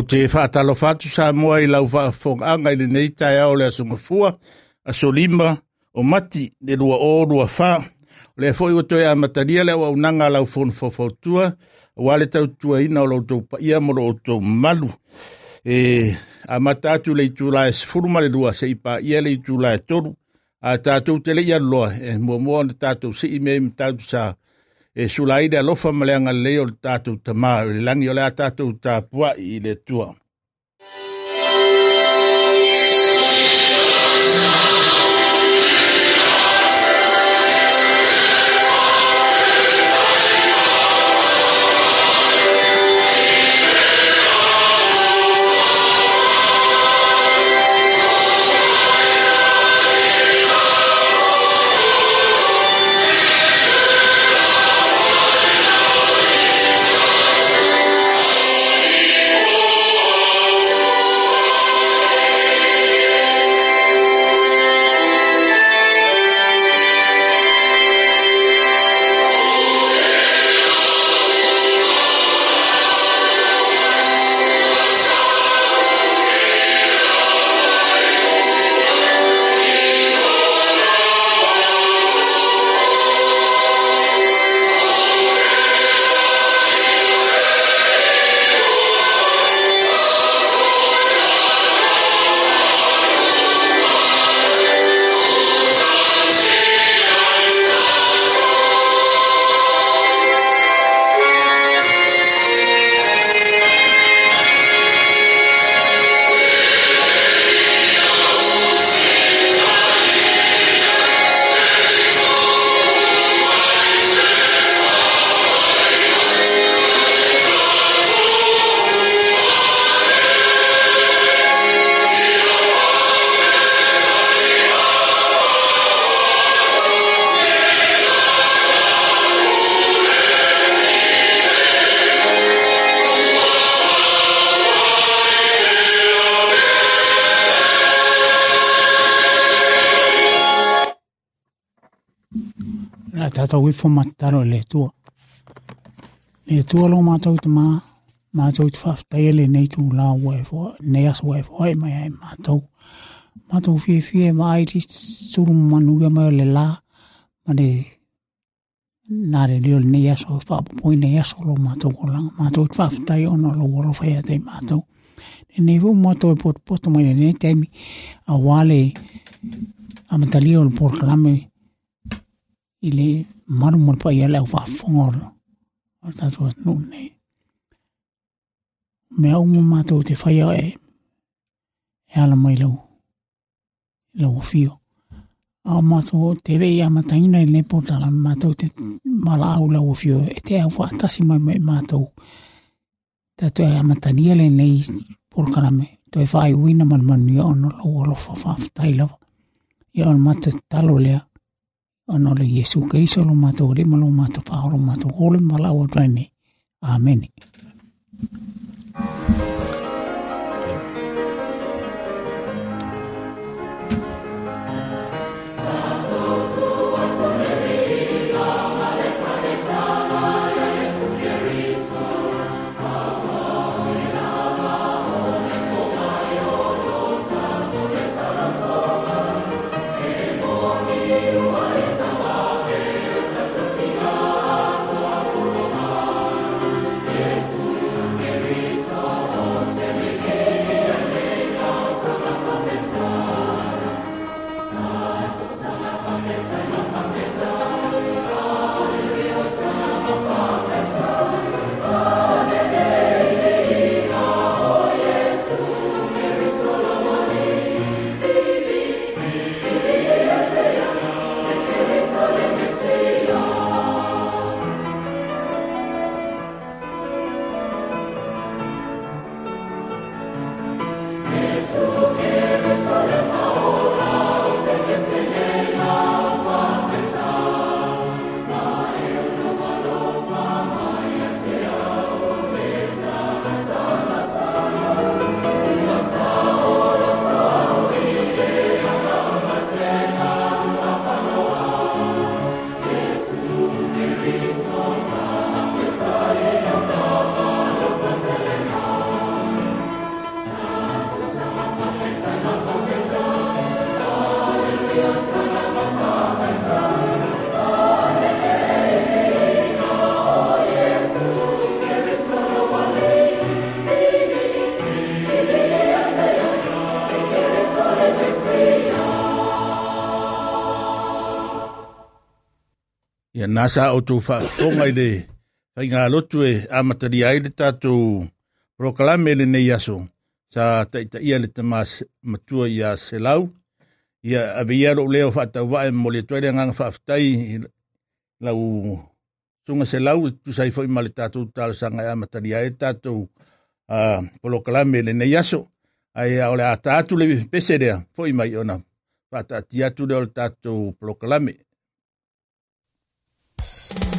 O te whaatalo fatu sa mua i lau whaafonganga i le nei tai au le asunga fua, a solima o mati le lua o lua wha, le a fwoi watoe a mataria le au nanga lau fon fofautua, o ale tau tua ina o lau tau pa ia moro o tau malu. E, a matatu le itu la es furuma le lua se ipa ia le itu la e toru, a tātou te le ia loa, e mua mua na tātou si i me tātou sa e sulaide alofa ma le anga leo tātou tamā, le langi o le a tātou tāpua i le tua. Tātou i whamataro le tua. Le tua lo mātou te mā, mātou te whaftai le nei tū la ue fo, nei aso ue fo e mai ai mātou. Mātou fie fie ma ai ti suru manu ia mai le la, ma le nare leo le nei aso e whapapoi nei aso lo mātou ko langa. Mātou te whaftai ono lo waro whai a te mātou. E nei fu mātou e poto poto mai le nei teimi a wale a matalio le porkalame i le maru mo pa ia lau whafongor o tātou atu nei. Me au mo mātou te whaia e e ala mai lau lau fio. A mātou te rei a mataina i le potala mātou te mala au lau fio e te au whaatasi mai mai mātou. Tātou e a matania le nei porkarame. Toi whai uina man manu ia ono lau alofa whaftai lawa. Ia o mata talo lea. Ano le Yesu Keriso lo mata o lima lo mata wha lo mata o le malawa traini. Amen. Ia nasa o tu fa fonga i le fai ngā lotu e amatari ai le tātou proklame le nei aso sa taita ia le ia se lau. Ia ave ia ro leo fa tau vae mo le tuere ngang fa aftai lau sunga se lau tu sai foi ma le tātou tāle sanga e amatari ai tātou uh, proklame le nei aso. Ai a ole a tātou le pese rea foi mai ona. Fa tātia tu le o tātou proklame. Thank you.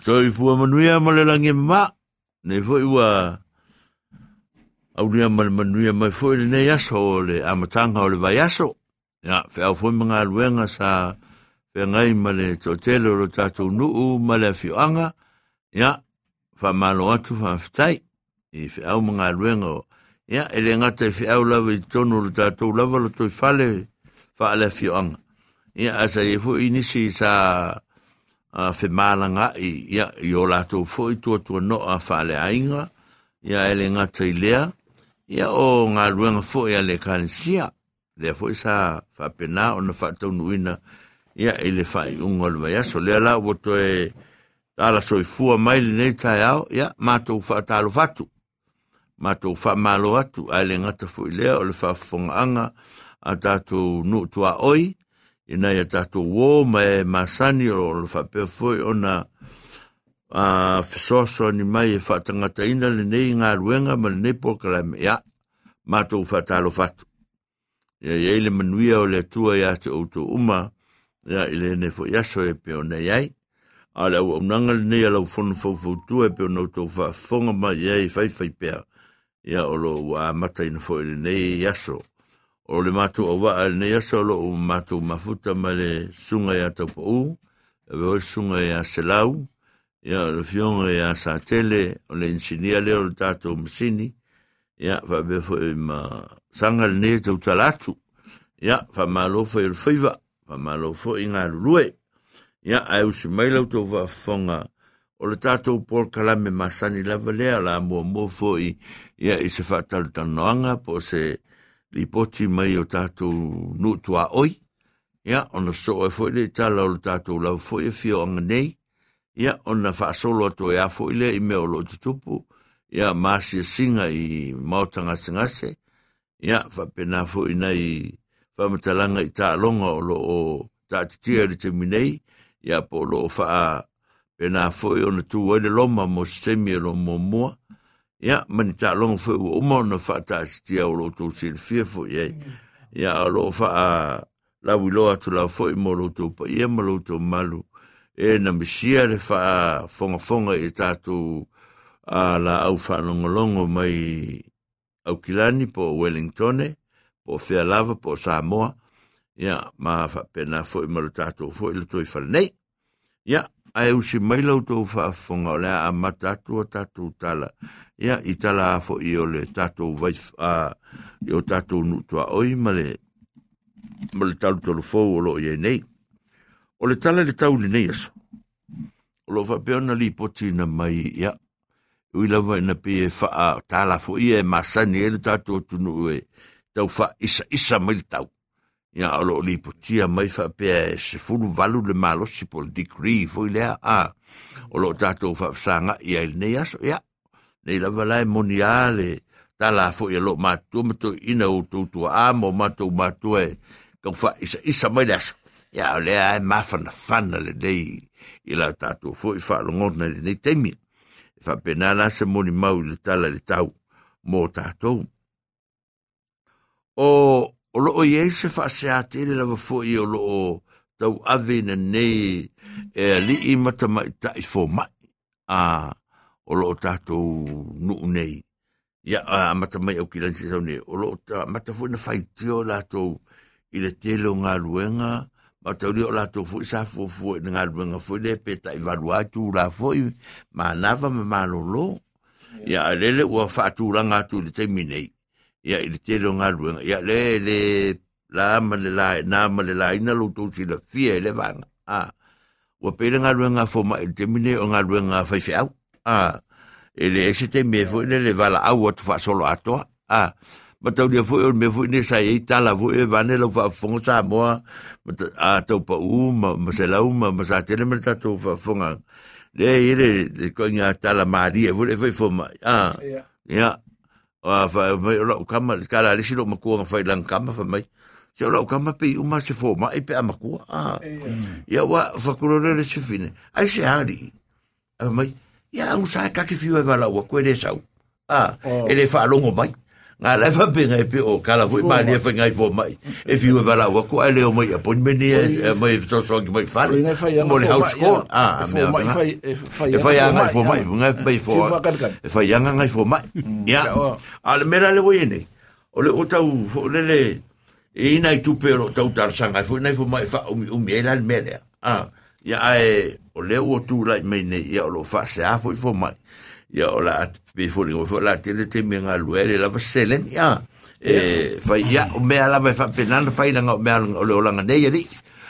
Ya, so i fua manuia ma le langi ma, ne foi i wa au nia ma le manuia mai foi i le nei aso o le amatanga o le vai aso. Ya, fe au fo mga luenga sa fe ngai ma le totele o lo tatou nuu ma le afioanga. Ya, fa malo atu fa fitai. I fe au mga luenga o Ya, e le ngata i fi au lawa i tonu lo tātou lava lo toi fale fa ale fi anga. Ya, asa i fu inisi sa a fe malanga i ia i o lato foi tua tua no a fale ainga. ia ele le ngata i lea. Ya, o ngā ruenga foi ale kanisia. Lea foi sa fa pena o na fa tau nuina. Ya, i le fa i unga le vai aso. Lea la, woto e ala soi fua mai le nei tai au. Ya, mātou fa talo fatu. ma tō wha malo atu ale le ngata foi i lea o le whaafonga anga a tātou nu tua oi ina ya tatu wo ma e masani o lo whapea fwoi foi ona a uh, ni mai e whatangata ina le nei nga ruenga ma ne po klam ya mātou to fa ta ia ya le manuia o le tua ya te auto uma ya ile ne fo ya so e pe ona yai ala au nanga le nei alau fon fo fo tu e pe ona to fa fonga ma ia fai whaifai pea. Ya o lo wa mata ina fo le nei ya so o le matu o wa al nei solo o matu mafuta ma le sunga ya topo po u e o sunga ya selau ia le fionga ya sa tele o le insinia le o le tato msini ia fa be fo ma sanga le nei tau talatu ia fa malo fo il fa malo fo inga lue ia ai usi mai tau wa fonga o le tātou por kalame masani lava lea la mua mua foi ia i se whatalu tanoanga po se li poti mai o tātou nutua oi. Ia ona so e foi le tala o tātou lau foi e fio anga nei. Ia ona whaasolo ato e a foi le i meo lo tutupu ia maasi singa i mautanga singase ia whapena foi nei whamatalanga i tālonga o lo o tātitia li te minei. Ia po lo wha pena foi ona tu o loma mo semi lo mo mua, ya mani ta long foi o mo no fa ta sti o lo tu sil fie fo ye. Ya lo fa a la wi lo tu la foi mo lo tu pa ye mo lo tu malu. E na mi sia le fa fonga fonga e ta tu a la au fa longo longo mai au kilani po Wellington po fea lava po Samoa. Ya ma fa pena foi mo lo ta tu foi lo tu i fa nei. Ya ai usi mai lau tau whaafonga o lea a matatu o tatu tala. Ia, i tala fo i o le tatou vai a i o tatu nutua oi ma le ma le talu tolu fou o lo i nei. O le tala le tau le nei aso. O lo whapea na li poti na mai ia. Ui lava ina pe e wha tala fo i e masani e le tatou o tunu e tau wha isa isa mai le tau ia o lo li potia mai fa pe se fulu valu le malo si pol degree foi lea a o lo tatou fa sanga ia il nei aso ia nei la vala moniale ta la fo ia lo matu matu ina o tu tu a mo matu matu e ka fa isa isa mai le aso ia o le ai ma fa na fana le dei ila tato fo i fa lo ngona le nei temi fa pena la se moni mau le tala le tau mo tato o o lo o ye se fa se atele lava fo i o lo o tau ave na nei e li i mata mai ta i fo mai a o lo o tatou nu nei ia, a mata mai au kilan se sau nei o lo o mata fo na fai i le tele o ngā luenga ma tau rio la tou sa fo fo i ngā luenga fo le pe ta i valua la fo i ma nava ma ma lo lo lele ua fa atu ranga le te nei. ia, i le reo ngā ruenga. Ia, le le, la ma le la na ma le la ina lo tō si la fia e le vanga. Ah. Ua pere ngā ruenga fo ma i te mine o ngā ruenga fai au. Ah. E le ese te me fo ine le vala au atu fa solo atoa. Ah. Ma tau dia fo e me fo ine sa e tala fo e vane lo fa fonga. Ma a tau pa u ma ma se lau ma ma sa tene me tatou fa fonga. Le ire le koinga tala maria fo le fai fo ma. Ah. Ia. Yeah a fa mai o kama kala le silo makua fa lang kama fa mai se o kama pe uma se fo mai pe makua a ya wa fa kurore le sifine ai se hari a mai ya un sa ka ki fiu e vala wa kwere sau a ele fa longo mai nga le fa pe ngai pe o kala fu ma ni fa ngai fo mai e fi wa la wa ko ale o mai a pon me ni mai so so ki mai fa mo le house school ah me e fa ya ngai fo mai ngai pe fo e fa ya ngai fo mai ya al mera le voi nei o le o tau fo le le e ina tu pero tau tar sanga fo nei fo mai fa o mi o mi la mele ah ya ai o le o tu la mai nei ya o lo fa se a fo fo mai ia o la pe fo ni fo la tele te me nga luere la vaselen ia e fa ia o me ala fa pena fa ina nga me o le olanga nei ali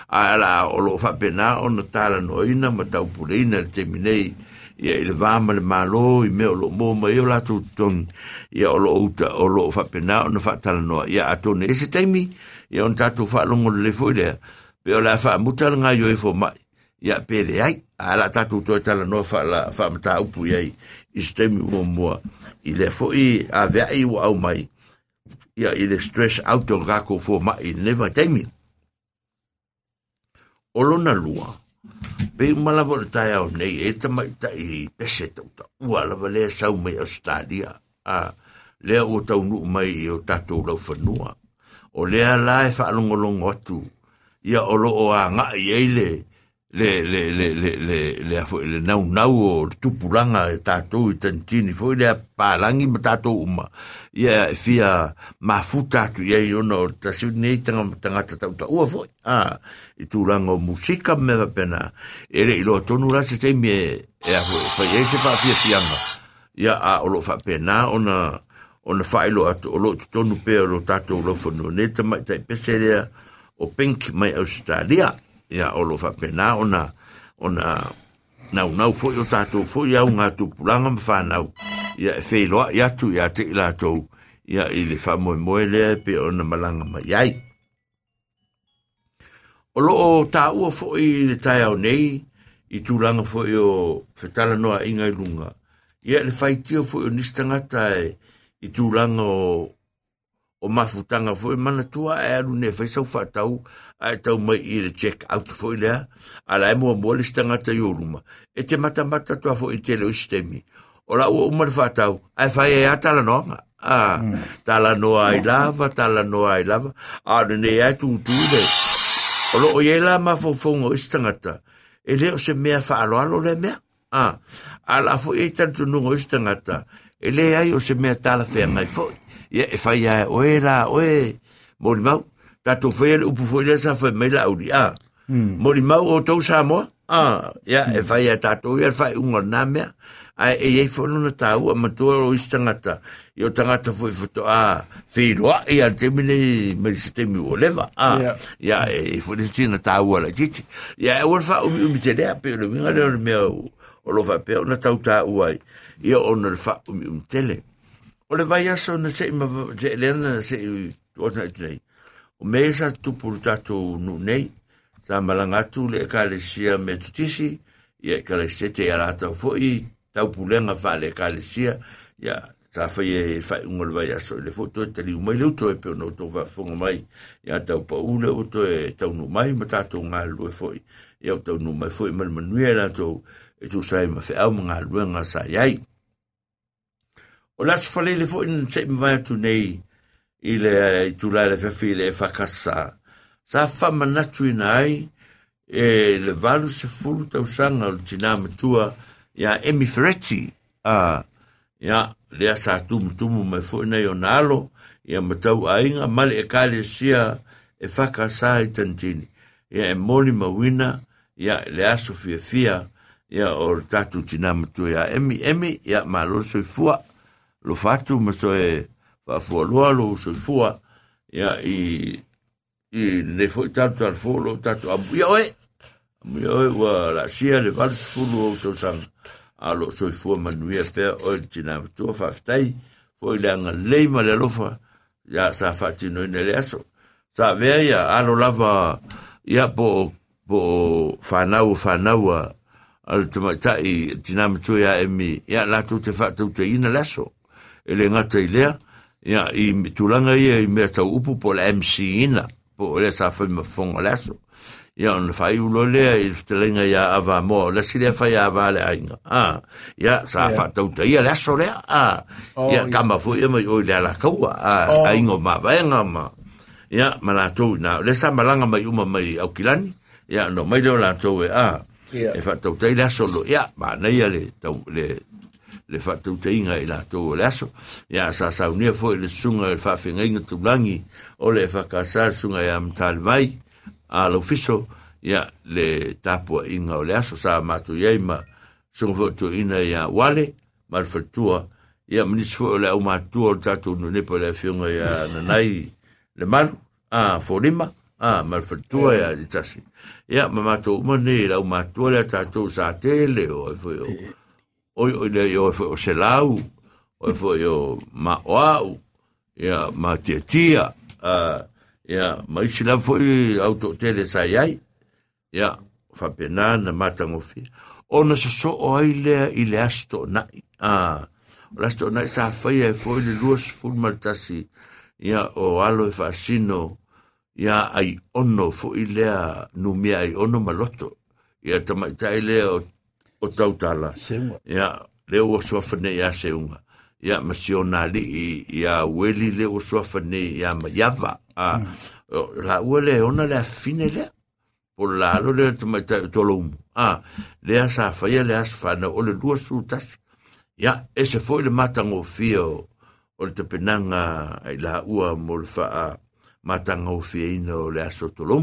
ala o lo fa pena o no tala no ina ma tau pulina te minei ia ile va ma le malo i me o lo mo ma ia la tu ton ia o lo uta o lo fa pena o no fa tala no ia atone ese taimi ia on tatu fa longo le fo ile pe o la fa mutal nga yo e fo mai ia pere ai? Ah, Ala tatu to tala no fa la fa mata upu ia i mo mo ile fo i ave ai wa ua au mai. Ia ile stress out o gako fo ma, i neva taimi o lona lua. Pe mala vo tai au nei e ta ta i pese ta ta ua, lava le sau mai stadia. A le o tau nu mai o tatu lo fanua o le la e fa longo atu. Ia, o lo o a nga i eile le le le le le le a foi le nau nau o tupulanga e tātou i tantini foi le a palangi ma tātou uma. Ia e fia mafuta tu ia i ona o tasiu nei tanga tangata tau ta ua foi. A, i tūlanga o musika me va pena. E le ilo tonu la se teimi e e a foi fai e se fa fia fianga ia, a, o lo fa pena ona ona fa atu olo tonu pe o lo tātou lo fono ne tamai tai pese o pink, mai Australia. ia o lo whapena ona ona nau nau fo o tātou fo i au ngā tupulanga ma whanau ia e wheiloa i atu i te i lātou. Ia i le whamoe moe lea pe ona malanga ma ai. O lo o tā ua fo i le tai au nei i tūlanga fo o whetala noa inga i lunga. Ia le whaitio fo i o nistangata e i tūlanga o o mafutanga foi mana tua e alu ne fai whaisau whatau e tau mai i le check out foi lea a la e mua mua le stangata i oruma. E te mata mata tua foi i te leo sistemi. O la ua umar whatau, ai whai e a tala noanga. Ah, mm. tala noa i lava, tala noa i lava. A alu ne e tu tu le. O lo o ye la mafofongo fo fongo i stangata. E leo se mea wha alo alo le mea. a a la foi e tantunungo i stangata. E le ai o se mea tala whea ngai fo. Ia e whai ai, oe la, oe, mori mau. Tatou fai le upu foi le sa fai mai la uri a mori mau o tau sa mo a ya e fai a tatou ia fai unga na mea. A e ei fono na tau a matua o istangata i o tangata foi foto a whiroa i a te mine mai se te miu o leva a ya e foi le tina tau ala titi. Ya e wan fa umi umi te lea pe le winga leo mea o lo fa pe o na tau tau ai. I o na le fa umi umi tele o le vai aso na se ima se lena na se o na tnei o me sa tupu tatou nu nei. Sa malanga atu le ka le sia me tutisi, ia ka le sete ia rata foi, tau pulenga fa le ka le sia ia ta fa ye fa un le vai aso le foto te li mai luto e pe no to va fonga mai, ia tau pa ule o to e tau nu mai ma tato nga lu e foi. Ia tau nu mai foi mal manuel ato e, e tu sai ma fe au mga lu nga sa yai o las fa le foi se me vai tu nei. I le, i tu le fe le e fa kasa sa fa manatu ina ai e le valu se fulu tau sanga o tina matua ya emi ferretti. A ya le asa tum tum me fo, nei o nalo ya matau ainga male e kale sia e fa kasa i tantini. Ya e moni mawina ya le aso fia fia ya o tatu tina matua ya emi emi ya malo so fua lo fatu ma so e fa fo lo lo so fo ya i i le fo tanto al fo lo tanto a ya oe mi oe wa la sia le val fo lo to sang a lo so fo manuia fe o tina to fa stai fo le nga le ma le lofa ya sa fa tino ne le aso. Sa ve ya a lo lava ya po po fa na u fa na u al tuma tai tina mtu ya emi ya la tu te fa tu te ina laso ele ngata ilea ia i tulanga ia i mea tau upu po la MC ina po le sa fa ma fonga laso. Ia ona fai ulo lea i telenga ia ava mo la si lea fai ava le ainga. Ah ia sa fa tau ta ia le aso lea ah ia kama fu ia mai oi lea la kaua ah aingo ma vaenga ma ia ma la tau na le sa malanga mai uma mai au kilani ia no mai leo la tau e ah e fa tau ta ia aso lo ia ma na ia le tau le le fa tau te inga i la tau le aso. Ia sa sa unia fo le sunga le fa finga inga tulangi o le fa ka sa sunga ia mtal vai a lo fiso ya le tapua inga o le aso. Sa matu iei ma sunga fo tu ina ya wale mal fatua ia, minis fo le au matu o tatu no ne po le fiunga ya nanai, le malu a fo lima a mal fatua ia i tasi Ia, ma matu umane i le au matu le tatu sa tele o e fo yo o e- oi oi le yo fo o se o fo yo ma wau ya ma tia tia a ia mai sila foi auto tele sai ai ia fa pena na mata ngofi ona so so o ai le i le asto na a o asto na sa fai e foi le luas ful maltasi ia o alo e fasino ia ai ono fo i le nu mi ai ono maloto ia tamaitai le o o tautala ia le o so fa ne ia se unga ia masionali ia weli le o so fa ne ia ma yava. A la ua le ona le afine le po la lo le te mai to lo a le asa fa ia le asa fa na o le dua su tas ya ese foi le matango fio o le te penanga ai la ua mo le fa a matango fio ina o le aso to lo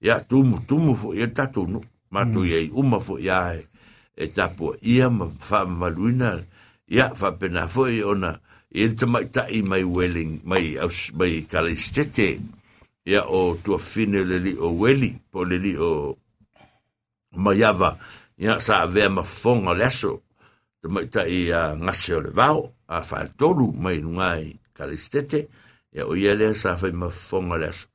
ya tumu tumu fo ia tatu no matu ia uma fo ia e E tapo ia ma fa maluina ia fa pena foi ona e te mai tai mai welling, mai aus, mai kalistete ia o tua fine le li o weli po le li o maiava. Ia sa ve ma fonga leso te mai tai a ngase o le vao a fa tolu mai nungai kalistete ia o ia le sa fai ma fonga leso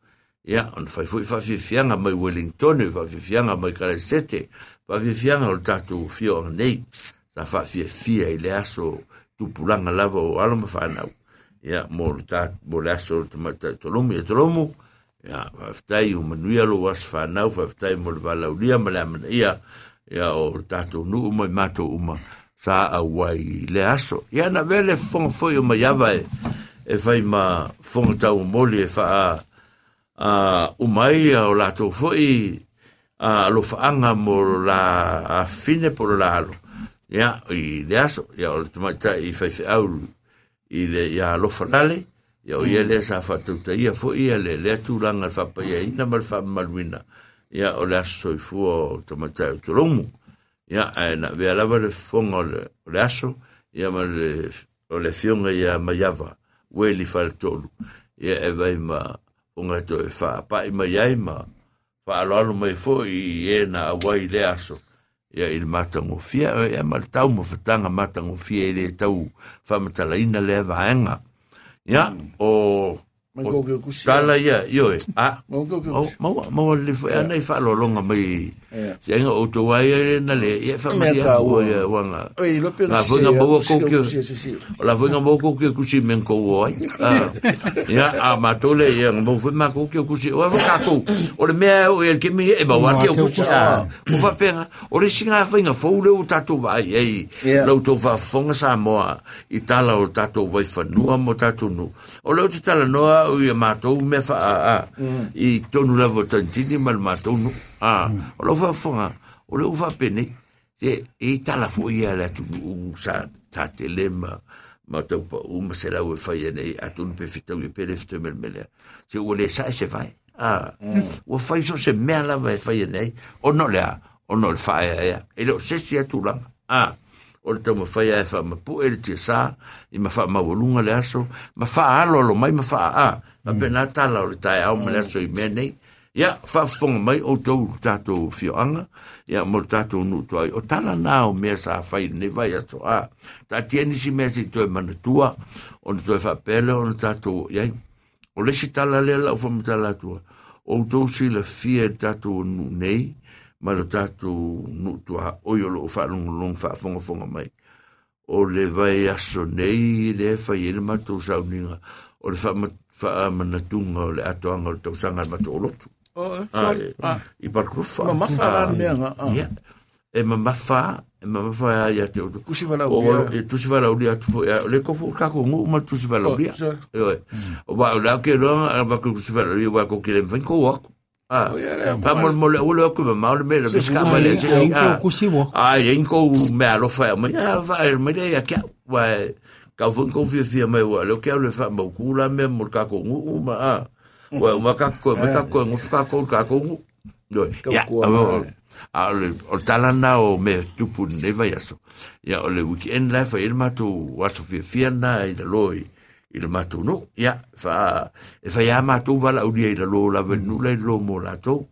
ia on fai fui fa fianga mai Wellington fa fianga mai kalistete fa fianga o tatu fio nei sa fa fia i le aso tupulanga lava o alo ma whanau. Ia, mo le tā, mo le aso te mata tolomu, ia tolomu, ia, whaftai o manuia lo was whanau, whaftai mo le walau lia ma le amana ia, ia o le tātou nu uma i mato uma, sa a wai le aso. Ia, na vele fonga foi o mai awa e, e whai ma fonga tau moli e fa a umai o lato foi a lo whaanga mo la a fine por la alo ya i le aso ya o te mai i fai fai au i le ya lo fanale ya o ia le sa fa tu te ia fo ia le le tu langa fa pa ia ina mal fa malwina ya o le aso i fu te mai tai tu lomu ya na ve ala le fonga le le aso ya ma le o le fionga ya mayava weli fa le tolu. Ya e vai ma o ngai to e wha pae mai ai ma. Wha alalo mai fo i e na awai le aso. Ia il matango fia ia ma le tau mo fatanga matango fia i le tau wha ina le vaenga ia o tala ia io e a maua maua le foi ana i faalologa mai seaiga outou ai na le ia faamalia ua. ia uaga ga foiga maua koukio o la foiga maua koukio kusi men kou ai ia a matou le ia ga mau foi makoukio kusi oa fakakou o le mea o ia kemi e maua ke o kusi a o faapega o le siga faiga fou le o tatou vaai ai loutou faafofoga sa moa i tala o tatou vaifanua mo tatou nu o leu te talanoa o ia mātou me fa a a i tonu lavo tantini ma le mātou no a o lo fa fonga o le ufa pene te e tala fo ia le atu u sa ta te lema ma tau pa u ma se lau e fai ane atu pe fitau i pere fitu mele mele se u le sa se fai a o fai so se mea lava e fai ane o no le a o no le fai a e lo se si atu langa a o le tau mawhai e wha mapu e le tia sā, i ma wha mawalunga le aso, ma wha alo lo mai ma wha a, ma mm. pena tala o le tai au ma le aso i mea nei, ia wha whonga mai o tau tātou whioanga, ia mo le tātou nu tuai, o tala nā o mea sā whai ne vai aso. A, tā tia nisi mea si toi mana tua, o le toi wha pele o le tātou, iai, o le si tala le la o wha mtala tua, o tau si le fia tātou nu nei, ma lo tatu nu tua o yo lo fa long long fa fonga fonga mai o le vai aso nei le fa yele ma tu sa uninga o le fa ma fa ma na tunga o le ato anga o tau sanga ma tu lotu i parkufa Ma mafa mea nga. e ma mafa e ma mafa ia te o Kusi wala o ulia. e tusi vala ulia tu fo le ko fo ka ko ngu ma tusi sorry. e o ba o la ke ro va ko tusi vala ulia va ko kire ven ko wa ah Oh, ia, ia, pa mo mo le o ma le me le Se ska fu- ma le Ai, se ai, ah yen ko me alo fa ma ya va me ya ka wa ka fo ko fi fi me wa le ke le fa mo ku la me mo ka ko ngu ma ah wa ma ka ko me ka ko ngu ka ko ka ko ya a le o talana o me tupu ne vai aso ya o le weekend life il matu waso fi fiana i le loi i le matu no ya fa e fa ya matu vala o dia i le lo la venu le lo mo la to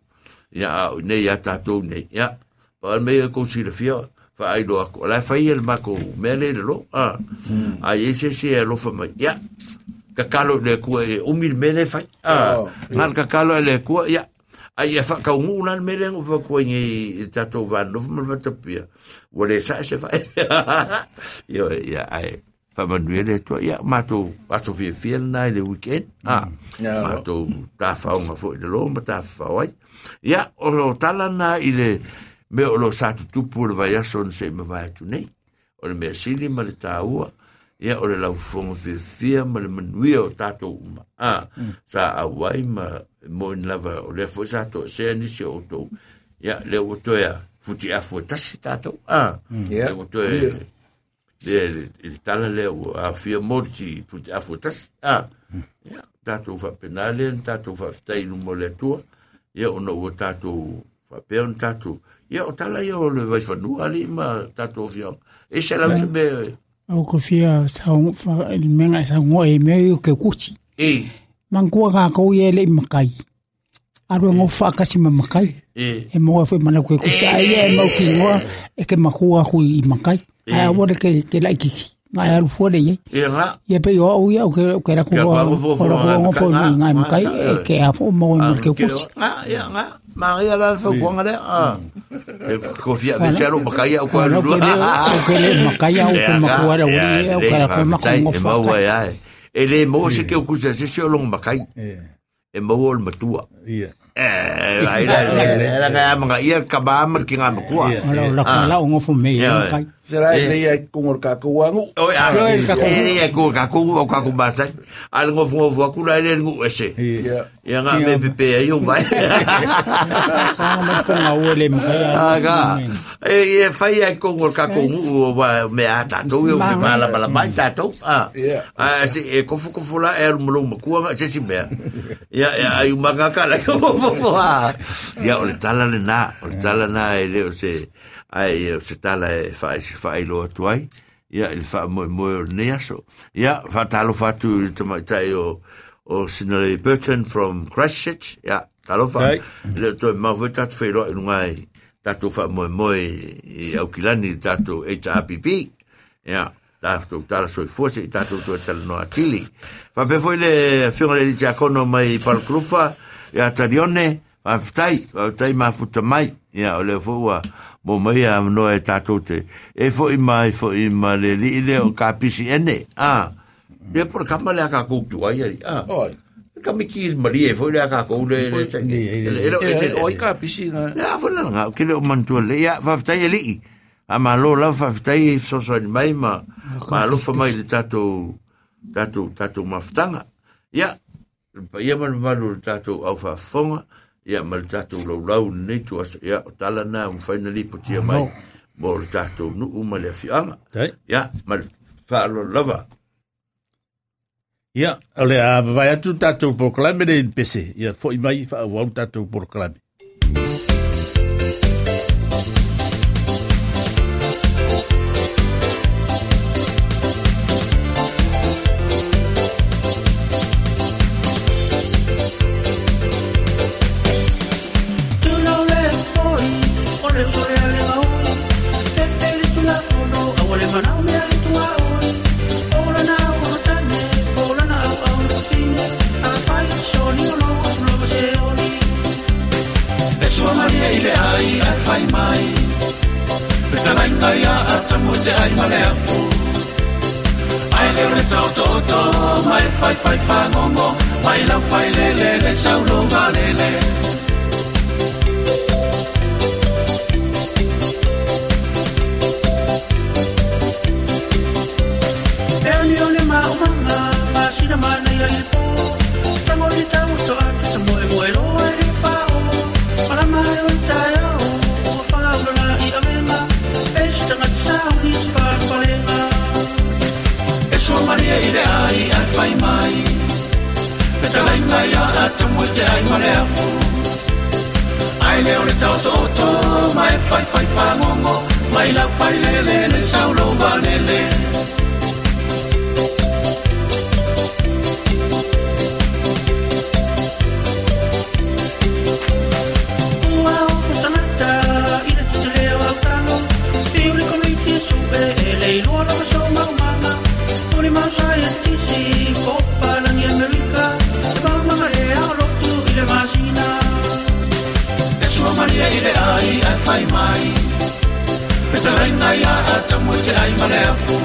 ya ne ya ta to ne ya pa me ko si le fia fa ai do ko la fa il ma ko me le le lo a a ye se se lo fa ma ya ka kalo le ku e o mil me le fa a Oh, ngal ka kalo le ku ya ai e fa ka ngu nan me le fa ko ngi ta to va no fa ma ta pia o le sa se fa yo ya ai fa ma nu le to ya ma to pa so fi fi na le weekend ah Ya, ma no. to ta fa nga fo de lo ma ta fa wai ya o lo tala na ile me o lo sa tu tu por va ya son se me va tu nei o le me sili ma le ta ua ya o le lau fonga fi fi ma le manui o tato uma ah sa a wai ma mo in lava o le fo sa to se ni se o to ya le o to ya futi a fo tasi tato ah Ya. le o to e il tala le o a fi morti futi a fo tasi ah ya tato fa penale tato fa stai no mo le tua ya o no o tato fa pe on tato ya o tala yo le vai fa nu ali ma tato fi e se la me Au ko fia sa fa il menga sa ngo e me o ke kuchi. e Man ko ka ko ye le makai. Aro ngo fa ka si makai. e E mo fa mana ko kuchi ai e mo ki ngo e ke makua ku i makai. Ai wo ke ke lai ki. Ngai alu fo le ye. e nga Ia pe yo ia o ke ke ra ko Ke ko pa ko ngo fo nga- ngai nga- makai. Nga- e ke a fo mo mo ke kuchi. nga ya nga. Ma ya la fa ko nga ah. Ko fia me sero ma kai o ko le o ke le makai au ko makua ra uri o ke ra ko ma ko ngo e fa. ya e le mo se ke ku se se long ma kai e mo ol matua Ia. eh ai la la ga ma ia ka ba ma ki nga ma ku Ala la ko la ngo fo me Yeah. makai. Sera Eh. e nei ai kungor ka kuangu. o ya Yo, el ka ku- e ni ko ka ku o ka ku ba sa al ngo fu fu ku la le ngu ese Ya. ya nga me pe pe yo vai Ka ma ko nga o le makai. Aga. E e fai ai ko ngor ka ko ngu wa me a ta to yo se mala mala mai ta to. Ah. Ah si e ko fu ko fu la e mu lo mu ku nga se si me. Ya ya ai ma ka ka la ko fu ah. Ya o le tala na, o le tala na e le o se ai se tala e fai se fai lo tuai. Ya il fa mo mo ne aso. Ya fa talo fa tu te mai tai o o Sinale Burton from Christchurch. Ya talo fa. Le to ma vo tat fe ro ngai tatu fa mo mo i au kilani tatu HRPP. Ya tatu tala soi fuose tatu to tala no atili. Fa pe foi le fiona le tia kono mai par krufa ya tarione fa ftai fa ftai ma futa mai ya o le fua mo mai a no e tatu te e foi mai foi ma le li le o kapisi ene ah le por kamale ka ku tu ai ai Oi. ka mi ki marie foi le ka ku le le E oi ka pisi nga. Ya, fa la nga, kile o mantua le, ya, fa fitai e lii. A ma lo la fa fitai so so mai ma, ma lo fa mai le tato, tato, tato maftanga. Ya, pa ia man malu le tato au fa fonga, ya ma le tato lau lau nei tu asa, ya, o tala na, un faina li po tia mai, mo le tato nu uma le afianga. Tai. Ya, ma le fa lo lava. Ia, ole a vai atu tatou proklame de pese. Ia, fo i mai fa wau tatou proklame. lefu ailere tautoto mai faifaifagogo mai laufailelele saulogalele Down the only mountain, I should have minded your mai mai Pe te lai mai a atu mo te ai mo le afu Ai leo le tau to to mai fai fai pa ngongo Mai la fai le le le sau lo va le le mai mai. Pe te renga ia a ta mo te ai mare a fu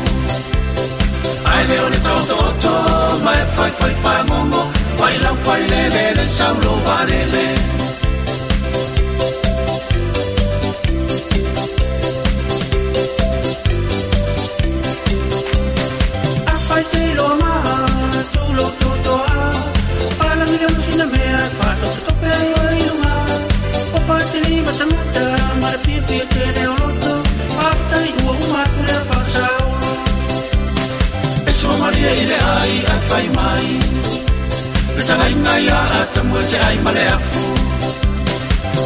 Ai leo le tau to to mai fai fai fai mongo Mai lau fai le le sau lo vare le Le tanga i ngai a a ta mua te ai male a fu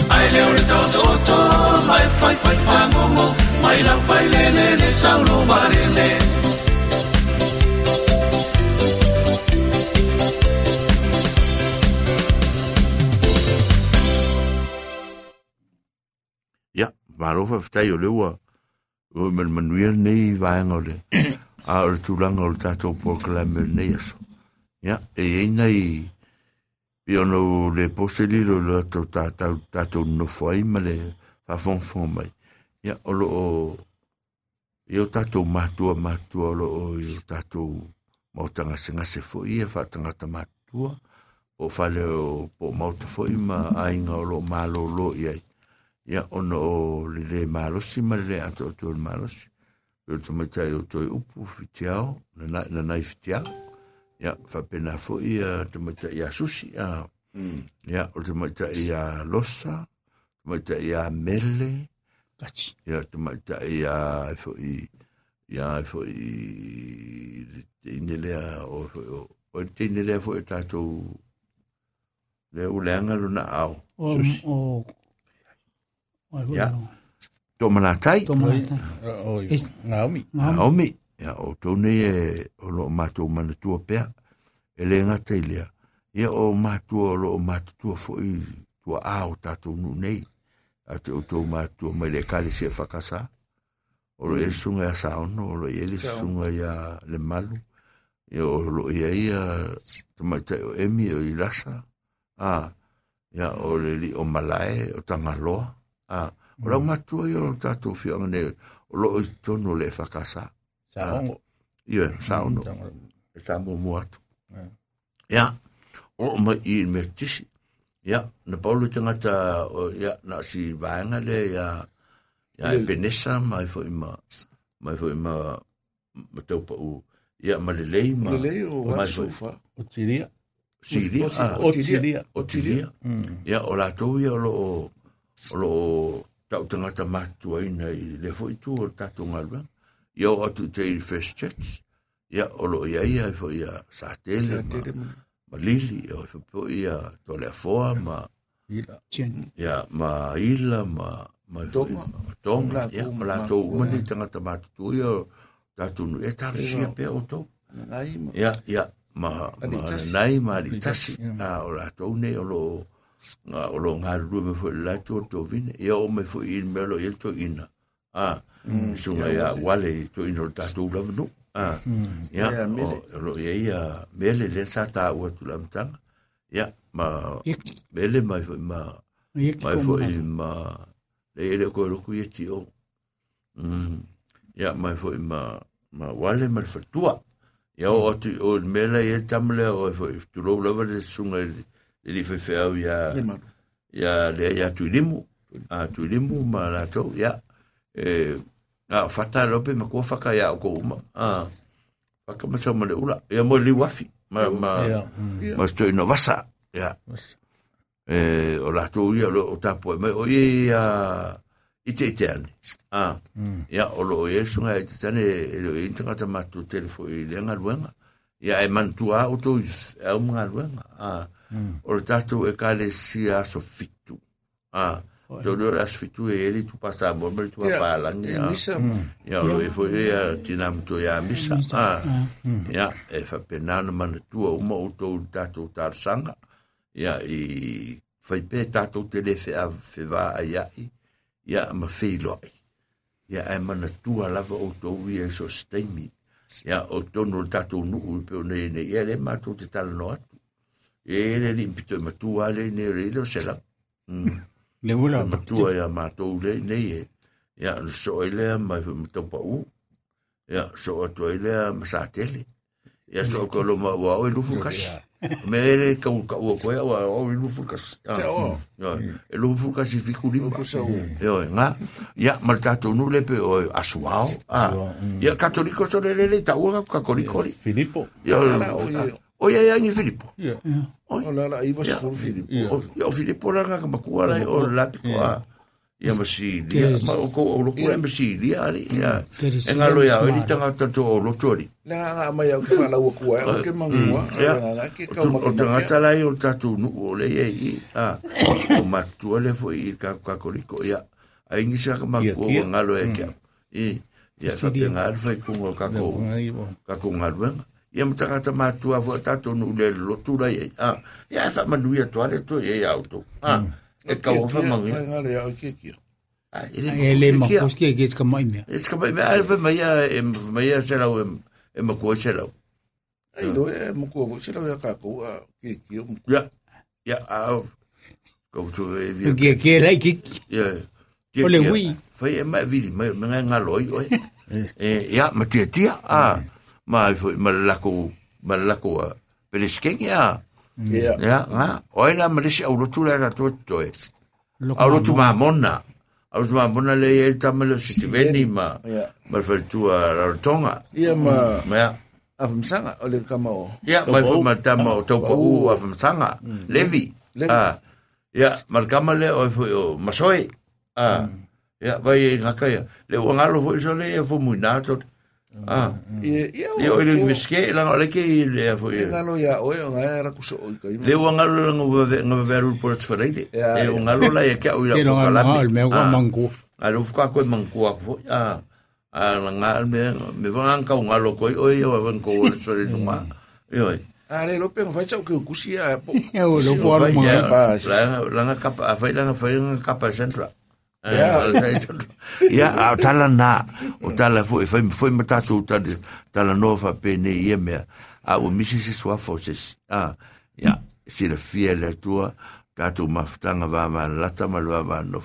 Ai leo le tau to to Mai fai fai fa ngongo Mai lau fai le le le sao lo vare le Ja, maar over vertel je leeuwen. We met manuel nee waangole. A o le tulanga o le tatou proclame nei aso. Ja, e e nei i ono le poselilo le tatou tatou tatou no foi ma le fa fon fon mai. Ia o lo o i o tatou matua matua o lo o i o tatou mautanga singa se foi ia fa tangata matua. O fale o po mauta foi ma ainga o lo malo lo i ai. ia ona o, le lē malosi ma le lē ato'atua le malosi o te maitai o toi upu fitiao na nai fitiao ia faapena fo'i ia te maitai a susi a ia o te maitai a losa te maitai a mele Kachi. ia te maitai a fo'i ia fo'i le teine lea o o o le teine lea fo'i tatou le uleanga luna au. O, o, o, Ja. tō manatai. Tō mana O Is- Naomi. Naomi, ia o tōne e o lo mātou manatua pea, e le ngata i lea. Ia o mātua o lo mātua fo i tua āo tātou nu nei, a te o tō mātua mai le kare se whakasa. O lo e sunga ia saono, o lo e le sunga ia le malu. Ia o lo ia ia, te maitai o emi o i rasa. Ah, ia o le li o malae, o tangaloa. Ah, o rau mātua i o tātou whianga ne, o lo i tono le whakasa. Sa ongo. Ia, saono. e sa mo mo atu. Ia, o mai i me tisi. Ia, na paulu tangata, o, ia, na si vaenga le, ia, ia, e penesa, mai fo ima, mai fo ima, ma tau pa u, ia, ma le lei, ma, fo, sofa. O tiria. siria, O tiria. o tiria. Ia, o la tau ia, o lo, o lo, tau tangata matua ina i le fo i tu, o tatu ngalua. Ia, o atu te i first church. Ia, o lo ia ia, fo ia, sa tele, ma, ma lili o fe po ia to le foa ma Ila. Ia ma ila ma ma Tonga. ma tonga ia ma la ma to kua. mani tanga ta matu tu ia ta tu nu e ta sia pe o mo. ia ia ma ma nai ma li tasi, a o la to ne o lo nga o lo nga lu me fo la to to vine ia o me fo il me lo il to ina a sunga ia wale to ina ta tu la no a ia Ia, o lo ia ia mele le sa ta o tu la mtanga ia ma mele mai fo ma mai tō fo mana. i ma le ele ko ro ku ye ti o mm ya mai fo i ma ma wale ma fa tua ya o tu o mele ye tamle o fo i tu lo lo le sunga le li fe fe au ya Le maru. ya le ya tu limu a tu limu ma la to ya e a fata lo pe ma ko fa ka ya ko ma a fa ka ma sa ma le ula. Ya mo li wafi ma ma ma sto no vasa ya e o la to ia lo o tapo me o ia i te te ane. A ia o lo ia sunga i te tane e lo i tanga ta matu telefo i lenga luenga ia e mantua o to e o mga luenga a o le tatou e ka le sia so fitu. A to do as fitu e ele tu pasa mo me tu pa langi e a misa. ia lo e foi ia tina mto ia misa a ia e fa penana mana tua uma o to tatou tar sanga ia i fai pe tatou te le fe a fe va a ia i ia ma fe loi ia e mana tua lava o to ia so steimi ia o tono le tatou nuu pe o nei nei ia le matou te tala no e le li mpito e matua le ne re le o sela mm Le ula matua ia matou le nei e ia le so e le mai me tau pa u ia so atu e le ma sa tele ia so ko lo ma wa o lufu kas me le ka u ka u ko ia wa o lufu kas Te o. ia e lufu kas i fiku sa u. Yo, nga, ya mal tato nu le pe o asuao. Ah, ya katoliko so le le le ta ua katoliko ri. Filippo. Yo, Ala, o o ya ya ni Filippo. O la la iwa sa furu Filippo. O yo Filippo la nga makua la o la pe ko a. Ya masi dia, ma o ko o lo ko masi dia ali. Ya. Enga lo ya, ni tanga tato o lo tori. Na nga mai au ki whala ua kua, o ke mangua. Nga nga ke O kau tu- o o tato nu o le ye i. Ah. O matua le fo i ka katoliko ya. Ai ngi sa ka makua o ngalo e kia. I. Ya sa te ngal fai kungo ka ko. ka ko ngalwenga ia matangata matua fo tato nu le lotura ye. Ah ia fa manuia to ale to ye auto. Ah e ka o fa mangi Nga nga le au ke kia. ah E le ma kos ke ke ska mai me. e ska mai ai fa mai e mai e sela o e ma ko sela Ai lo e ko se la ka ko a kia. ya ya ah ko to e vi Ke ke lai ke ya O le hui. fa e mai vi mai mai ngaloi oi e. Ya ma tia tia ah ma fo ma la ko ma la ko pelesken ya Ia. Ya, nga. O ina malisi au lotu le ra to to e. Au lotu ma mona. Au lotu ma mona le e tamalo sitiveni ma Ia. ma fa tu a ratonga. Ia ma Ma ya. a msanga o le kama o. Ya, ma tama o tau pa u a fa sanga. Levi. Ah. Ya, ma kama le o fo o masoi. Ah. Ya, vai ngaka ya. Le o ngalo fo so le fo muina to. Ah. Ia ia o le miske la le ke le fo Nga lo ya o o nga era kuso o i ka. Le o ngalo nga nga veru por tsfarele. Ya, Le o ngalo la e ke o Ke ko kalami. ma me ko Ah. mangu. a lo fuka ko mangkua ko a a la nga me me van ka un alo ko o yo van ko o so le numa yo A le lo penga fai chau ke o kusi a po. E o lo po al ma. pa, la la nga kapa a fai la nga fai nga kapa centra Ya a tala na o tala fo e fai foi mata tu tala tala nova pene ia me a o misi se swa fo se a ya si la fia la tua. Tatu maftanga va va lata mal va no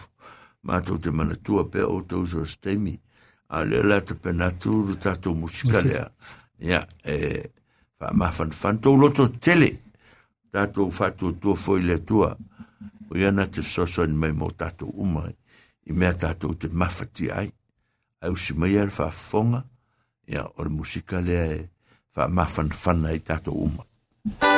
ma tu te mana tua pe o tu so stemi a le la te pena tu lu tatu musikale ya e fa ma fan fan to lo to tele tatu fa tu tu foi le tua o ia na te soso ni mai mo tatu umai i mea tātou te mawhati ai. Au si mai ar fa fonga ia o le musika lea e wha mawhan whana i tātou uma.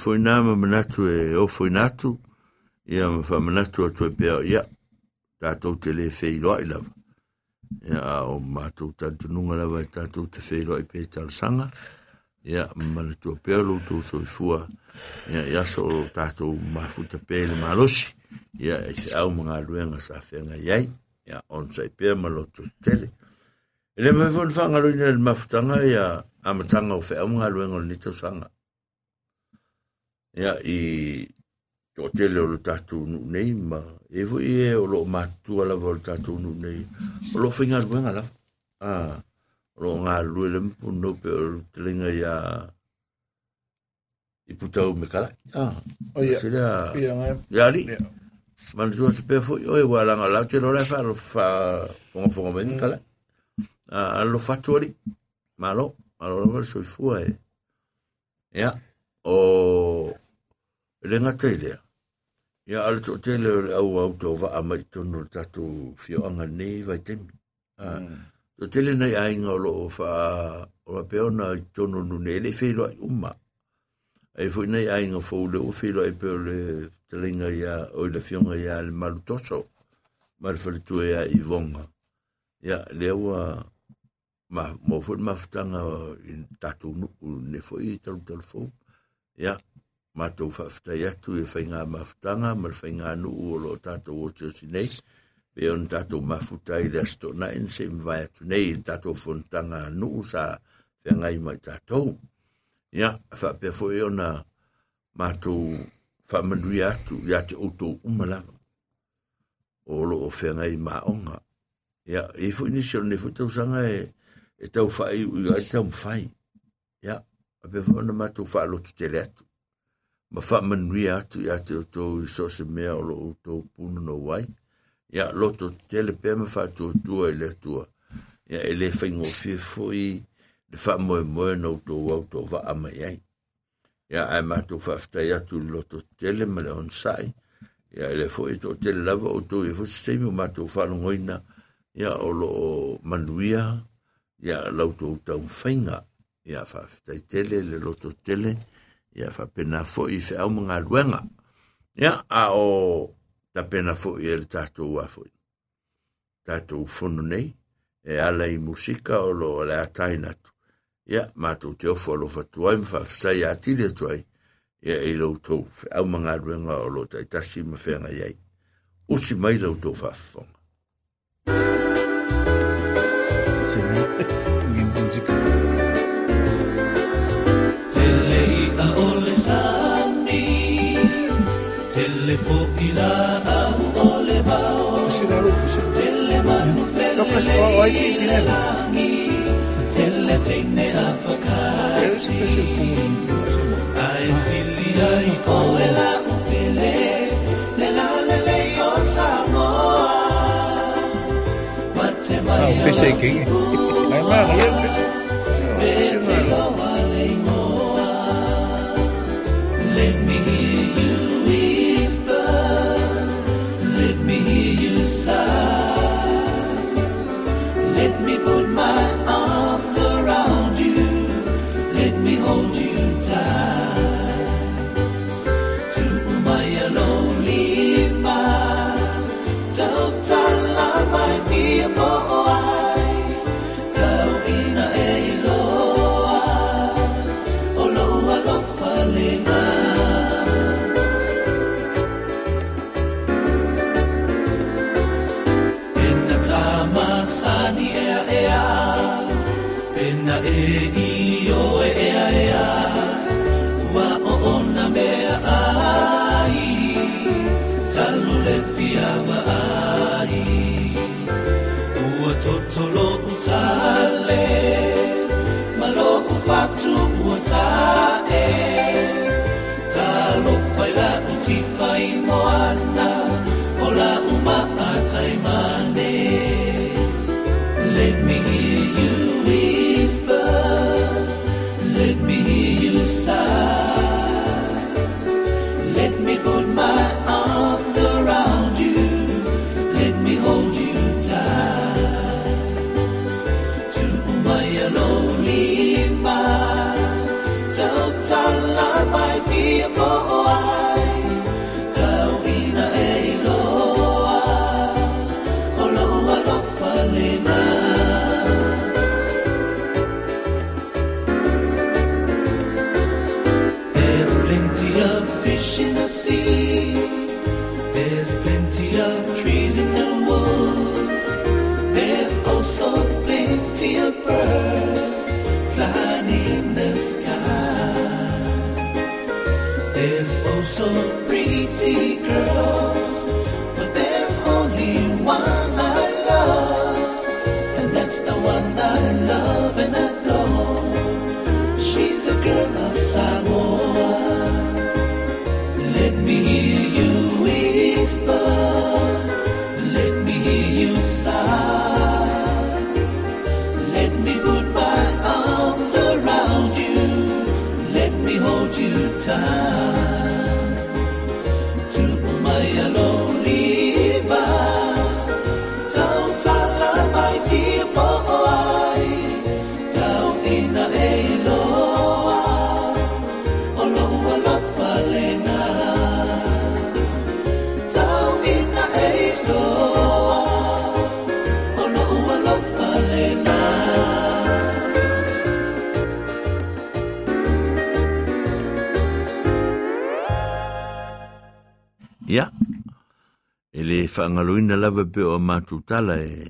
Foi na ma manatu e o foi natu ia ma fa manatu atu e pea ia. Tātou te le fei loa i lava. Ia o mātou tantu nunga lava e tātou te fei loa i pea talasanga ia, manatu a pea lo tō so i fua ia ia so tātou mafuta pea le malosi ia e se au mga luenga sa whenga iai. Ia, on sai pea, maloto tele. Ele mai fon fanga lo le mafutanga, ia amatanga o whea mga luenga ni nito sanga ia i to tele o lo tatu nu nei ma e vo e o lo matu ala vo tatu nu nei o lo finga lu nga la a lo nga lu le mpu no pe o telinga ia i puta o me kala a o ia sila ia nga ia li man tu te pe fo o e wala nga la te lo la fa lo fa fonga fonga ben kala a lo fatu ali malo malo lo so fu e ia o le ngata i lea. Ia ala to te leo le au au tō wa a mai tono tatu fio anga nei vai temi. To te le nei ainga o lo o wha o la peona i tono nu ne le ai umma. Ai fui nei ainga fo le o whiro ai peo le telinga ia o le fionga ia le malu toso. Ma le tu ia i vonga. Ia le ua ma mo fu ma futanga in tatu nu ne foi talu talu fo. Ia matou faafetai atu e faiga mafutaga ma le faiga nuu o loo tatou o tiosi nei pe ona tatou mafuta i le asitoʻanaʻi na en seʻi mavae atu nei le tatou fonotaga nuu sa feagai mai tatou ia faapea foʻi ona matou whamanui atu ia te auto umalawa. O lo o whenga i maonga. Ia, e fo ni sio ne fu tau sanga e, e tau whai ui ai tau mwhai. Ia, a pe fu ana matu wha alo tu tele atu. Ma whamanui atu ia te auto i so se mea o lo auto punu no wai. Ia, loto tele pe ma wha tu tua i le tua. Ia, e le whaingo fie fui le wha moe moe no auto auto wa ama iai ia ai matu whaftai atu i loto tele ma le onsai. Ia ele fo i to tele lava o to i fo sistemi o matu whanongoina. Ia o lo manuia. Ia lau to tau whainga. Ia whaftai tele le loto tele. Ia whapena fo i whi au mga luenga. Ia a o ta pena fo i ele tātou a fo i. Tātou whono nei. E ala i musika o lo le atainatu. ia matou te ofo alo fatuai ma faafesai atili atu ai ia i loutou feʻau magaluega o lo taʻitasi ma feagai ai usi mai loutou faafofoga you. ai o e la upele. Le la le le o Samoa Mate mai a pese ki. Ai ma ia pese. Te loa le ingoa Let me Le whaangaluina lava pe o mātou tala e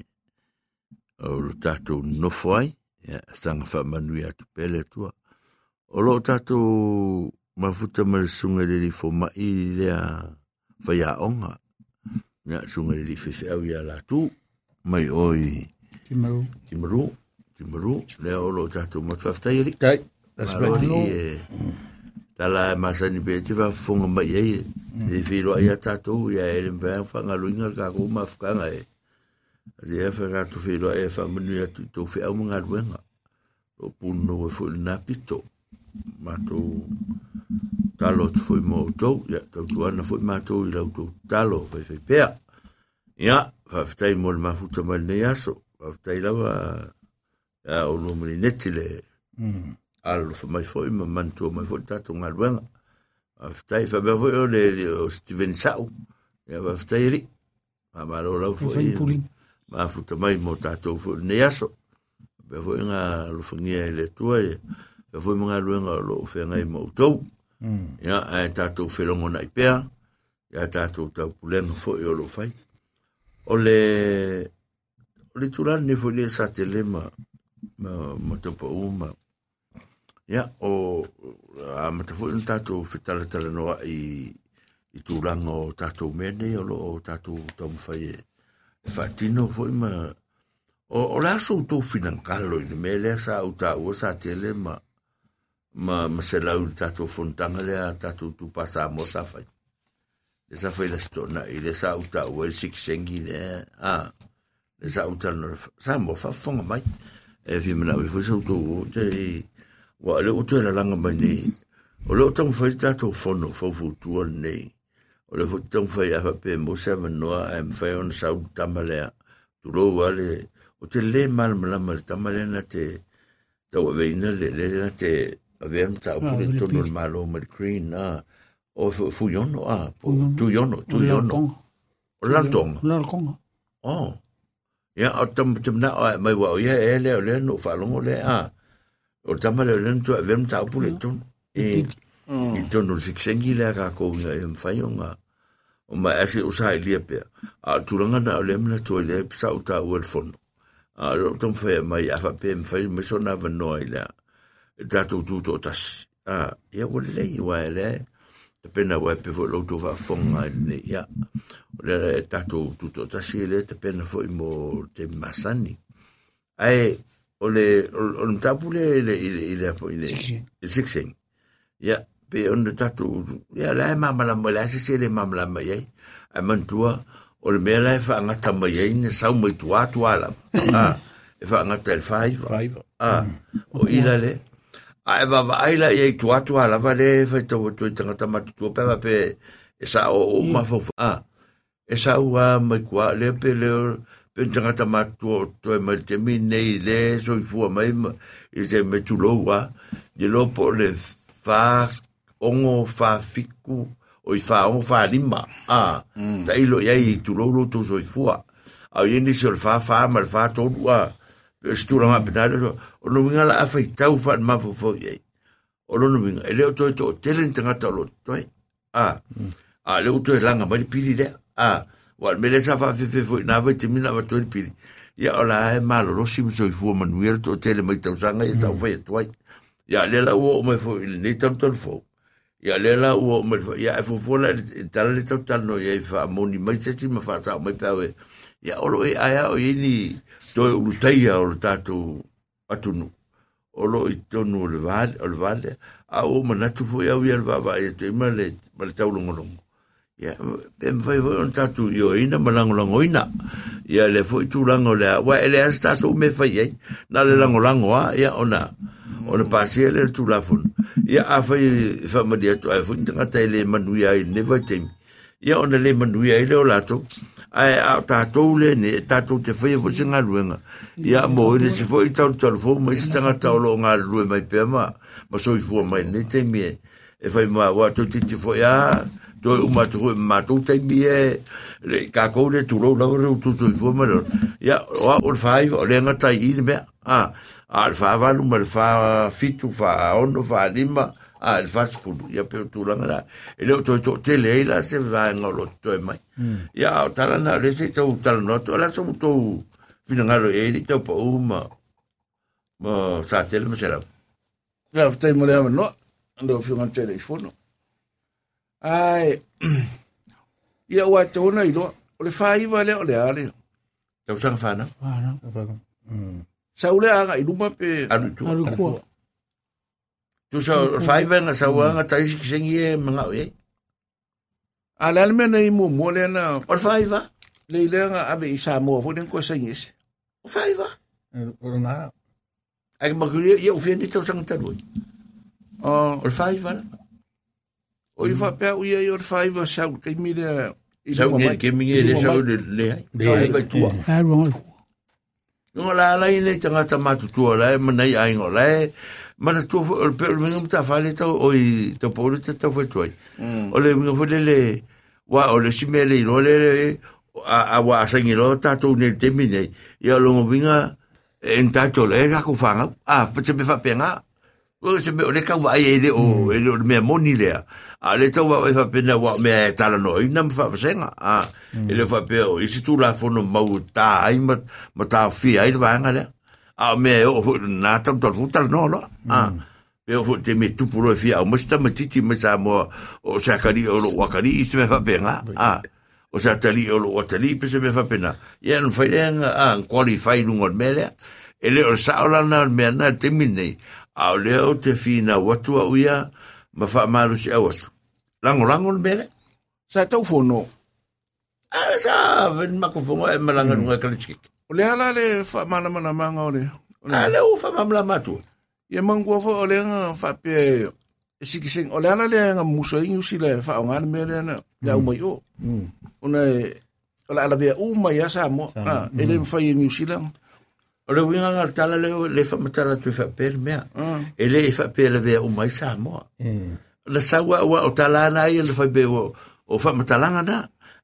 o lo tātou nofo ai. Ia, stanga whamanui atu pele tua. O lo tātou mafuta ma le sunga le li fo mai le a fai a onga. Nga sunga le li fefe au ia la tu. Mai oi. Ti mau. Timaru. Timaru. Le o lo tatu matwaftai ri. Tai. That's right. ni e. Tala masani be te wa fonga mai e. E whiro ai a tātou ia e le mbea whanga luinga ka ko mafukanga e. Adi e whaka tu ai e whamanu atu tō whi au mga ruenga. O puno e fwoi na pito. Mato talo tu fwoi mo tau. Ia tau tuana fwoi mato i lau tau talo whai whai pēa. Ia, whawhitai mo le mafuta mai nei aso. Whawhitai lawa ia o no mani neti le alo fa mai foi ma mantua mai foi tato ngā ruenga. Whawhitai, whabea foi o le o Steven Sau. Ia ri. Ma maro lau Foi foi. puling. Ma futa mai mo tato foi nei aso. Whabea foi ngā lufangia i le tua e. Whabea foi mga ruenga o lo whenga i mo tau. Ia, e tato whelongo na i pēa. Ia tato tau pulenga foi o lo fai. O le... O le turani ne foi le sa te le ma... Ma, ma topa uma. Ia, o... A matafu foi un tato whetala tala noa i... I tūranga o tato mene o lo o tato tau mwhai e... E whaatino foi ma... O, o la so tō whinankalo i me lea sa au tā ua sa tele ma... Ma, ma se lau i tato fontanga lea tato tu pasa mo sa fai Le sa fai la stona i le sa au tā ua i siksengi lea a le sa au tā nora... Sa mo whafonga mai. E fi mana ui fwisa au tō te... Wa le o tō la langa mai nei. O le o tamu whai tato fono fawfu tua nei. O le fwai tamu whai awa pe mo seven noa e mwhai ona sa au tamalea. Turo wale... O te le malamalama le tamalea na te... Tau a veina le le na te... A vea mta au Ah, tono le malo ma le green a... O fu yono a... Tu yono, tu yono. O lantonga. La konga. Oh. Ya, o tam tam na mai wa o ya e le o le no fa longo le a. O tam le le tu vem ta pu le ton. E i ton no sik sengi le ka ko nga e mfai o nga. O ma ase o sa ile pe. A tu langa na le mna to le sa o ta o el fono. A lo tom fe mai a fa pe mfai me so na va no ile. Ta tu tu to tas. A ya o le i wa le. Te pena wa pe fo lo to va fonga ne ya. Le tato tuto tasi le te pena fo mo te masani. Ai, o le, o le tapu le, le, le, le, le, le, Sixing. le. Ya, pe on le tato, ya la e mamala mo la se le mamala mai ai. Ai mantua, o le mea la e wha angata mai ai, ne sau mai tua tua la. Ah, e wha angata el faiva. Five. Ah, o ila le. A e wawa aila i ei tua tua lava le whai tau tu i tangata matu tua pewa pe sa o o mawhawha. Ah, e sa ua mai kua le pe leo pe tangata matu o to e mai te mi nei le so i fua mai ma i se me tu lo wa di lo po le fa ongo fa fiku o i fa ongo fa lima. Ah, ta ilo iai i tu lo lo to so i fua. Au i ni se o le fa ma le fa tonu ah pe stura ma penale o no winga la afa tau fa ma fo fo ye o no winga ele o to to tele tanga to lo to a a le o to langa ma pili le a wa me le sa fa fe fe fo na va te mina va to pili. Ya o la e malo lo sim so i fu manuel to tele mai tau sanga e tau fa to ya le la o me fo il ne tau to fo ya le la o me fo ya e fo fo la tala le tau tal no ya fa moni mai se ti ma fa sa mai pa we. Ya o lo e aya o ini to e ulutai o le tātou atunu. O lo i tonu o le vale, o le vale, a o manatu fo iau ia le vava e te ima le, ma le tau longolongo ya em mwhai fo on tatu yo ina, malango lango ina. ya le foi tu lango le wa ele as so me fai ei, na le lango lango a, ya ona, ona pāsia le fun ya a fai whai whamari atu, ai fo i tangata e le manu ya ne vai tem ya ona le manu ya le ola lātou, ai a tatu le ne tatu te fai fo se luenga ya mo i le se foi tau tau fo ma se tanga tau lo nga rue mai pēr ma ma so i fo mai ne te mie e fai ma wa tu ti ti fo ya to e uma tu ma tu te mie le ka ko le tu lo la ro tu i fua mai ia o o fai o le ngata i ne mea a a le fa va lu ma le fa fitu fa ono fa lima a le fa skulu ia pe tu la e le to to te le la se va ngolo to e mai ia o tala na le se tau tala no to la so to fina ngalo e ni tau pa uma ma sa tele ma sera Ka ftai mo le no. ando fi ngan tele fono ai ia wa tona i lo o le fai va le o le ale Tau sanga whana. Whāna. sa ule aga i luma pe Aru tu. Aru kua. Tu sa whaivenga sa wanga taisi ki sengi e mga o e. a le ale mena i mo mo le na O le le nga ave i sa mo fo den ko sa ngis O whaiva. O nga. Ai makuria ia ufia ni tau sanga tarui. o O whaiva. O i fa pe u ia i o fai va sa u te mi le i Sau nge ke mingi le sau le le ai. Le vai tua. Aru ngai kua. Ngo la la ine tanga ta matu tua la e mana i ai ngo la e. Mana tua fo o pe o minga mta fale tau o i tau pauru te tau fai tuai. O le minga fo le le wa o le sime le i ro le le a a wa sangi lo tatou ne te mine. Ia longo vinga en tatou le ra ku fanga. A fa te me fa penga. O se me o le ka wa e le o e le o le mea moni lea. A le tau wa e fa pena wa mea e tala no i nam fa fasenga. A e le fa pe o isi tu la fono mau ta ai ma ma ta fi ai le vanga lea. A mea o fu na tam tol fu tal no lo. A pe o fu te me tu puro fi a mo sta ma titi me sa mo o sa kari o lo wakari i se me fa penga. A o sa tali o lo watali pe se me fa pena. Ia no fai lenga a qualify lungo mele. Ele o sa ola na me na te mine. A o leo te fina watu a uia ma fa malu si awas. Lango lango mele. sa tau fono A sa ven makofongo e malanga nunga kalitskik. o le ala le fa mana mana manga o le o le. A le o fa mamla matu. ia mangua fo o le nga fa pe e siki sing o le ala le nga muso i usi le fa o ngana me le na ya o mai o. Ona e o la ala vea u mai a sa mo a e le fa i New Zealand O le winga ngal tala le o le fa matala tu fa per mea. Ah. E le fa per le o mai sa mo. Le sa wa wa o tala na i le fa be o o fa matalanga na.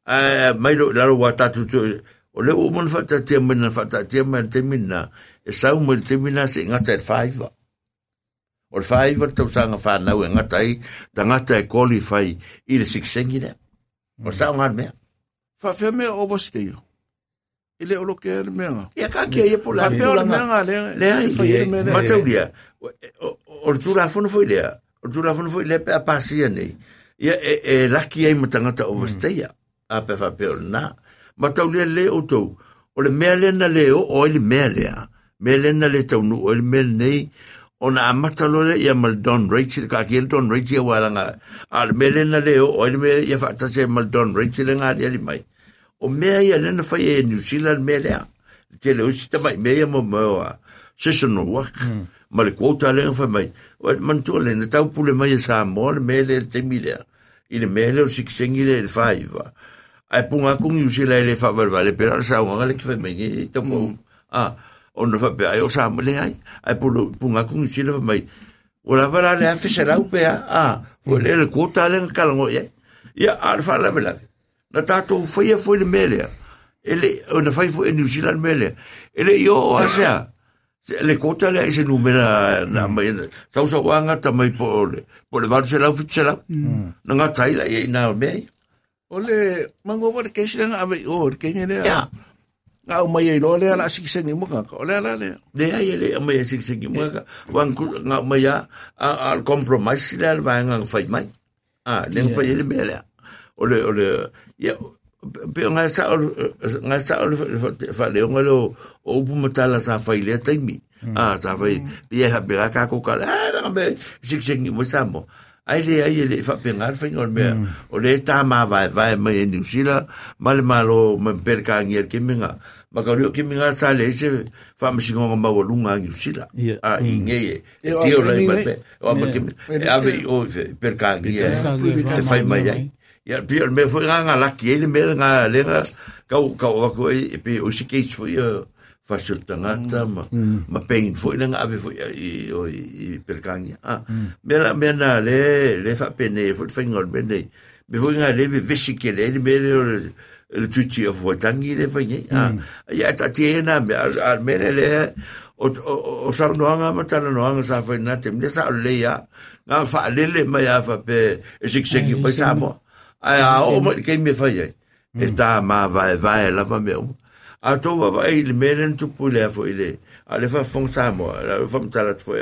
A mai lo la wa tatu tu o le o mon fa ta tia mena fa ta tia mena te mina. E sa o mo te mina se ngata e faiva. O le faiva tau sanga fa na e ngata i ta ngata e qualify i le siksengi le. O sa o ngar mea. fa fe me overstay e le o lo ke le me nga Ia ka kia ia pola fa pe o le le Le ai, fa i me le ma tau dia. O le tura fono foi lea. O le tura fono foi lea pe a pasia nei. Ia e, e laki ai ma tangata overstaya. A pe fa pe o na. Ma tau lea le o tau. O le mea lea na leo o le mea lea. Mea lea na le tau nu o le mea nei. O na amata lo le ia mal Don Rachel. Ka kia le Don Rachel walanga. A le mea lea na leo o le mea ia fa tase mal Don Rachel nga le ali mai. O mea ia lena fai e New Zealand mea lea. Te le usi tamai mea mo mo a seasonal work. Ma le quota le fa mai. O man tu le na tau pule mai e sa mo le mea le te milea. I le mea le o siksengi le le faiva. Ai punga kung New Zealand le fa va le pera sa wanga le ki fa mai e to po. Ah, o no fa pe ai o sa mo le ai. Ai punga kung New Zealand fa mai. O la vara le afe se rau pe a. O le le quota le kalango. Ia ar fa la vela. Na tatou foi e foi le melea. Ele o na fai foi e New Zealand melea. Ele yo o asea. Le kota le ese numera na mai sau sa wanga ta mai po le po le varu se lau fitu se lau. Na ngā taila e na o mei. o le mango wa ke sila nga ave o ke ngene Ya. nga o mai e lo le ala siki sing mo ka o le ala le Le ai ele a mai sik sik mo ka wan nga mai a al compromise le al vanga fai mai. Ah, le fai ele melea. O le o le ya pe nga sa o nga sa fa le nga lo o pu matala sa fai le taimi. Ah, sa fai pia ha pia ka ko ka. Ah, na be sik sik mo sa mo. Ai le ai le fa pe ngar fa ngor me. O le ta ma vai vai mai ni usila mal malo me per ka ngier ke minga. Ma ka rio ke minga sa le se fa me singo ma wo lunga ngi usila. Ia. Ah, i nge e. E o Tio le ma pe. O ma ke ave o per ka ngier. E fai mai ai. Ia pia me foi nga la ki ele me nga le nga ka ka ko e pe o si ke foi fa tanga ta ma ma pein foi nga ave foi i o i per kanga ah me la me na le le fa pene foi fa ngol me foi nga le ve vesi ke le me le le tuti of what tangi le fa ngi ah. Ia ta tiena me al me le o o sa no nga ma ta no nga sa fa na te me sa le ya. Nga fa le le ma ya fa pe e sik sik pa sa mo ai a o mo ke me fa ye e ta ma vai vai la va me a to va vai le meren tu pule fo ile a le fa fon sa mo la fa mta la fo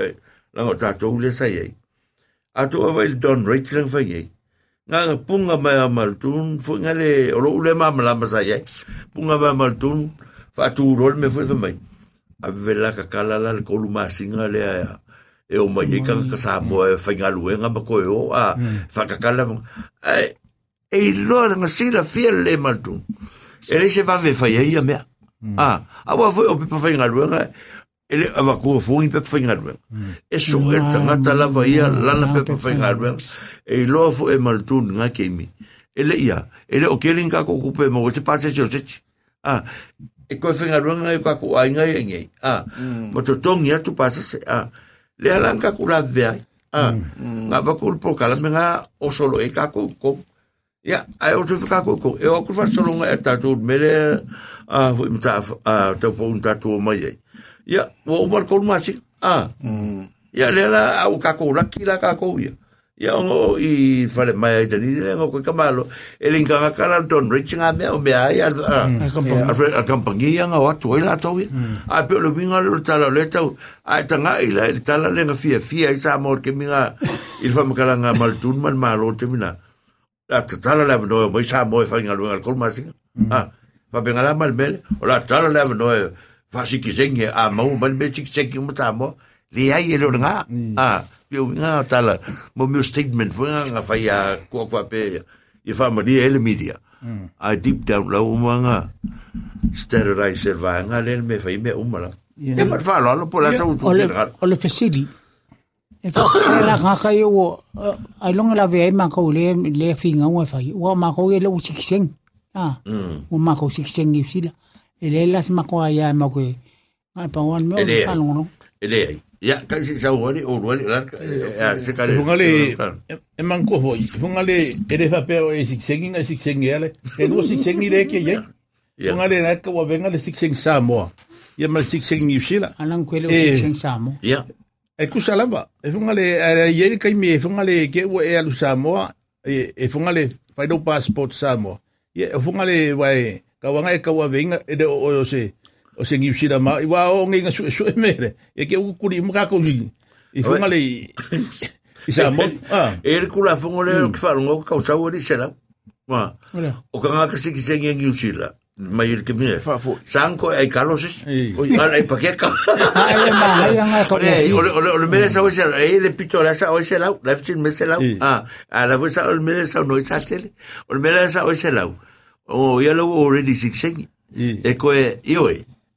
la ngo ta to le sa ye Atu awa i Don Rachel fai ei. Ngā ngā punga mai a maltun, fu ngā le, o lo ule ma malama sa iai. Punga mai a maltun, fa atu urol me fai mai. A vela ka kala la le kolu masinga le a e o mai e ka ka sa mo e fai ngā luenga ma koe o, a fa ka kala. E, e i loa nga sila fia le maltun. E le se va ve fai ei a mea. Ah, awa foi o pipa fai ngā luenga, ele ava ko fongi pe whainga rua. E so e tangata lava ia lana pe whainga rua. E loa fo e maltun ngā keimi. Ele ia, ele o kering ka ko kupe mo te pase se o sechi. Ah, e koe whainga rua ngai ka ko ai ngai ngai. Ah, ma to tongi atu pase se. Ah, le alan ka kula vea. Ah, ngā wakul po kala me ngā o solo e ka ko ko. Ia, ai o te whakako ko. E o kufa solo ngā e tātou mere, ah, fo imta, ah, tau po un tātou mai ei. Ya, wa umar ko masi. Ah. Ya le la au ka ko la ki la ka ko ya. Ya ngo i fale mai ai tani le ngo ko kamalo. El inga ka la don reaching a me o me ai a kampangi ya nga watu ila to ya. A pe lo vinga lo tala le tau. A tanga ila le tala le nga fia fia i sa mor ke minga il fa makala nga maltun man malo te mina. La tala le no mo sa mo fa nga lo ngal kol masi. Ah. Pa bengala mal mele. O la tala le no fa siki sengi a mau man be siki sengi mo ta mo le ai e lo nga. A yo nga tala mo mi statement fo nga fa ya ko ko pe i fa ma di ele media. A deep down lo mo nga sterilize va nga le me fa me umala e ma fa lo po la sa o le o le fesili e fa la nga ka yo ai longa la ve ma ko le le finga wa fa wa ma ko le u siki seng ah o ma ko siki seng i sila e le las ma ko ya ma ko ai pa wan me Ele- fa longo ele ya ka si sa wani o wani la se ka le Funga le, e manko foi. Funga le, e le fape o e siksengi nga siksengi ale. E lua siksengi le ke ye. Ya. Funga le na ka wa venga le siksengi Samoa. Ia ma siksengi New Zealand. alang ko le u Eh. siki seng sa mo ya E kusa lava. E funga le, e ye kai me, e funga le ke ua e alu Samoa. E, e funga le, do passport Samoa. E funga le, wai, ka wanga e ka wa venga, e de o, o se, o se New Zealand ma, i wa o ngai nga su, su e mere. E ke u kuri muka ko ni. I funga le, i, Samoa. Ah. e le kula fongo le ki fa ngo ka sa wani se la ma o ka nga ka siki sengi ngi usila mai ke me Fa fo. sanko ai kaloses Eh. o ala ai ai ai nga ka Ole, ole, ole, ole mele sa oise, e le pito la sa oise lau, la fitin me se. Eh. Ah, a la sa ole mele sa no sa tele. Ole mele sa oise lau. O ya lo already. Eh. E ko e io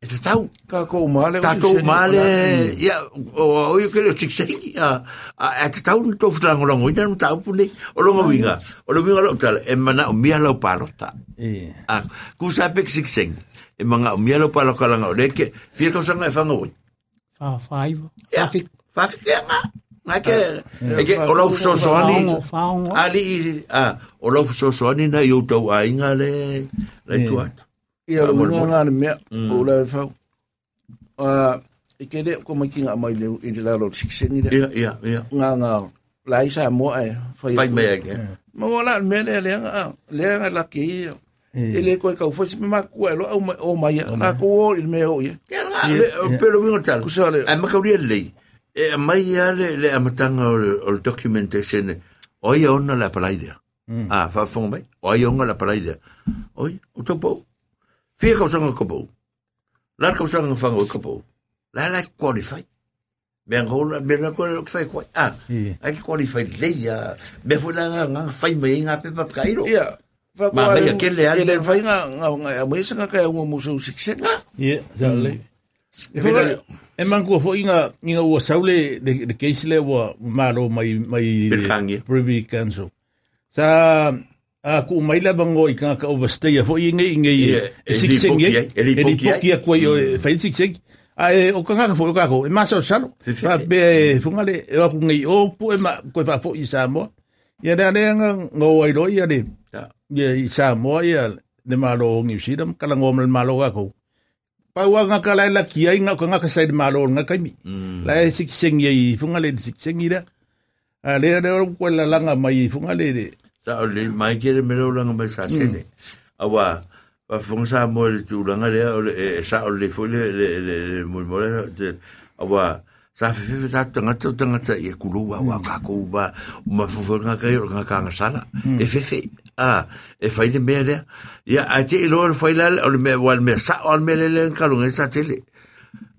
e. Te tau. Ka ko male. Ta to male, ya, o o yo que lo sixing. Ah, a te tau no to flango longo, ina no tau pune. O longo winga. O lo winga lo tal, e mana o mia lo palota. Eh. Ah, ku sa pek sixing. E manga o mia lo palota langa o leke. Fia ko sanga e fanga oi. fa fa Ja, Whawhia ngā. Ngā ke, e ke, o lau so soani. fa fa Ali, a, o lau so soani na i tau a inga le, le tu atu. Ia Ah, lo mole, nga mole. nga ni mea. O la fa. Ah, i ke le ko mai kinga mai le i le laro siksengi le. Ia, ia, ia. Nga nga. La isa mo ai. Whai mea ke. Ma wala me le le nga. Le nga la ki. E le ko ka fo me ma ku lo o mai o mai. Na ko o il me o ye. Ia ngā, le, o pelo wingo tal. Kusa le. A makauria lei. E mai a le, le amatanga o le, documentation. O ia ona la palaidea. A, whawhonga mai. O ia ona la palaidea. Oi, o tau pou. Fia kausanga ka pou. Lar kausanga whanga o ka pou. La la qualify. Me ngola me na ko lo fai ko. Ah, ai ki qualify leia. Me foi la nga nga fai me nga pe pa kairo. Ia. Ma mai ke le ale. ale. Le fa nga nga nga mai sanga ka ngo mo so siksenga. Ia, sa le. E manko fo inga, inga ua saule de, de keisi le ua malo mai, mai. Privy Council. Sa, a ku mai la bango i kanga ka overstay, fo i Ia, e li poki ai, e li poki ai. a kua i o e whai sikseng. A e o kanga ka fo o kako, e masa o salo. Fa be e funga le, e waku ngai o pu e ma, koe fa fo i Samoa. Ia rea rea nga ngō ai roi ia le, Ya. i Samoa ia le malo o New Zealand, kala ngō mal malo kako. Pau nga ka lai la kia inga ko nga ka sai de malo nga kaimi. Mm. La e sik seng ye funga le sik seng ira. A le le ko la langa mai funga le le. Sa o le mai ke le mero langa mai sa tene. Awa, pa fonga sa mo le tu langa le o le e sa o le foi le le le le mo mo le awa sa fe fe ta tanga ta tanga ta e kulu wa wa ka ko ba ma fu fu nga ka yo nga ka nga sala e fe fe a e fai de mere ya a te lo fai la o me wal me sa o me le le ka lu sa tele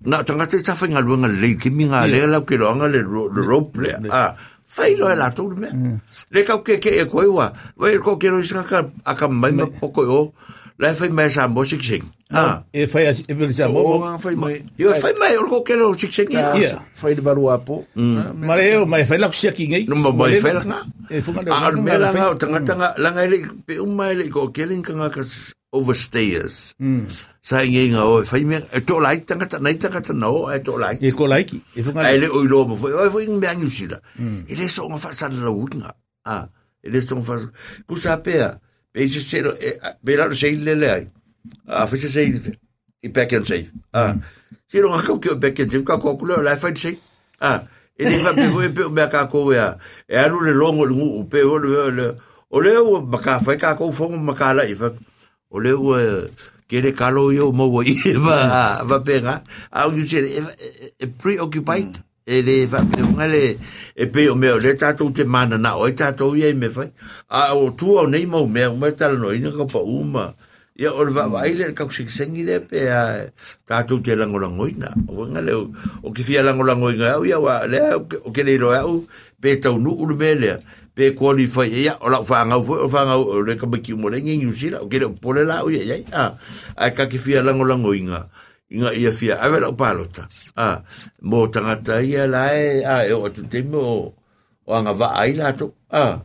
na tanga te sa fa nga lu nga le ki mi nga le la ke lo nga le ro play a fai lo la tu me le ka ke ke e ko wa wa ko ke ro sa ka a ka mai ma poko yo la fai mai sa mo sik sing ah e fai as e vil sa O mo nga fai mai. yo fai mai o ko ro sik sing Ka Ia. fai de baru apo. ma le o mai fai la sia ki ngai no mo mai fai la e fu nga a me la nga tanga tanga la nga le pe un mai le ko ke ling nga ka overstayers sa ngi nga o fai me e to lai tanga ta nei tanga ta no e to lai e ko laiki e fu nga ai le o lo mo foi o foi me angu sila ele so nga fa sa la unga ah ele so nga fa ku sa pe pe se se be la se le le ai a fe se se i back and say a se lo ka ko ke back and say ka ko ko la fa se a e ele va pe pe me ka ko ya e aru le longo lu ngu pe o le o le o ma ka fa ka ko fo ma ka la i fa o le o kere kalo yo mo wo i va va pega a u se e preoccupied e le va pe ngale e pe o me o le tato te mana na o tato ye me fai a o tu o nei mo me me tal no ina ko pa uma ia o le va vai le ka sik sengi le pe a tato te lango lango ina o ngale o o ki fia lango lango ina au ia wa le o ke le ro au pe tau nu u me le pe qualify ia o la fa nga o fa nga o le ka ki mo le ngi sila o ke le pole la o ia ia a ka ki fia lango lango inga inga ia fia a vera o palota. A mo tangata ia la e a e o tu te mo o anga va ai la to a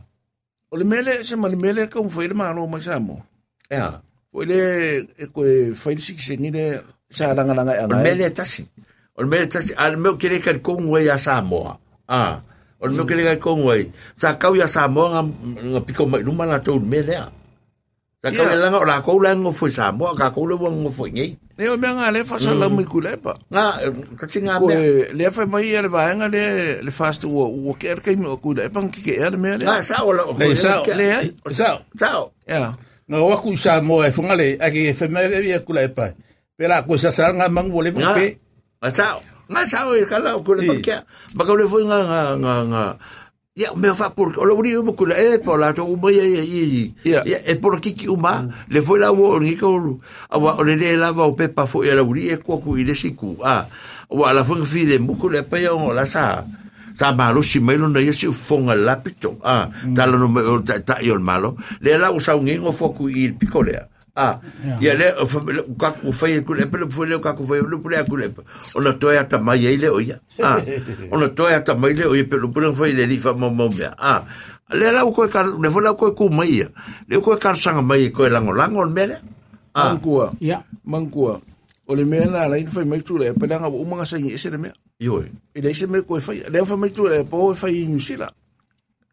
O le mele se ma le mele ka de malo mai sa mo. ia O le e ko e fai sik se ni le sa ranga ranga o anga. mele tasi. O mele tasi al meu kere ka ko ngwe ya Samoa. A o meu kere ka ko ngwe sa kau ya Samoa nga nga piko mai luma la to mele a sa kau Ia. la nga la ko la ngo fo Samoa ka ko le ngo fo ngi Ne o me nga le fa sa la mai ku le pa. nga ka tinga Ko me le fai mai e le va nga le le fast wo wo ke er kai mo ku le pa ki ke er me le. nga sa o la Le sa- Le sa sa Ya. nga wa ku sa mo e fu nga le a ki fe me e ku la e pa pe la ku sa sa nga mang wo le nga pe nga sa nga sa o ka la ko le pa ba ka le fo nga nga nga nga Ya, me fa por lo brio mo kula e por la to mo ye ye ye e por ki ki uma le foi la wo ni ko a wa o le le la va pe pa fo e la buri e ko ku i le siku. A wa la fo fi de mo kula pe o la sa sa malo si me lo ye si fonga la pito a ta lo no ta ta yo malo. Le la usa un ngo fo ku i picolea Ah, ya le ka ku fai ku le pele foi le ka ku fai le pule ku le. Ona toya ta mai ele o ya. Ah, ona toya ta mai le o ye pele pule foi le li fa mo mo me. Ah, le la ko ka le foi la ko ku mai ya. Le ko ka sanga mai ko lango lango mele. Ah, Mangkua. Ia. Mangkua. O le me na la fai mai tu le pa nga o mga sa ngi se le me. yo. E le se me ko fai. Le fai mai tu le po fai New Zealand.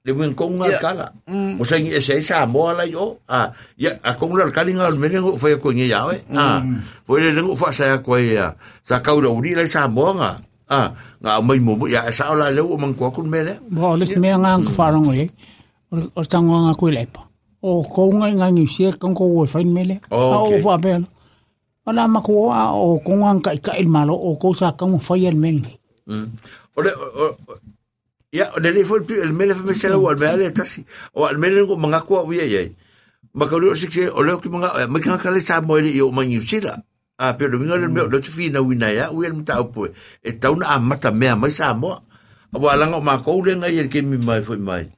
Le ko nga kala. Mo sai e sai sa mo la yo. Ah, ya a ko nga kali nga mele ngo foi ko ngi ya we. Ah, foi le ngo fa sa ko ya. Sa ka ro ri la sa mo nga. Ah, nga mai mo mo ya sa la le o man ko kun mele. Bo le me nga ang wharango e. O tango nga koe lepa. O ko nga nga ngi se kan ko wo fain mele. Oh. O fa bel. Ala ma ko a o ko nga ka ka il malo o ko sa kan fa yel mele. Mm. O le o o- ya o le le foi el mele fa mesela o mele tasi. O al mele ngo manga ko wi ye. Ma ka ro sikse o le ki manga ma ka ka le sa mo ile o ma ni sira. A pero minga le me lo tu fi na wina ya u el mta po. E ta una amata me mai sa mo. O wa langa ma ko le nga ye ke mi mai foi mai.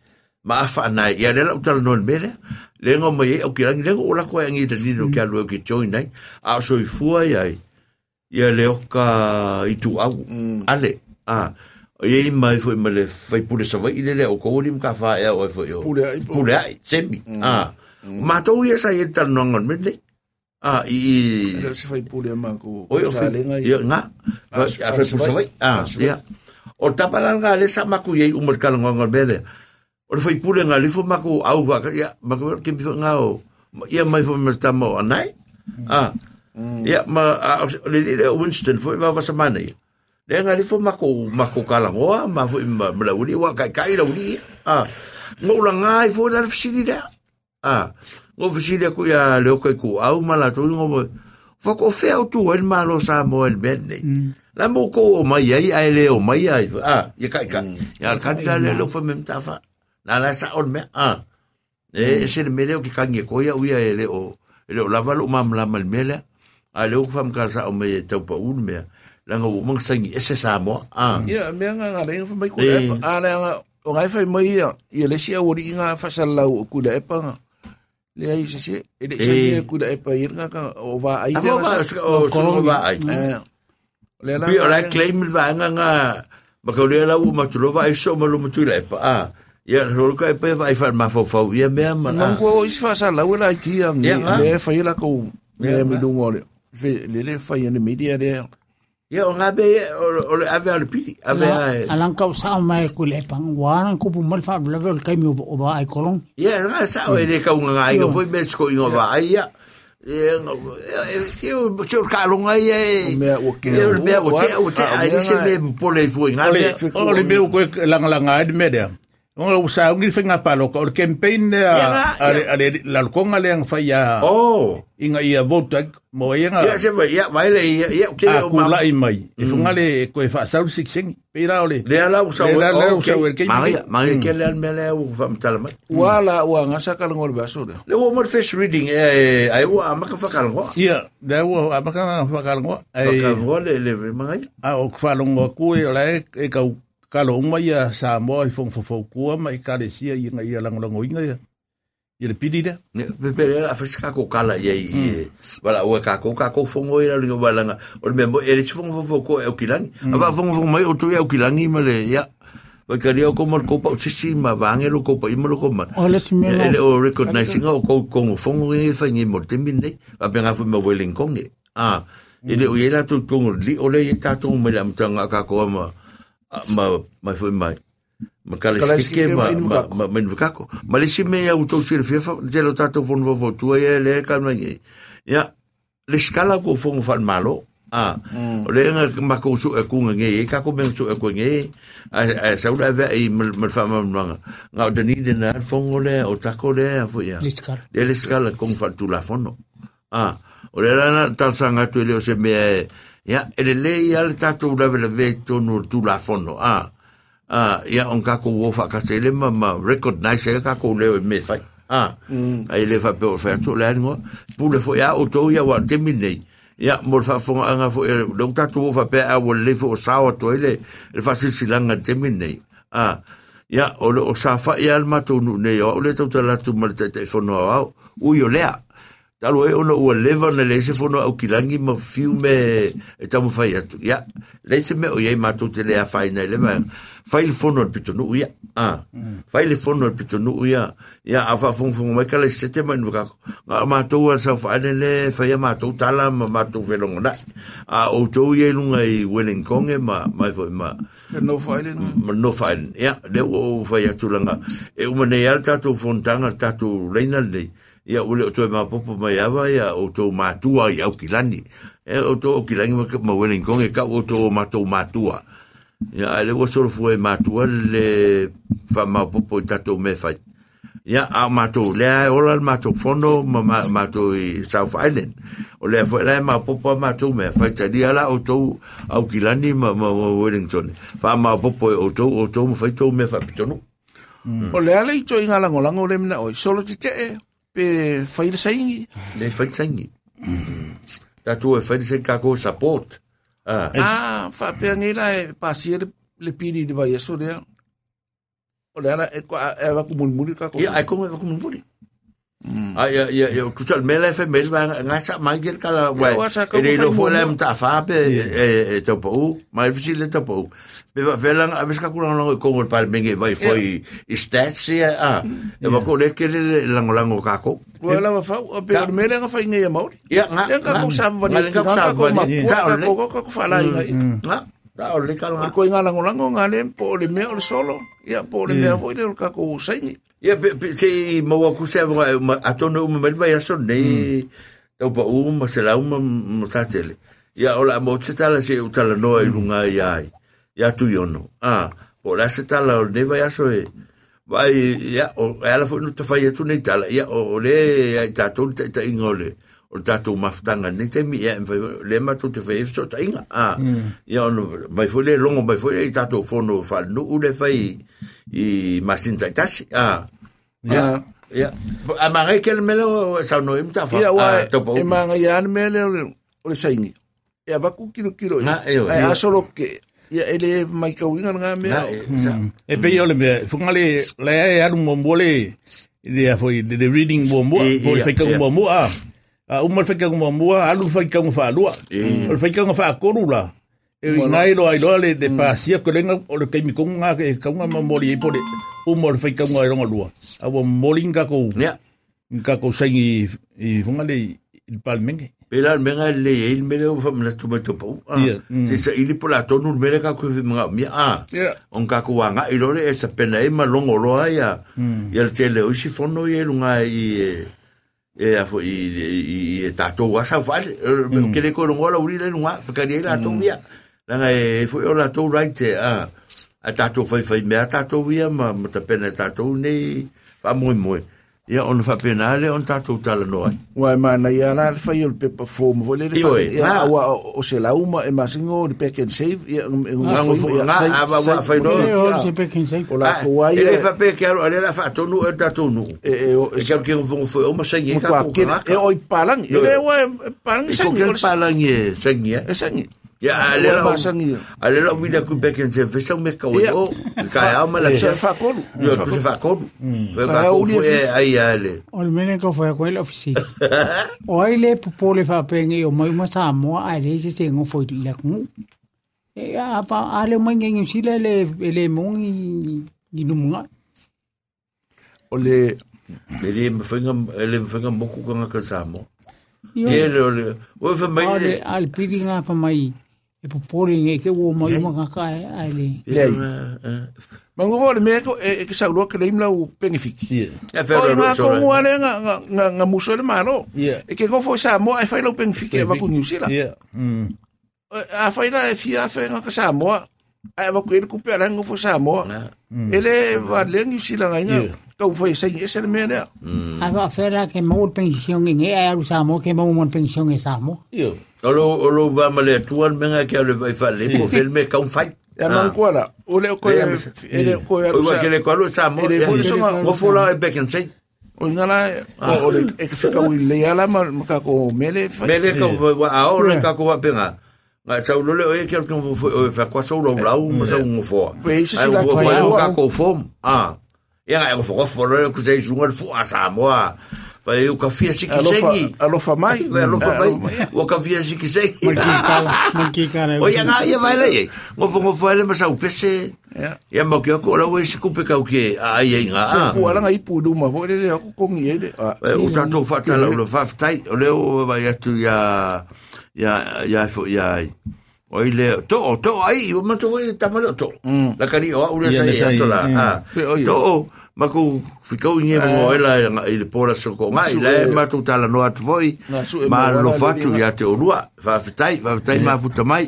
Ma afa na ya le la utal no mele. Le ngo mai o ki rangi le ngo la ko ngi te ni no ka lo ki join nai. A so i fua ya ia le oka i tu au ale a i mai foi male fai pule sa vai le o ko rim ka fa e o foi o po. pule ai semi a ma to ia sa ia tar nongon me le a i se fai pule ma ko. o sa le nga. ia nga Ah, a ah, fai se pule sa vai. Ah, ia o tapalanga le sa maku ia umar kala ngongon mele o le fai pule nga le fo maku au va ia maku ke mi nga o ia mai fo me sta mo anai a ia ma le Winston foi va va semana ia le nga le fo maku maku kala ngoa ma fo ma la uri wa kai kai la uri a ngo la ngai fo la fisili da a ngo fisili ku ya le ko ku au ma la tu ngo fa ko fe au tu el malo sa mo el ben nei La mo ko o mai ai ai le o mai ai. Ah, ya kai ka. Ya ka la le lo fa mem ta fa. Na la sa on me. Ah. E se le mele o ki kangi ko ya uia e le o le o lava lo mam la mal mele. A le o fam ka sa o me tau pa un me. La ngo mang sangi ese sa mo. Ah. Ia, mea ngā ngā renga wha mai Eh. epa. A lea ngā, o ngai whai mai ia, ia le sia ori i ngā whasalau o kule epa ngā. Le ai se se, e le Eh. sa kule epa i ngā ka o wā ai A lea mo ngā ba sa. o so ba ai. Le la Pi o la claim va nga nga ma ka le la u ma tu lo va i so ma lo ma tu le pa. Ah. Ya lo ka pe va i fa ma fo fo ia me ma. Nang ko o isi whasalau e la i ki a ngi, Ia ngā. le whai la ko, le ngā. mi lungo le. Fe, le le whai ane media le. Ya o nga be o le ave al pi. Ave ai. Alang kau sa mai ku le pang warang ku pumal fa level kai mi o ba ai kolong. Ya nga sa o ele ka nga ai ko foi mes ko ingo va ai ya. E que o seu calo nga ai. O mea ua ke E o mea o te o te o ai mea se me pole foi nga. Ole, mea. fiku ole o- meu koe langa langa ai me dea. Onga usa ungi whinga palo ka o campaign lea ngā, ale ia. ale lalkonga le ang whai a Oh. inga ia vote mo ia nga Ya se vai ya vai le ya ya ke a o ma. kula i mai. E whunga le koe wha sau siksengi. Peira ole. Le ala o sa Le ala o sa o o ke- Ma ya ma ya ke le al mele o fa mtala mai. Ua la ua ngasa ka lango le baso le. Le o mo face reading e ai o ama ka fa kalngo. Ia, da ua amaka whakalongoa. Fa Ai, kalngo le le ma ya. a o whalongoa kue o lai e kau kalo uma ia sa moa i fong fofo kua mai kare sia i nga ia langolango inga ia. Ia le pidi da. Ne pe pe la fa ska ko kala ye i. Wala o ka ko ka ko fongo ira linga wala O le mo e le fongo fo ko e o kilangi. Ava fongo fongo mai o tu e o kilangi ma le ya. Wa ka rio ko mo ko pa sisi ma vange lo ko pa i mo lo ko ma. O le si me E le o recognizing o ko ko fongo e fa ni mo te mine. A pe nga fu me weling kong e. Ah. Ele o yela tu ko li o le ta tu me la mtanga ka ko ma ma ma fu mai. Ma kala skike ma ma ma kako. ma. Ma le sime ya uto sir fefa te lo tato fon vo vo tu e le ka no ngi. Ya le skala ko fon fan malo. Ah. O le nga ma ko su e ku ngi e ka ko ben su e ku ngi. A a sa ura ve e mal fa ma nga. Nga o deni de na fon o le o tako le a fo ya. Le le skala kon fa tu la fono. Ah. O le rana tal sanga tu le o se me ya ele le ya le tato ura ve le ve tonu tu la fono. Ah ah ia on ka ko wo fa ka se le ma ma recognize e ka ko le me fa ah ai le fa pe o fa to le ngo pu le fo ya o to ya wa te mine. Ya mo fa fo anga fo e do ta to fa pe a wo le fo sa o to le le fa si silanga te mine. Ah ya o le o sa fa ya al ma to nu ne o le to la tu mal te te fo no au u yo le Talo e ona ua leva na le se fono au kilangi ma fiu me e tamu fai atu. Ya, le se me o iei mātou te lea fai nei leva. Fai le fono al pito nuu ia. Ah, fai le fono al pito nuu ia. Ya, a fa fongo fongo mai kala se te mai nuka. Nga mātou al sau fai nei le fai a mātou tala ma mātou velongo na. A o tou iei lunga i Wellingkonge ma mai foi ma no whai le no. no fai. Ya, le o fai atu langa. E uma nei al tātou fontanga tātou reina nei ia ule o toe mapopo mai awa ia o tō mātua i au kilani. E o tō o kilani ma, Wellington e kau o tō mātou mātua. Ia ele o soro e mātua le wha mapopo i tatou me fai. Ia a mātou lea e ola mātou fono ma ma- mātou i South Island. O lea fwe lea mapopo a mātou me fai tari ala o tō au kilani ma, ma, ma Wellington. Wha mapopo e o tō o tō ma fai tō me fai pitonu. O le ale i to inga lango le mina oi. Solo te te e. Pe whai le saingi. Le fai sangi. Tatu e fai se kako support. Ah. Ah, wha pe ngela e pasia le piri de vai eso le. O le ala e ko e wa ku mulmuli ka ko. Ia, ai kongo ko mun Ah, ia, ia, ia, kusal mele fe mele ba ngasa mai ger kala ka Ele lo fo lem ta fa pe e to po, mai fisi le to po. Pe va velan a ves ka kulang lang ko ngol pal menge vai foi stats ah. E va ko le ke le lang lang ka ko. Wa la wa fa o pe o mele nga fai ngai mauri. Ia, nga. Yang ka ko sa va ni. Nga sa ma ni. Sa ka le. ko ka ko fa la ngai. Nga. Ta o le kala. Ko inga lango lango nga le po o le mea o le solo. Ia po o le mea foi le ka ko saingi. Ia, se mo ku se va a tono uma mel vai aso nei. Tau pa uma se la uma mo sa tele. Ia ola mo se tala se u tala no i lunga i ai. Ia tu yono. Ah, o la se tala o ne vai aso e. Vai ia o ala fo no te fai tu tala. Ia o o le ia ta to te te ingole. O o tatou mafutanga ni te mi e le matu te fai so ta inga a ia ono mai foi le longo mai foi le tatou fono fa no u le fai i masin tai tasi a ia ia a mangai kel melo sa no im ta fa Ia wa to pa e manga ia ane mele o le- o le saingi. Ia waku kilo kilo. Na, eo, Ai eo. asolo ke. Ia ele mai kauinga nga mea. sa E pe ole me fungale le e alu mo mole ile a foi de reading mo mo I- mo ia, fe ka ia. mo mo a a o mo fe ka mo mo alu fe ka mo fa lua o fe ka mo fa korula e ngai lo ai lo le de pasia ko lenga o le kai mi ko nga ke ka nga mo li po de o mo fe ka mo ronga lua a o mo linga ko ia ka ko sangi i fungale il palmenge Pela menga le il mele o fa mena tu mai to pa Ia, mm. se sa ili pola tonu mele ka ku menga mi a on ka ku wanga i lore e sa pena e ma longo loa ia le tele o si fono i e lunga i e a fo i i i tato wa sa vale ke le ko longo la uri le lunga fa ka la to via la e fo o la to right a a tato fai fai me a tato via ma ma ta pena tato nei fa moi moi ia on fa pena le on tato tala no ai Wai mana ia la le fai o le pepa fo mo le e, Ia awa o se la uma e masingo le pack and save. Ia Nga ngo fo- nga, ava wa fai no. E o se pe kin sei. O la ko wai ele e fa pe que ale la fa tonu e ta tonu e o e que vão foi ke ka e o i palang. Io, Ele io. wa palang e ko sangi. que palangue sangue E sangi. Ya ale la masangi. ale la vida ku pe que se fez me ka o ka ama la Se fa kolu. yo se fa ko pe Ka ka ko uli e foi fif. ai ale O le mene ko foi ko le ofisi. O ai le popo le fa penge o mai ma sa mo ai le se se ngo foi le ku. E a pa ale mai ngi sile le le mong i i no mga. O le ele me foi ele me foi mo ku ka ka samo Io. ele ole o fa mai Ale al pidi nga fa mai. E popo le ngi ke wo mai ma ka ka ai le. Mangu vo le me ko e ke sa lo ke le imla u benefit. ia e O fa nga ro ko so wa le nga nga nga nga muso le malo. E ke ko fo sa mo ai fai lo benefit e va ku New Zealand. ia mm a fai la e fia fe nga ka sa mo. Ai va ku e ku pe la ngo fo sa mo. Ele va le New Zealand nga. Yeah. Ka u fai sai ese le me le. A va fera ke mo pension ngi ai aru sa mo ke mo mon pension e sa mo. ia Olo olo va male tuan menga que le vai fa le po filme ka un fight Ya man ko la. O le ko ele ko ya o que le kwalo sa mo mo fola e back and say O nga la o le e ke fika u le ala ma ka ko mele. Mele ka wa a ora ka ko wa penga. Nga sa ulo le o e ke ko fo o fa kwa so lo la u mo sa un fo. Pe isi Ai sila fo fo ka ko fo. Ah. Ya nga fo ko fo le ku se junga fo a sa mo. Fa e o ka fia si ki Alofa sengi. alofa mai. Vai lo fa mai. O ka fia si ki sengi. Mal ki kala, mal ki kala. O ya nga ia vai le. Mo fo fo le ma sa u pese. Ya. Ya mo ke ko la we si ku pe ka o ke ai ai nga. Se Ah. ku ala nga ipu du ma vo le le ko ko ngi ele. Ah. Eh, o tatou whaatala o le whawhtai, o leo o vai atu ia, ia, ia, fo, ia, ai. o i le, to, o, to, ai, o mato o i tamale o to. La kari o, Ia, sai, le sai, ato la, ia. ah. Fe, o, ia. To, o, ma ko fika u mo ela nga i de pora so ko mai le ma tu tala no at voi ma lo fatu ya te orua va fitai va fitai ma futa mai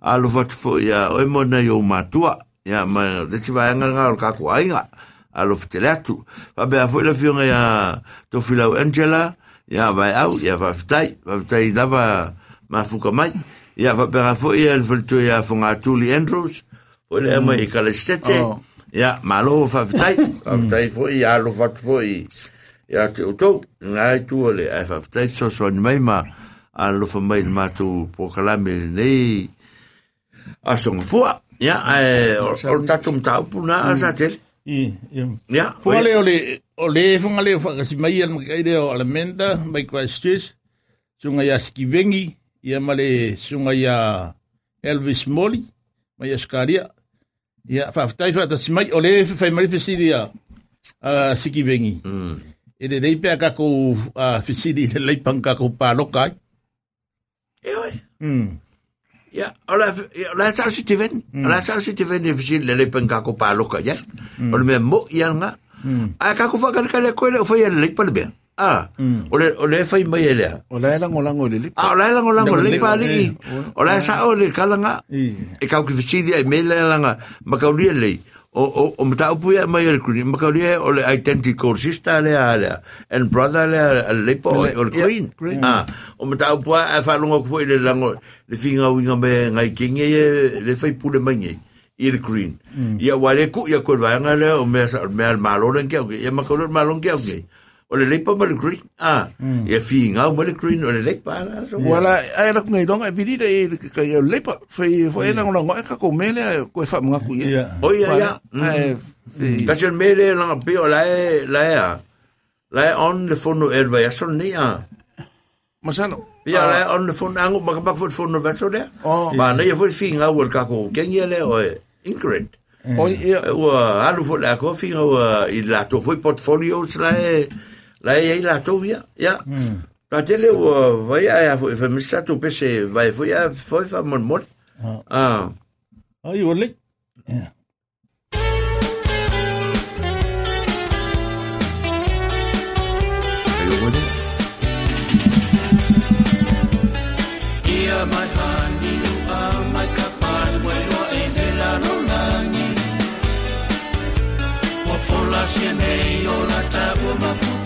a lo fatu fo ya o mo na yo matua ya ma de ti va nga nga ka ko ai nga a lo fitele va be a fo le fio ya to fila angela ya va au ya va fitai va fitai da va ma fuka mai ya va be a fo ya le fo tu ya fo nga tu li andrews Olha, le cala-se-te. Oh. Ia malo va fitai, va fitai fo ia lo fatu fo i ia te utou, ngā i tu ole, ai va fitai so so ni mai ma, a lo fa mai ma tu po kalame nei, a songa fua, ia, ai, o o tatum taupu na a sa tele. i ia le o le fungale o whakasi mai an makaire o Alameda, mai Christchurch, sunga ia Skivengi, ia male sunga ia Elvis Molly, mai Skaria, ia whawhtai whakasi mai, o le whai mari whesiri a uh, Skivengi. Mm. E le reipea kako uh, whesiri le leipang kako pālokai. Ewe. Mm. Ja, ola ola sa si te ven. Ola sa si te ven e fisi le le pen kako pa loka ya. Ola me mo ya nga. A kako fa kan kale ko le fa ya le pa le be. Ah. Ola ola fa mai ele. O la la ngola ngole le. Ah, ola la ngola le pa le. Ola sa o le kala nga. I. E ka ku fisi dia me le la nga. Ma ka uri le. o o o mata upu ya mai le green ma ka le o le identical sister le ale and brother le le po o le green ah o mata upu a fa longo ko le lango le finga winga me ngai kinge le fai pu le mai i le green ia wale ku ia ko va ngale o me me al malo le ke ia ma ko le malo ke o le lepa ma le green ah ia finga ma le green o le lepa na so wala ai la ngai donga vidi de ka yo lepa foi foi na ngona ka ko mele ko fa mga ku Ia. o ia ai Ka chen mele langa pe o lae lae lae on le fono erva ya son ni a. masano Pia lae on le fono angu baka baka fo fono vaso le. Oh. Ma na ia fo finga ur ka ko kenye le o incorrect. o ia Ua alu fo la ko finga ua i la to foi portfolios lae lae i la to ya. Ya. Ta tele ua vai a fo fa mista to pese vai fo ya fo fa mon mon. Ah. Ai, o le. Ayo mo Ia mai hani a mai kapan Wai loa e ne lano langi Wa fola sia nei o la ta ua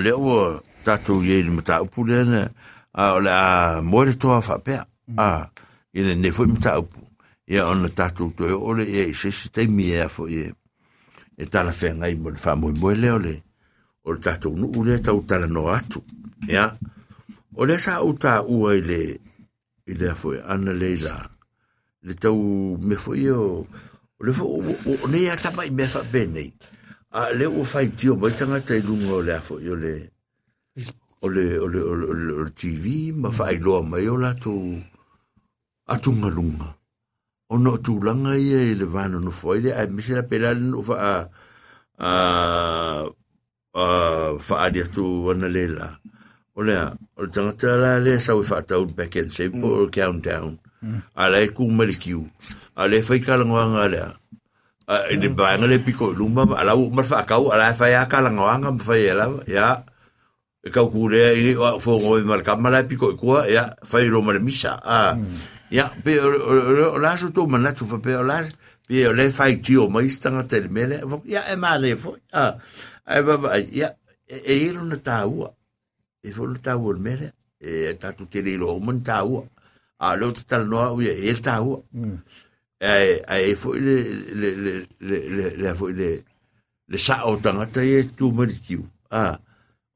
le o tatou ye le mata upu le na a o le a mo le toa fa pe a i le ne foi mata upu ya on tatou to o le e se se te mi e fo ye e tala fe ngai mo fa mo mo le o le o le tatou nu u le tau tala no atu ya o le sa u ta u ai le i le fo ana le la le tau me fo ye o le fo o ne ya ta mai me fa bene a le o fai tio mai tanga te lunga o le afo i o le o le o le o le, o le, TV ma fai loa mai o la tu a tunga lunga o no tu langa i e le vano no foi le a misi la pela no fa a a a fa a dia tu ana le la o le o le tangata la le sa ui whaatau back and po o countdown a le ku mele kiu a le whai kalangoanga lea a e le baanga le piko luma a lau mar whaakau a le whai a kalangoanga ma whai e lawa ya e kau kūrea i o fo ngoi mar kamala piko i kua ya whai ro mare misa a ya pe o laso tō manatu wha pe o laso pe le whai tio mai stanga te mele ya e ma le fo a e va ya e ilo na tāua e fo na tāua mele e tatu te le lo man tāua a lo tala noa ui e ta ai ai foi le le le le le foi le le sa o tanga ta e tu mari a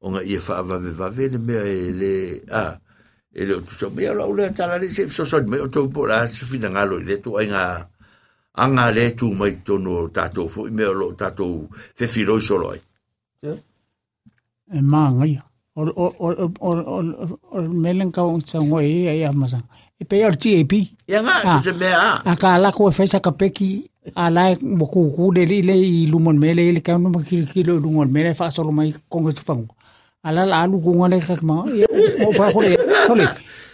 o nga ia fa va va ve le me le a e le tu so me la ula tala le se so so me o to po la se fina ngalo le tu ai nga anga le tu mai tono tato foi me lo tato fe filo so loi e mā ngai. O, o, o, o, o, o, melen ka un sa ngoi e e amasa. E pe ar GAP. ia nga Ah. se me a A ka ala ko e whaisa ka peki a lai mo ku ku de li le i lumon mele le ka no ki ki lo lumon mele fa solo mai kongo tu fango. Ala la alu ku ngale ka ma o fa ko le sole.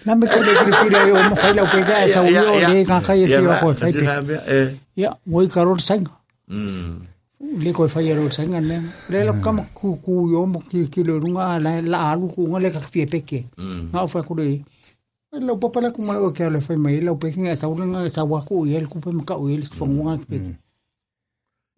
Na me ko le ki ki le o mo fa la ko ga sa u yo le ka ka ye fi ko fa pe. e Ya, moi ka ro sang. mm Le ko fa ye ro sang ne. Le lo ka mo ku ku yo mo ki ki lo runga la la alu ku ngale ka fi peke. mm nga fa ko le lo papa la kuma o ke le fa mai lo pe kinga sa ulenga sa wa ku yel ku pe maka o yel fa nga pe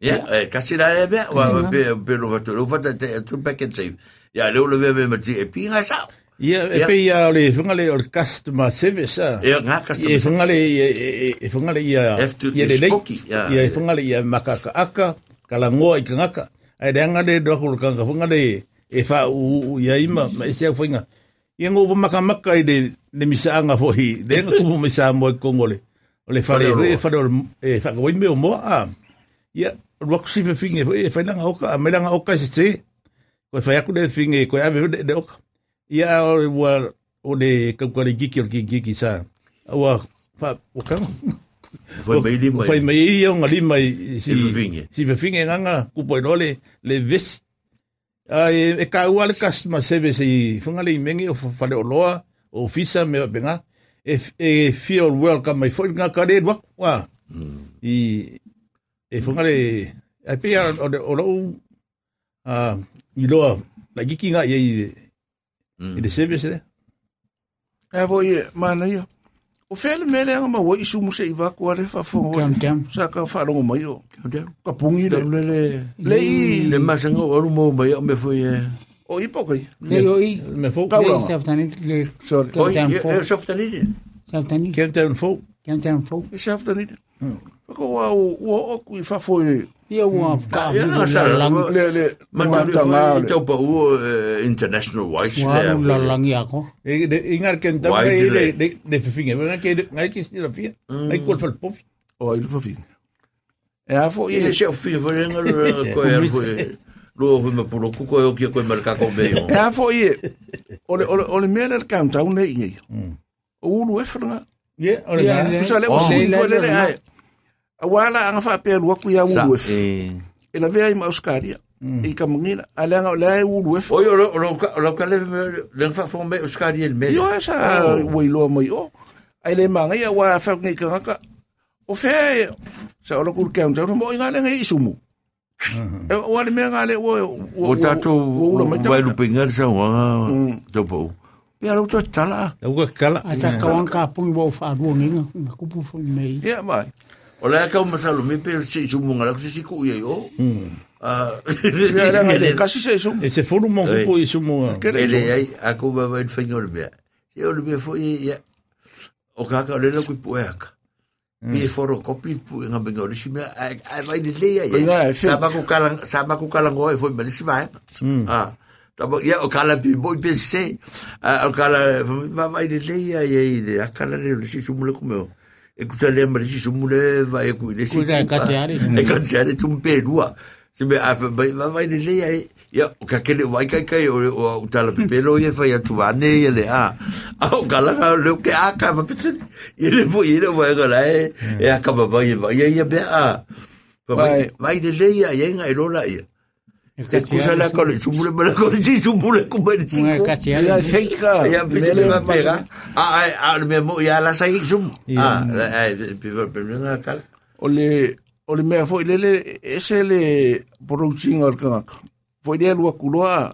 Ja, eh, kasi la e mea, wa pe pe lo vatu, lo vatu te tu packet save. Ja, le lo ve me mati e pinga sa. Ia, e Ia. pe ia le whunga le o le customer service a. E nga E customer. whunga le, e- e e whunga le ia, ia le lei, spooky, ia. ia e whunga le ia makaka aka, kalangoa i ka ngaka. Ai re anga le doku le kanga, whunga le e wha u ia ima, ma e sea whainga. Ia ngō pa maka maka i le, le misaanga fohi, le nga kupu misa mo i kongole. O le whare re, whare o e whakawai me o moa, a. Ia, ruaku si fe finge, e whainanga oka, a melanga oka se te. Koe whai aku le finge, koe ave de, de oka. Ia o le wa o le kaukare giki o le giki sa. Ua, wha, o kanga. Foi mai lima. Fai mai i o ngari mai si Si whiwhinge. Si whiwhinge nganga kupo ino le le vesi. A e, ka ua le customer service i whunga le i mengi o whare o loa o fisa me o benga. E, e feel welcome mai fwoi ngā kare wak wa. I e whunga le ai pia o o lau a i loa la giki ngā i i i le service le. E vo ye mana ia. O fele mele anga ma wo isu mu se iwa ko ale fa fo. Kam, kam. Sa ka fa longo mai o. Ka pungi Le le. le Le i le masanga o mo mai o me foi e. o ipo kai. le yo i Me fo Kau le longa. sa tani le Sorry. Oi, kam, e e softa ni. sa tani Ken ten fo. kam tam fo E sa fta ni. Ko wa o o ku i fa fo e. ia wa ka ia nga sa la lang Le le. Ma Ma tu ta nga foi le. tau pa u international wise wa la le. lang ia ko E de ingar ken ta Wai ngai te le le. de de fifinge, ngai ke ngai ke sila fia. Ngai ko fal pofi. O il fa fin. E a fo E ye. se fi foi nga ko e foi. Lo foi me puro ku ko o ki ko marka ko me o. E a fo ye. O le o le o le mele le kam tau nei ngai. O ulu e franga. Ye, ora Ia, nga. le- Pusa le o Oh. sui Le- fo le le- le ai. A wala anga fa pe lua ku ya ulu e. E E la vea ma uskaria. E ka mangina. A le anga o le ai ulu e. Oi, o lo lo lo ka le le fa fo me Oscar e me. Io e sa wei loa mai o. Ai le manga ia wa fa ngai ka ngaka. O fe sa ora kul kaun tau mo inga le ngai isumu. E o le mea ngale o O tato o vai tau. lu pingar sa wa topo. Pia lo to tala. Au ka kala. a ta ka wan ka pung wo fa ru nginga ku pu fo mai Ia mai. O le ka ma salu me pe si su munga la si ku ye o. Ah. Ia le kasi se isumu. E se furu mo Ei. kupo i sumu. Kere Ele isumu. ai a ko va vai fengo le me. Se o le fo ye. O ka ka le lo ku pu aka. Mi foro kopi pu nga bengo le si me ai vai le le. Ia, e Sa ba ku kala sa ba ku kala ngoi fo me si vai. Ah. Tabo ia o kala pi boy pe se. O kala va vai le le ye ye le akala le si su mu le ku me. E ku sa le ma si su mu le vai ku le si. Ku sa ka tiare. E ka tiare tu pe dua. Se me a vai vai le le ye. Ya, o ka kele vai kai kai o o tala pepelo ye fa ya tu vane ye le a. A o kala ka le ke a ka va petse. Ye le vo ye le va ga la e e a ka ba ba ye va ye ye be a. Vai Vai. de le ya ye nga i rola ye. Ke kusa la ko le sumule bala ko si sumule ko ba si Mga ko. kasi Ia ala. fake ka. Ya pisa le va pega. Ah ah ah me mo ya la sai sum. Ah eh piva pena kal. O le, o le mea foi lele, ese le porouchinga o kangaka. Foi le lua kuloa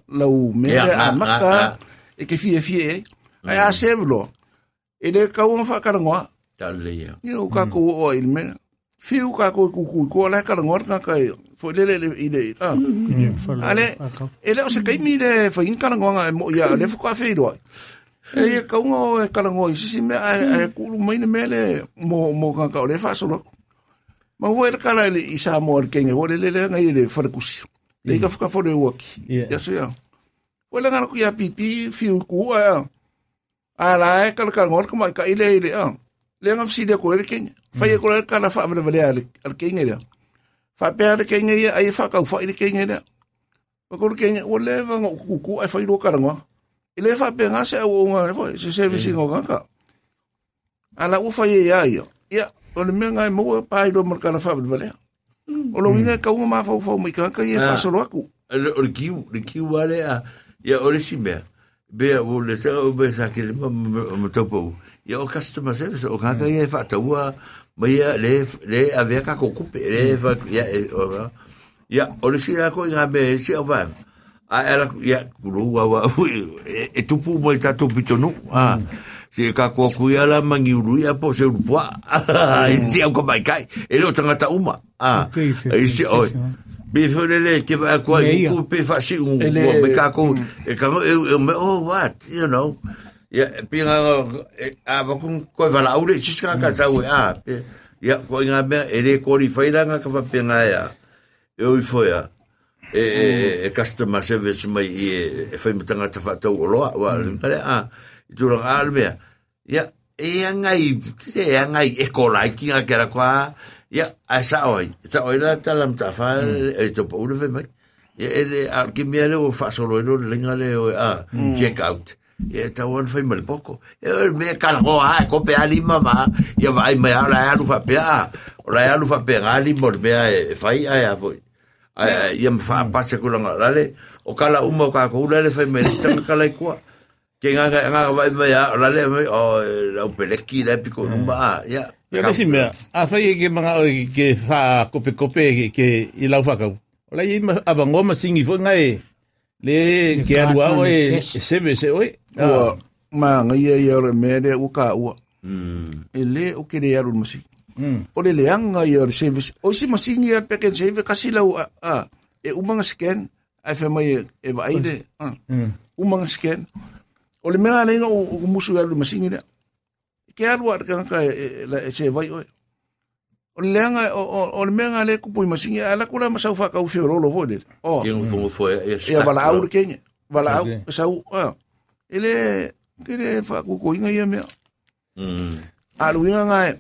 Ia, le ah, a maka e ke fie fie. Ai a sevelo. E le kau ma whakarangoa. Tal ya. Ia o kako o il mea. Fiu kako kuku ko la karangoa kangaka e. Foi lele le i le. Ah. Ale, e le o se kaimi le whain karangoa mo ia le fuka whairoa. E ia kaunga o e karangoa i sisi mea e kuru maine mea le mo, mo kangaka o le whaasoloku. Ma hua e kala le i sa mo al kenge, hua le le le ngai le wharakusi. Le ika whakafore uaki. Yeah. Ia so ia. Hua le ngana ku ia pipi, fiu ku a ia. A la e kala kala ngor kama ka ile ile a. Le ngam si de ko le kenge. Fai e ko le kala wha vale vale al kenge le. Fa pe al kenge ia ai fa ka fa ile kenge le. Pa ko le kenge o le va ku ku ai fai ro kala ngor. Ile fa pe nga se o nga le se service ngo nga. Ala u fai ia ia. Ia, o le mea ngai maua pai do markana wha vale. O lo winga ka maa fau fau mai kanka ia Ah. fa solo aku. O le kiu, le kiu wale a, ia o le si mea. Bea o le sa o be sa ke le ma ma topo. Ia o customer service o kaka ia fa taua mai ia le le avea ka ko kupe le fa ia e, o ia o le si ko nga be si o va. A era ia kuru wa e, e tupu mo ta tu pitonu. Ah. Si ka ko ku ia la mangiuru ia po se urpua. E si o ko mai kai. E lo tangata uma. Fe- E si o Be fole ke va Me ia. ku pe fa si un me ka ko e ka e e me oh what you know ya pinga a va kun ko va la ure si ska ka sa we a pe- ya ko nga me e le ko ri faira nga ka va pinga ya e o fo ya. E e e customer service mai e e fa mtanga ta fa to lo wa kare a tu lo al me ya. E anga i se anga i e ko la ki nga kera kwa. Ya a sa oi sa oi la ta lam ta fa e to po de mai. Ya ele al ki me le o fa solo le nga le o a check out ya ta wan fa mal poco ya me ka la go a ko pe ali mama ya vai me ala ya lu fa pe a ora ya lu fa pe ali mo me e fa i a ya foi ia me fa pa se kula nga le o kala uma o ka ko le fa me sta kala ko ke nga nga vai me ya la le me o la peleki le piko numba ya Ia le si mea. A whai e ke mga o ke wha kope kope ke, i lau whakau. O lai i ma avangoma singi fo ngai le ke arua o e sebe se oi. Ua, ma ngai ia ia ore mea le u ka ua. E le o ke le aru masi. O le leanga ia ore service. O si masingi ia peken save kasi lau a, e umanga scan. Ai fe mai e- va aide. Umanga scan. O le mea lenga o, o musu ia ore masingi le. Ke aru ar ka e, se vai oi. O le leanga o, le mea le kupui masingi ala kula masau fa ka u fe rolo vo le. O. ke ngu fo e Ia wala au kenge. Wala au. Sau. Ele kere fa ku ko inga ia mea. mm Alu inga ngai.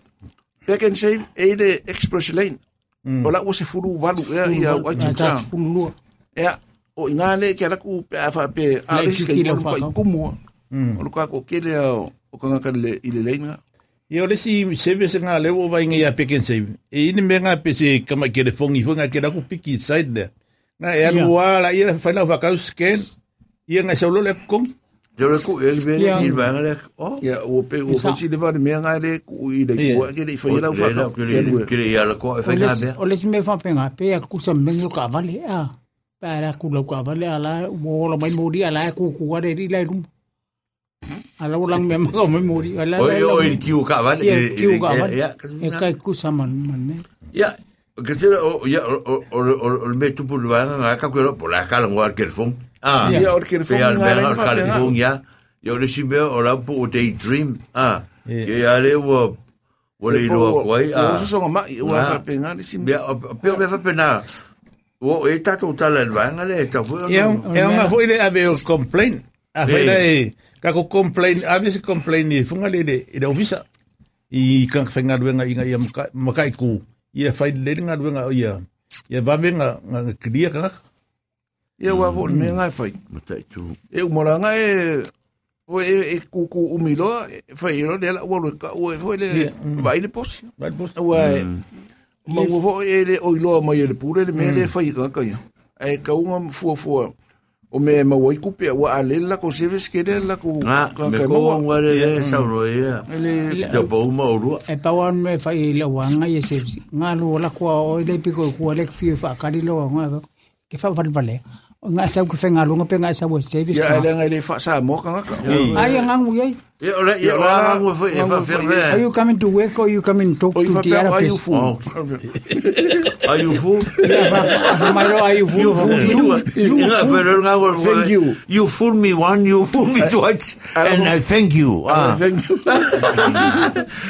Back and save e le express lane. O la se furu wai tu Ata ka. pulua. Ia o inga le ke ala ku pe afa pe a Le le ske kiki ko ko kumu. O lu ka ko kele o o kanga ka le ile lane. Ia o le si sebe se ngā leo vai ngai a peken sebe. E ini me ngā pe se kama ke le fongi fo ngā ke raku piki side there. Ngā e arua la ia whanau whakau scan. Ia ngai saulo le kongi. yo le ku e be Ia. ni va le o Ia o pe o pe si le va me nga le ku i le Ia. ku ke le fa ia fa ka. ke le ke le ya le ko e fa nga le be o le me fa pe a ku sa mengo ka vale a. Pa ra ku lo ka vale ala mo lo mai mori ala ku ku wa de ri rum. Ala ulang me ma mai mori ala. o o i ki u ka va Ia, kiu ka vale. ya E kai ku sa man man me. Ya, que se o ya o o me tu pu va nga ka ko por la kala ngwa ke fon. Ah. Ia o ke Pe fo al nga le me fa ka pe le nga. fon ya. Yo le si me o la pu day dream. Ah. Que ya le wo wo le lo ko ai. O Ah. so so nga o Ah. fa pe nga le si Be pe me fa pena. Wo e ta to ta le va nga le ta fu. Ia e ngā fo ile ave o complain. A whai Eh. E ka ko complain, ave se complain ni funga le le i le ofisa. I ka whenga ruenga inga ia maka- makai ku. Ia whai le ngā ruenga ia. Ia babe ngā ngā kiria ka ngaka. Ia wa vo me nga fai. Mata tu. e umoranga e o e e ku ku umilo fa iro de la wo ka o e foi le mm. vai le pos Vai posto. o e ma wo vo e le o ilo ma e le pure le me le fa i ka ka ia e kaunga fua fua o me ma wai kupe wa ale la ko service ke de la ko Ah, me ko ngare le sa no ia. ele Te po ma uru. e pawan me fai le wanga ye se nga lu la ko o le piko ko le fi fa ka di lo nga ke fa val vale nga sa ko fe nga lu nga pe nga sa wo service ya ele nga ele fa sa mo ka ka ai nga ngu ye Ia ora ia ora ngo foi e fa are fer. you coming to work or you coming to talk to fa the other place fu Are you fool? yeah fa mai lo ai You fool me. Ia pero nga ngo. Thank you. You fool me one, you fool me twice, and I thank you. Ah. thank you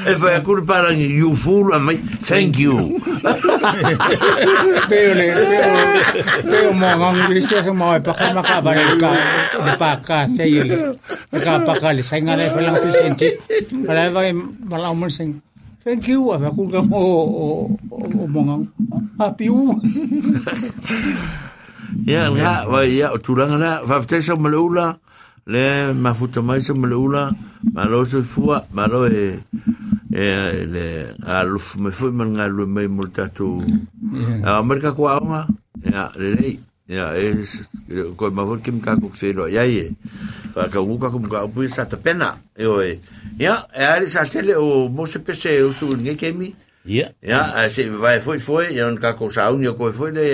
E fa kur para you fool, and thank you. pero pero pero mo nga se mo pa ka ma ka ba le ka le pa ka se ye ka pa ka le sai nga le fa lang tu senti para va va la mo sing thank you a ku ka mo o o mo nga a piu. Ia nga wa ia o turanga na fa ftesa malula le mafuta mai sa malula ma lo? Se fua ma lo e e le a lu me foi man nga lu mai multa tu a marka ko anga ia le ia e ko ma vor kim ka ko se lo ia ye pa ka uka kum ka pu sa ta pena e o e ia e ari sa tele o mo se pese o su nge kemi Ia. Ja, se vai foi foi, e on ka ko sa unio ko foi le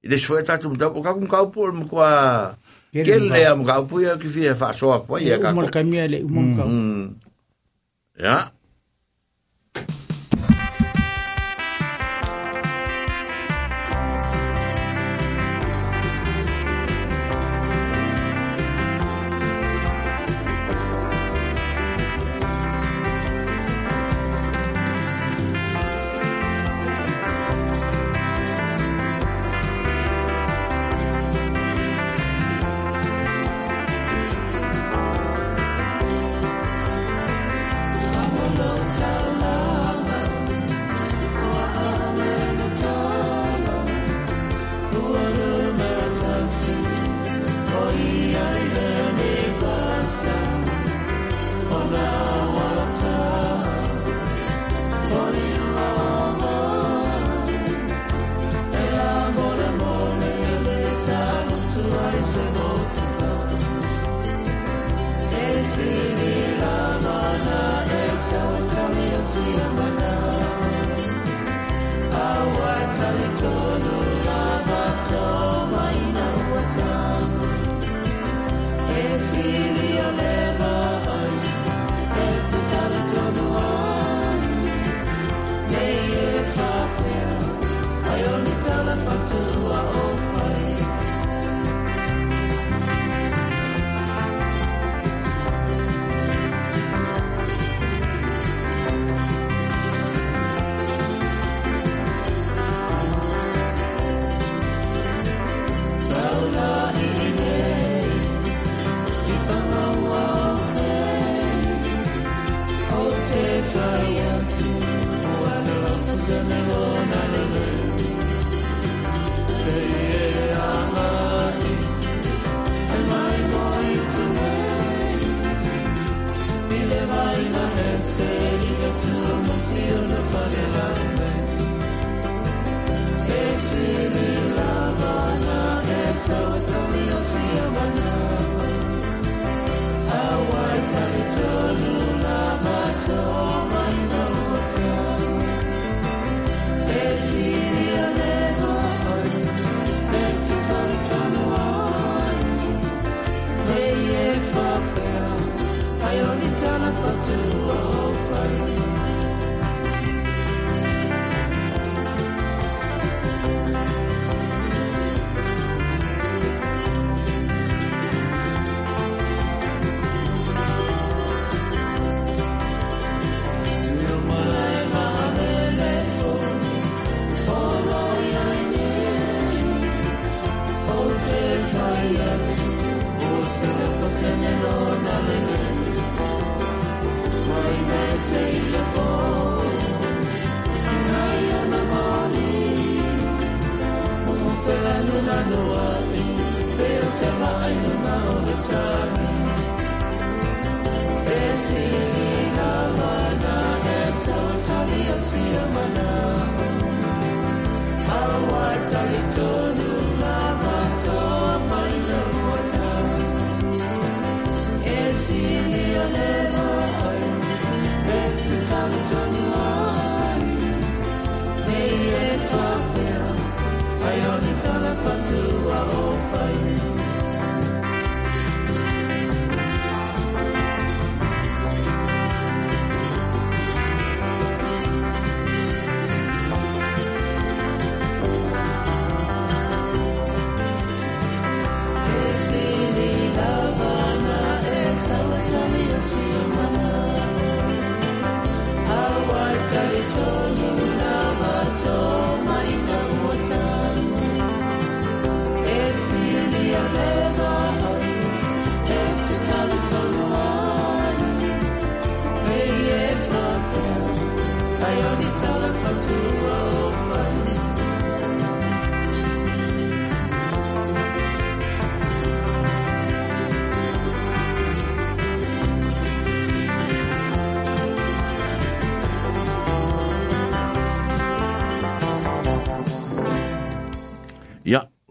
le foi ta tu ta ka kun ka po mo kwa Ke le am ka po ya ki fi fa so ko ya ka mo ko. ka mi le mo ka Mm.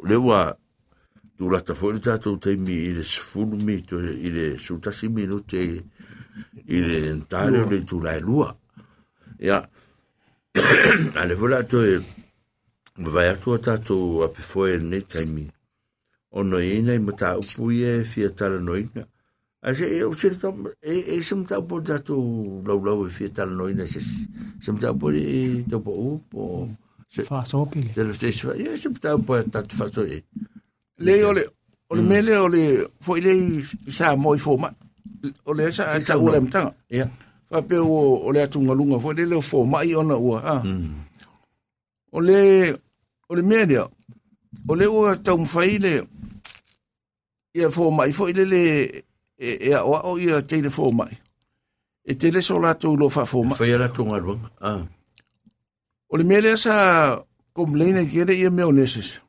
Ja. le wa tu la ta fo, le tatou te mi i le sefulu mi to i le sultasi minute i le ntale o le tu la lua ia ale vola to e vai atu a tatou a pe foi nei taimi ono ina i mata upu e fia tala noina a se e o se e e se mata po tatou lau lau e fia tala noina se se mata po e, e to po upo se Fa so pile. se lo stesso e se mata po tatou fa e le ole ole mele ole fo ile i sa mo i fo ma ole sa sa ule mtanga ia fa pe o ole atu ngalunga fo le fo ma i ona ua ah. Ole ole mele ole ua tau mwhai le ia fo mai fo ile le e e a o o ia te le fo mai. E te le so la tu lo fa fo ma fa ia tu ngalwa ah ole mele sa komleina kere ia me oneses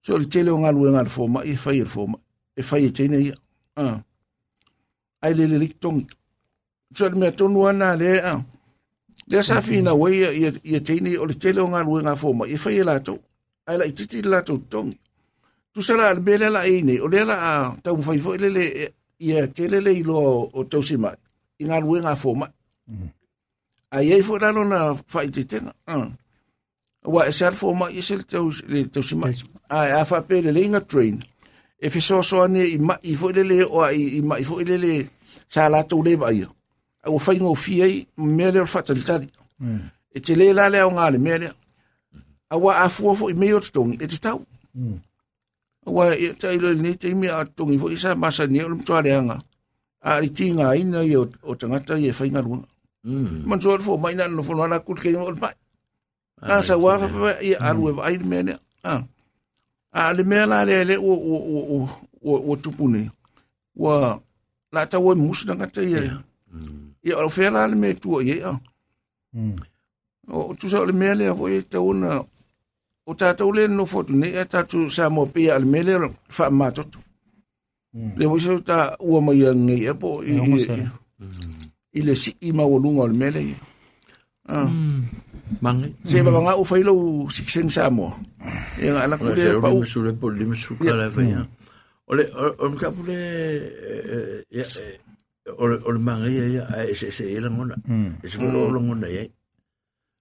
so le tele o ngalu ngal fo ma e fa ia fo ma e fa ia tene ia ai le le tong so le me tonu ana le ah le sa fina we ia ia tene o le tele o ngalu ngal fo ma e fa ia la to ai la ititi la to tong tu sala al bele la ine o le la a tau fai fo le le ia tele le ilo o tau sima i ngalu ngal fo ma. Ai ai fo la na fa ititenga ah wa e sel fo ma i sel tau le tau sima ai a fa pe le linga train e fi so so ne i ma i fo le le o i i ma i fo le le sa la tau le ba ia o fai ngo fi ai me le fa tali tali e te le la le o me le a wa a fo fo i me o tong e te tau wa e tai le ni te mi a tong i fo i sa masa ni o le anga a ri tinga ina i o o tangata i e mm. Man so fo mai na no fo na kul ke o mai na sa wa fa fa i alu e ai me ne ah a le me la le le o o o o o tupuni wa la ta wo mus na ngata ye ye o fe la le me tu ye ah o tu sa le me le vo ye ta una o ta ta le no foto ne e ta tu sa mo pe al me le fa ma to le vo so ta o ma ye ngi e po i E. i le si i ma o lunga al me le ah mangi se ba nga o fa ilo siksen sa mo. E nga la ku le se pa me sure po lime su kala fa ya. Ole ole mta pule ya ole ole manga ya ese ese ela ngona. Ese fo lo ngona ya.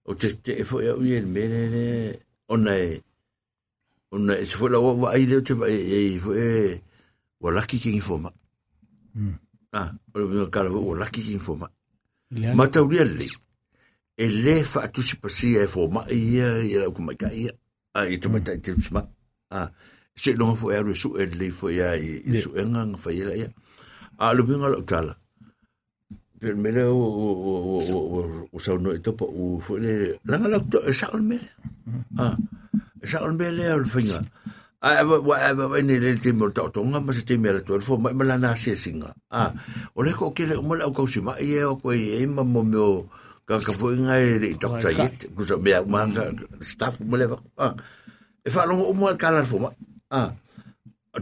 O te te fo ya u ye me ne ne ona e ona ese fo la wa ai le te va e fo e wa lucky king fo ma. Ah, ole me kala wa lucky king fo ma. Ma ta uri le. E le fa tu si pasi e fo ma ia ia la ku mai ka ia. Ah, e te mata te sma. Ah, se no fo e su e le fo ia i su enga fa ia ia. Ah, lu binga lo tala. Per mele o o o o o o sa no to o fo le la la to sa o mele. Ah, sa o mele o finga. Ah, wa wa wa ni le te mo to to nga ma se te mele to fo ma la na se singa. a o le ko ke le mo la ko si ma ye o ko ye ma mo mo ka ka fo nga le to ta yet ku so be ma staff mo le a e fa longo mo ka la fo ma a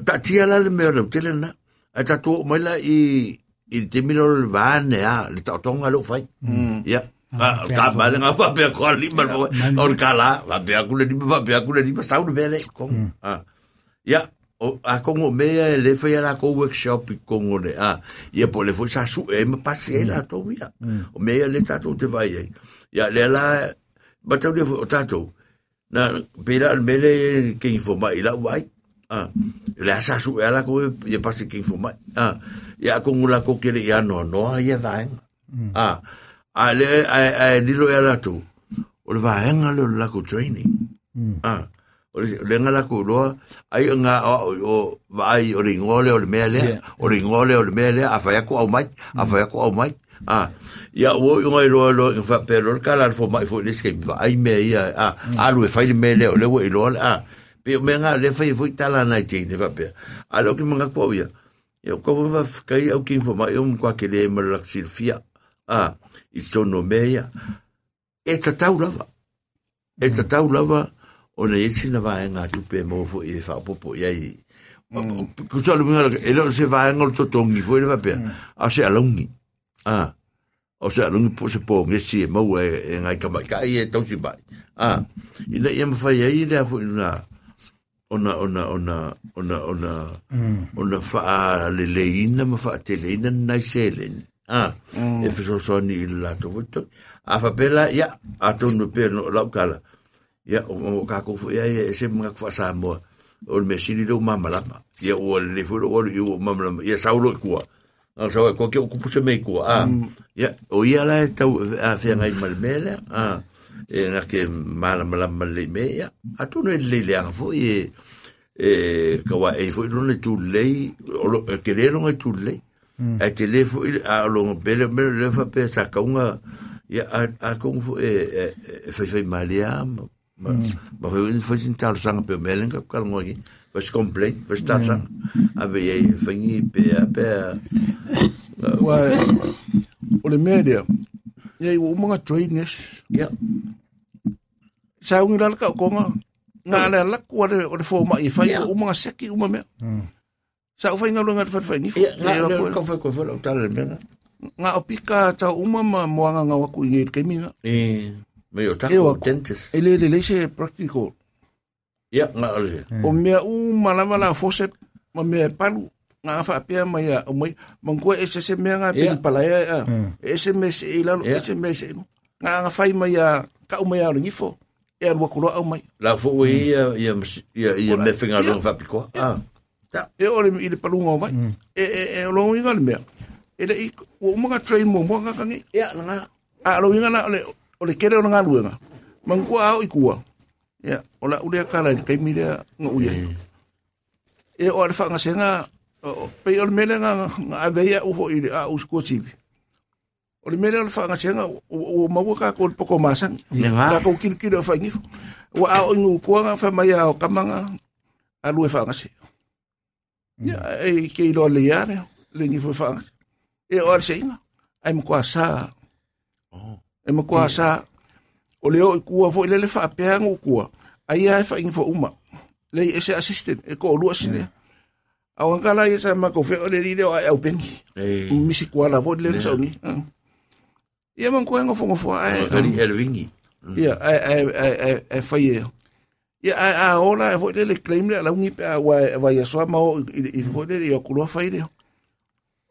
ta ti ala le me le na a ta to mo la i i te mi lo le va ne a le to to nga lo fai ya ka ba le nga fa pe ko li ma or ka la va pe ku le va pe ku le di sa u be le ko ya o a kongo me le fa ya ko workshop i kongo le a ia po le fo sa su e me pasi e la to ya o me le ta to te vai ya le la ba ta le fo ta to na pera al mele ke informa ila vai ah le asa su e la ko e pasi ke informa ah ya kongo la ko ke le ya no no ya vai ah a le a a dilo ya la to o le vai nga le la ko training. Ah o le le nga la ko lo ai nga o o vai o ring ole o le mele o ring ole o le mele a fa ko au mai a fa ko au mai. Ah ya wo yo ngai lo lo fa pero ka la fo mai fo le ske ai me ia ah a lo fa le mele o le wo lo ah pe me nga le fa fo tala na ti ne fa pe a lo ki manga ko ia. Yo ko va kai au ki fo mai um kwa ke le me la silfia ah i sono meia e ta tau lava. E ta tau lava o na esi na vai ngā tupe mo fo i fa popo ia i ku sa lu e lo se vai ngol to tongi fo i va pe a se alongi. Ah o se alongi po se po nge si mo e ngai ka mai kai e tau si bai ah i na ia ma fai ai le fo i na ona ona ona ona ona ona fa le leina ma fa te leina nai selen ah e fa so ni la to to a fa bela ya a to no pe no la kala ya o ka ko fu ya e se ma fa sa mo o me sini do mama la ya o le fu o o mama la ya sa lo ku a sa ko ke ku se me ku ah ya o ya la ta a fe ngai mal mele ah e nga ke mala mala male me ya a tu no le le ang fo e e ka wa e fo no le tu le o ke le no tu le e te le fo a lo bele me le fa pe sa ka unga ya a a ko fo e e fa fa malia ma ma fo in fo sin tal sang pe melen ka ka ngo ni va se complain va sta sang. Ave e fa ni pe pe wa o le media ye o mga trainers ya sa ungi la ka konga nga la la ko de o de fo ma i fa o mga seki o ma me sa o fa nga lunga fa fa ni ya nga ko fa ko fa lo tal me nga. O pika ta uma ma moanga nga wa ku ngi ke minga e me yo ta E wa- dentist. Ele le le se practical. Ya nga ole o mea u malama la fose ma mea palu nga fa pe ma ya o mai man ko ese se mea nga Yeah. pala ya ese me se ila Yeah. ese me se nga nga fai ma ya ka o mea ni fo e al wakulo au mai La fo we ia ia ia me finga lo fa piko. Ah. E o le i le palu ngo vai e e e o lo inga le mea. E le i o mga train mo nga kangi Ya nga. a lo inga na o le o le kere o nga luenga man ko au i kua. Ya o la ule kala i kai mire nga uye e o le fa nga senga o pe o le mele nga nga aveia u fo i le a u sko chibi. O le mele o le fa nga senga o o maua ka ko poko masang nga. ka ko kil kil fa ngi wa a o ngu ko nga fa mai a o kamanga a lu fa nga se ya e ke lo le ya le ngi fa nga e o le senga ai mo ko sa Oh. e mo kua sa o leo i kua fo ile le fa pe ngo kua ai ai fa info uma le ese assistant e ko lu asine au ngala i sa ma ko fe o le rile o ai au pengi misi kua la vo le so ni ia man ko ngo fo fo ai Kali Ervingi. ia ai ai ai ai ai fa ye ia ai a ola e fo le le claim le la ungi pe a wa va ya so ma o i fo le i ku lo fa ile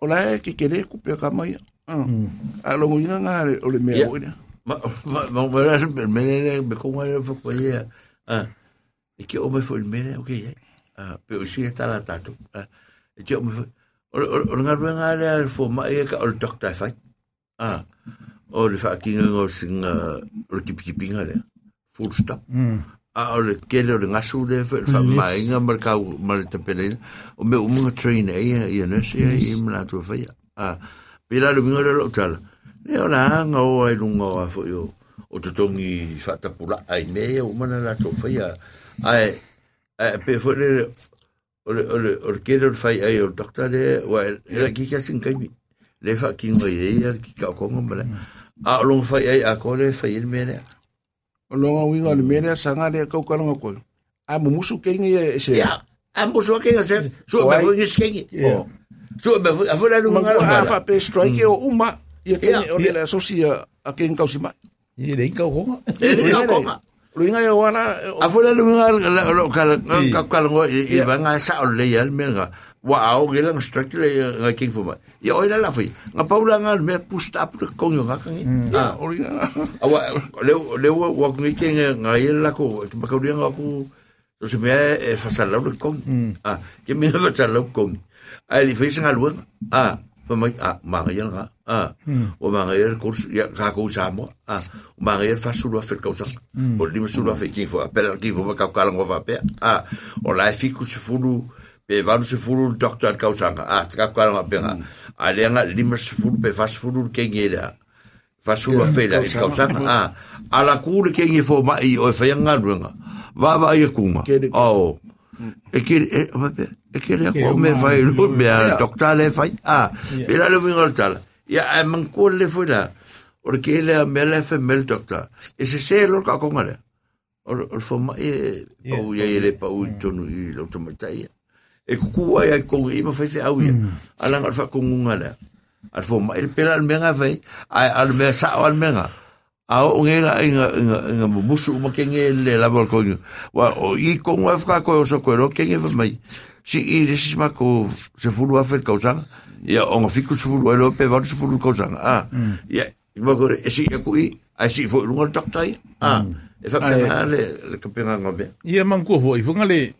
ola e ke kere ku pe ka mai a lo ngi nga o le me o ile Ma ma ma ma me me me ko wa fo ko ia. Ah. E ke o me fo me okay. Ah, pe o si está la tato. Ah. E ke o me o o nga ru nga le fo ma e ka o doctor fa. Ah. O le fa ki ngo singa o ki ki pinga le. Full stop. A o le kele o le ngasu le fa fa mai nga mar ka mar te pele o me o mga train e ia nurse e i mla tu fa a. Pila lu minga le lo tala. Le o la nga o ai lunga o fo yo. O to tongi fa ta pula ai me o mana la to fa ia ai pe fo le o le o le o le kele o fa ai o doctor le wa le ki ka sin kai le fa ki ngo ye ia ki ka ko ngomba a lo fa ai a ko le fa il me le o longa winga le mene sanga le kau kalanga ko a mo musu ke ngi e se? Ja, ambos so que hacer. Su me fue que skengi. Oh. Su me fue a fuera de un man ko a fa pe strike o uma ia ke Yeah. o le asocia a ke ngau sima I le inka honga. lo inga e wala A fuera de un lugar lo cal cal cal y van a sa o le al menga. Wa au que lang strike le nga king fuma. Ya oi la foi. Nga paula nga me pusta ap con yo nga kan. Ah, o inga awa le le wa ngi ke nga yela ko ba ka nga ko so se me e fa sala lo con. Ah, que me fa sala con. Ai li fez nga luang. Ah, pa mai ah ma nga nga. Ah, o ma nga el kurs ya ka ko sa mo. Ah, o ma nga el fa su lo fa ka sa. O li me su lo fa ki fo apela ki fo ka ka nga fa pe. Ah, o la fi ku se fulu pe va se fulu doctor ka usanga. Ah, ka ka nga pe. Ah, le nga lima se fulu pe fa se fulu ke ngela fa sulu fela i kausanga a ala kule ke ngi fo mai o fa yanga runga va va ia kuma Ke- o e ke e pe e ke le ko me fa i lu be a doctor le fa a e la le vinga tala ya a man ko le fo la o ke le me le fa mel doctor e se se lo ka ko ngale o o fo mai e o ya ele pa u tonu i lo to mai tai e ku ai ko i ma fa se au ia ala ngal fa ko ngala al fo mai pela al menga vai ai al me sa al menga a o nge la inga inga inga musu ma ke nge le la bol ko wa o i ko wa fa ko so ko ro ke nge fa mai si i de si ma ko se fulu a fer sang ya o nga fiku se fulu ro pe va se fulu sang a ya ma ko e si e ku i a si fo lu ngol doktai a e fa pe le le ka pe nga ngobe Ia man ko foi, funga le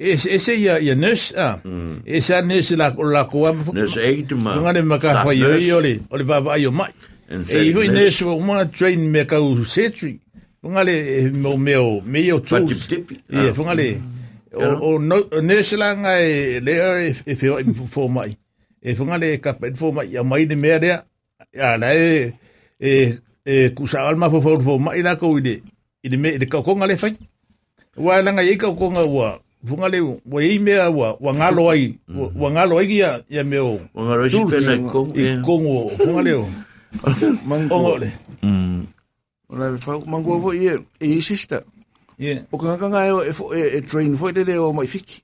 e e se ia ia nurse ah. E sa nurse la la ko am ne se e tu ma funga le maka foi yo yo le o le baba yo mai. E i nurse. nurse o mo train me ka u setri. Funga le e mo meo meo tools. Fatip-tipi. Ia Ah. funga le o o no o nurse la nga e le e e fe fo mai. E funga le ka pe fo mai ya mai de me dia. Ya la e e e kusa alma fo fo fo mai la ko ide. Ide me ide ka ko nga le fai. wa langa i ka ko nga wa funga le wa i mea wa wa ngalo ai wa- wa ngalo ai ya ya meo o nga ro si Tools. pe na ko i kongo funga le o Mango. ongo le mm Ola fa mango fo ye e i sister. ye O ka ka nga e fo e e train fo de le o mai fiki.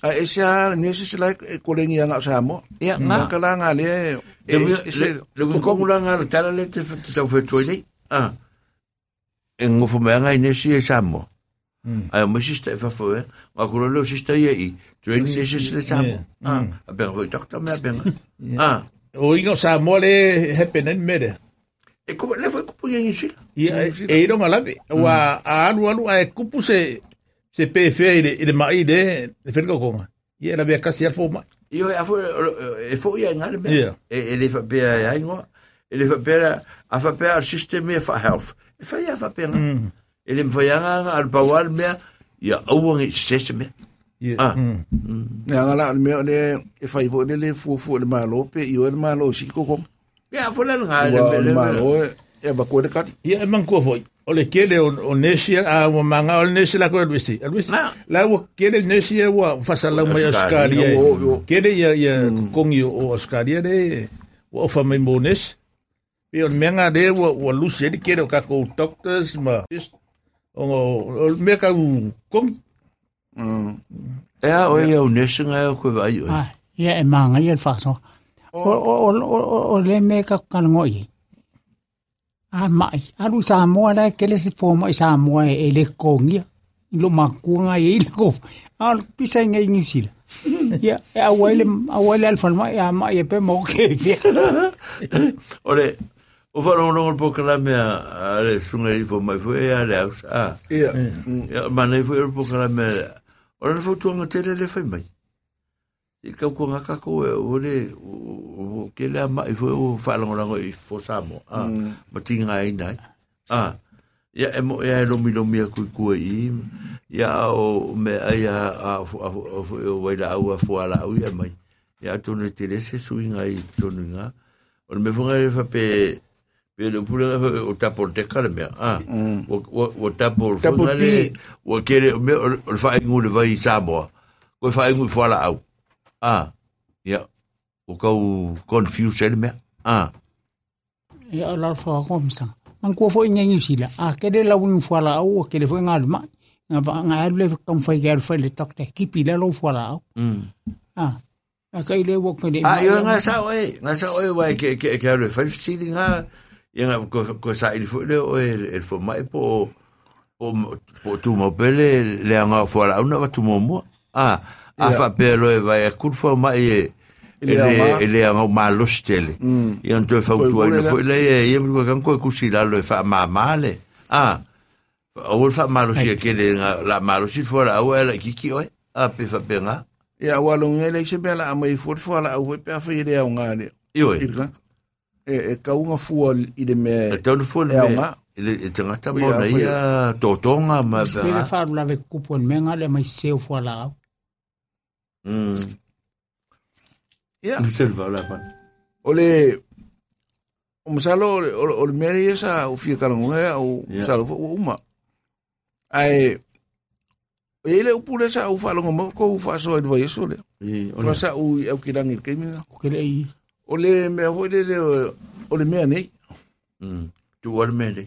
A e sia nesi se like e kolengi anga sa mo. Ya, nga nga. ka la nga le e le e se le ko ko la nga tala le te te fe to ni ah en ngo fo me nga ine si e samo ai mo si sta fa fo e ma ko lo si sta ye i train ni si le samo ah a ben vo doctor me ben ah o ingo sa mo le hepenen mede e ko le fo ko pu ni si ia e ro ngala be wa alu alu ai kupu se se pe fe ide ide mai de de fer ko konga ia la be kasi al fo mai io e fo e fo ye nga le be Yeah. e le fa be ai ngo e le fa be a fa be al system e fa health. E fa ya fa be nga e le fa ya nga al bawal me ya au ngi se me ia Ah. nga nga la me le e fa fo de le fu fu le malo pe i o le malo si ko ko. ya fo la nga le le malo e ba ko de kat. ia e man ko foi o le kede o, o nesi a o manga o nesi la ko luisi luisi la o kede nesi e wa fasala mai Oscaria, oskaria o- o- kede ia ia kongi o oskaria de o fa mai mones pe o menga de o o lusi de kede o ka ko doctors ma o o me ka u kong e a o ia unesa nga ko vai o Ah, ia e manga ia le whaaso. O, o, o, o, o le me ka kalango i. A mai, alu sa moa la ke le se fo mai sa moa e le kongia. I lo makuanga i le ko. A pisa ngai ngi sila. Ia, e a wale, a wale alfa mai, a mai e pe mo ke pia. ore o fa no no po kala me a le sunga i fo mai fo e a le aus a Ia. ya ma nei fo po kala me ora O rana fau tuanga tere le fai mai. I kau kua ngaka ko e o le, o ke lea ma, i fwe o whaalango i fosamo. A, ma tinga ai nai. A, ia e mo, ia e lomi lomi a kui kua i, ia o me ai a, a, a, a, a, a, a, a, a, a, a, a, a, i a, a, a, a, a, a, pe le pula o tapo te kale me ah o o o tapo fonga le o kere me o fa ingu le vai samo o fa ingu fo ala au ah ya o kau confuse ele me ah Ia la fa ko msa. Man ko fo ngai ngi sila. A ke le la wing fo la au ke le fo ngal mai. Nga ba nga le kam fa ke fa le tok te kipi le lo fo la au. mm Ah. A kai le wo ke le. ah yo nga sa oi nga sa oi vai ke ke ke le fa si nga ya nga ko ko sa il fo le o el fo mai po po po tu mo pele le nga fo ala una va tu mo mo ah a fa pelo e vai a curva mai e Ele ele ama. ele nga ma lo stele e anto fa tu ai fo le. e mo kan ko ku si la lo fa ma male ah o fa ma lo si ke le la ma lo si fo la o la ki ki oi a pe fa pe nga. Ia wa lo ngele se bela a mai fo fo la au pe fa ile au nga le. Irka. E e ka unga fu i de me. e tau fo le E ele e tanga ta Ui, mo a na foi- ia to tonga ma Ke le ba fa la ve kupon me nga le mai se fo la au. mm Ia. se va la pa O le o masalo o o le meri esa o fia kalango e o Ia. salo fo uma. Ai o ele o pule sa o falo mo ko o fa so e vai so le. Pro sa o e o kirangi ke minga. Ke le i. O le me o le le o le me nei. mm. Tu war me de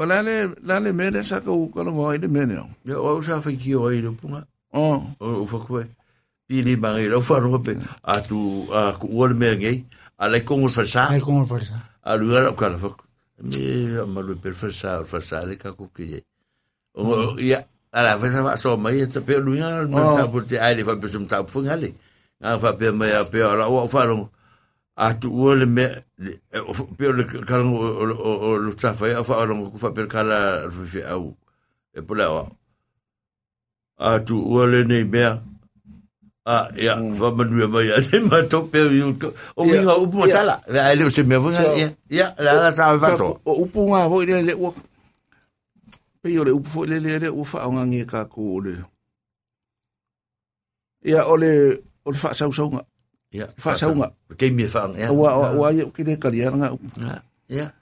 O la le la le me sa ko kalango e le me nei. ya o sa fa ki o i lo punga. Oh. o fa ko pili bangi lo fa ro pe. A tu a ku me a le ko fa sa. Ai ko mo fa sa. a lu ala ka fa mi ma lu per fasa fasa le ka ku ki o ia ala fa sa so mai ta pe lu nga ma ta pu te ai le fa pe sum ta fu nga le nga fa pe mai a pe ala o fa lo a tu o le me pe le ka o lu ta fa a fa lo ku fa per kala fi au e po la a tu o le nei mea Ah, ja, mm. wat men nu maar ja, maar toch per je o minga upu matala. Ja, ele se me vunga. Ja, ja, la la sa va to. O upu nga ho ile le o. Pe yo le upu fo le le le o fa nga ngi ka ko le. Ja, o le o le fa sa sa. Ja, Fa sa nga. Ke mi fa ja. Wa wa ye ki le kali nga. Ja.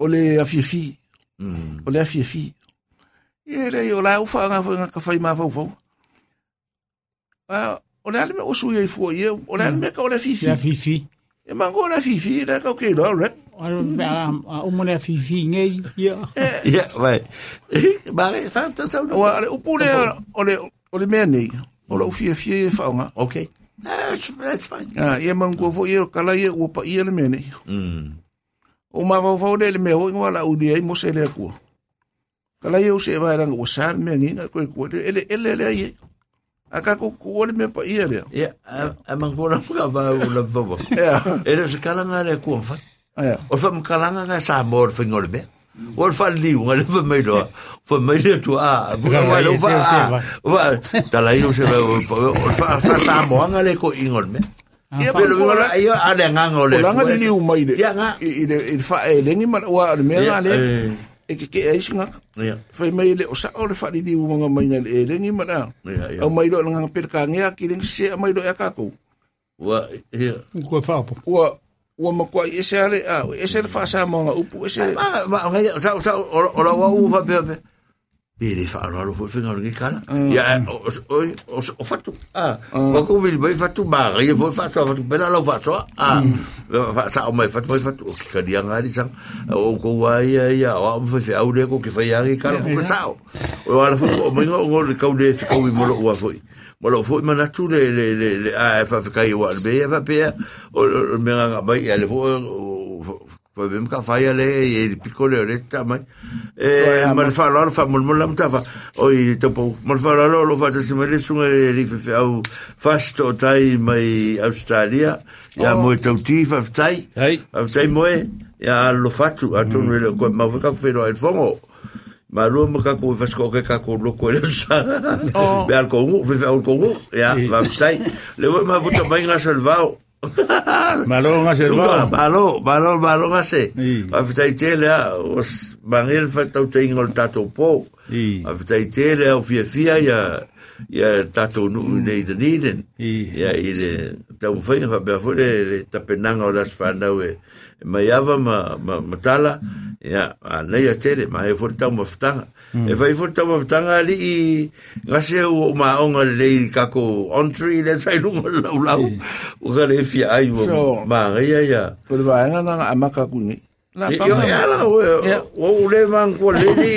O le a fi fi. Mm. O le a fi fi. Ye le yo la o fa nga fa nga ka fa ma fa fa. Ah, o le ale me o su ye fo ye, o le ale me ka o le fi fi. Ia fifi. E mango le fi fi, le ka o ke lo, re. A umo le fifi ngei. Ia. Ja, vai. Fa ta sa O le o le o le mea nei. O le fi fi e fa nga. Okay. That's that's fine. Ah, ye mango fo ye kala ye o pa ye le mea nei. Mm. O ma va fa le mea o ngala u di ai mo se le ku. Kala ye o se va ranga o sa me ngi na ko ko ele ele le ye. Aka ko ko le me pa ye le. Ja, a man ko na ka va u la va. Ja. Era se kala nga le ku fa. Ja. O fa mkalanga nga sa mor fa ngol be. O fa li nga le fa mai do. Fa mai le tu a. Bu nga lo fa. Va. Ta la yo se va o fa fa sa mo nga le ko ingol me. Ia Pe lo pa ngol ai a le nga ngol O le. langa ni u mai de. Ya nga. I fa e lengi ma wa le mea le. E ke ke e singa. Ya. Fa mai le o sa o le fa di u mga mai le e lengi ma na. Au mai do nga per ka ngia ki ling se mai do ya ka ko. Wa. Ko whapo. Ua ua makua i ese ale a ese le fa sa mo upu ese. Ma ma nga sa sa o o wa u fa pe pe. Le fa lo fo finga ngi kala. Ya o o fatu. Ah. Ko ko vil bai fatu ba ri fo fatu pe la lo fa so. Ah. Fa sa o mai fatu mai fatu. Ka dia nga ri sang. O ko wa ya ya o mo fa au de ko ki fa ya ngi kala ko sa. O ala fo o mai ngo le ka de fi ko wi mo lo wa fo. Mo lo fo ma na tu le le le a fa fa kai wa be ya fa pe o me nga mai ya le fo fa bem ka fa ya le e le pico le le ta mai. E ma le fa lo fa mo mo la ta fa o i te po mo fa lo lo fa te se me le sunga le ri fa au fasto tai mai australia ya mo te uti fa tai Hei. fa tai mo e ya lo fatu a tu le ko ma fa ka fe lo e fongo ma lo mo ka ko fa sko ke ka ko lo ko le sa be al ko ngu fe al ko ngu ya va tai le ma fu ta mai nga salvao Malo nga se va. malo, malo, malo nga se. A fitai tele a, os mangel fa tau te ingol tato po. A fitai tele a, fia fia ia, ia tato nu nei de niden. I. Ia i le, tau whainga fa bea fure, le tapenanga o las whanau e, e mai ava ma, ma, ma tala. Ia, a nei a tere, ma e fure tau mawhitanga. E whai fure tau mawhitanga li i, ngase o ma onga le kako on tree le tai lunga lau lau. O ka le fia ai o So- ma ngai ai a. Ko le va nga amaka kuni. La Yo pa. ya la o o le man ko le ni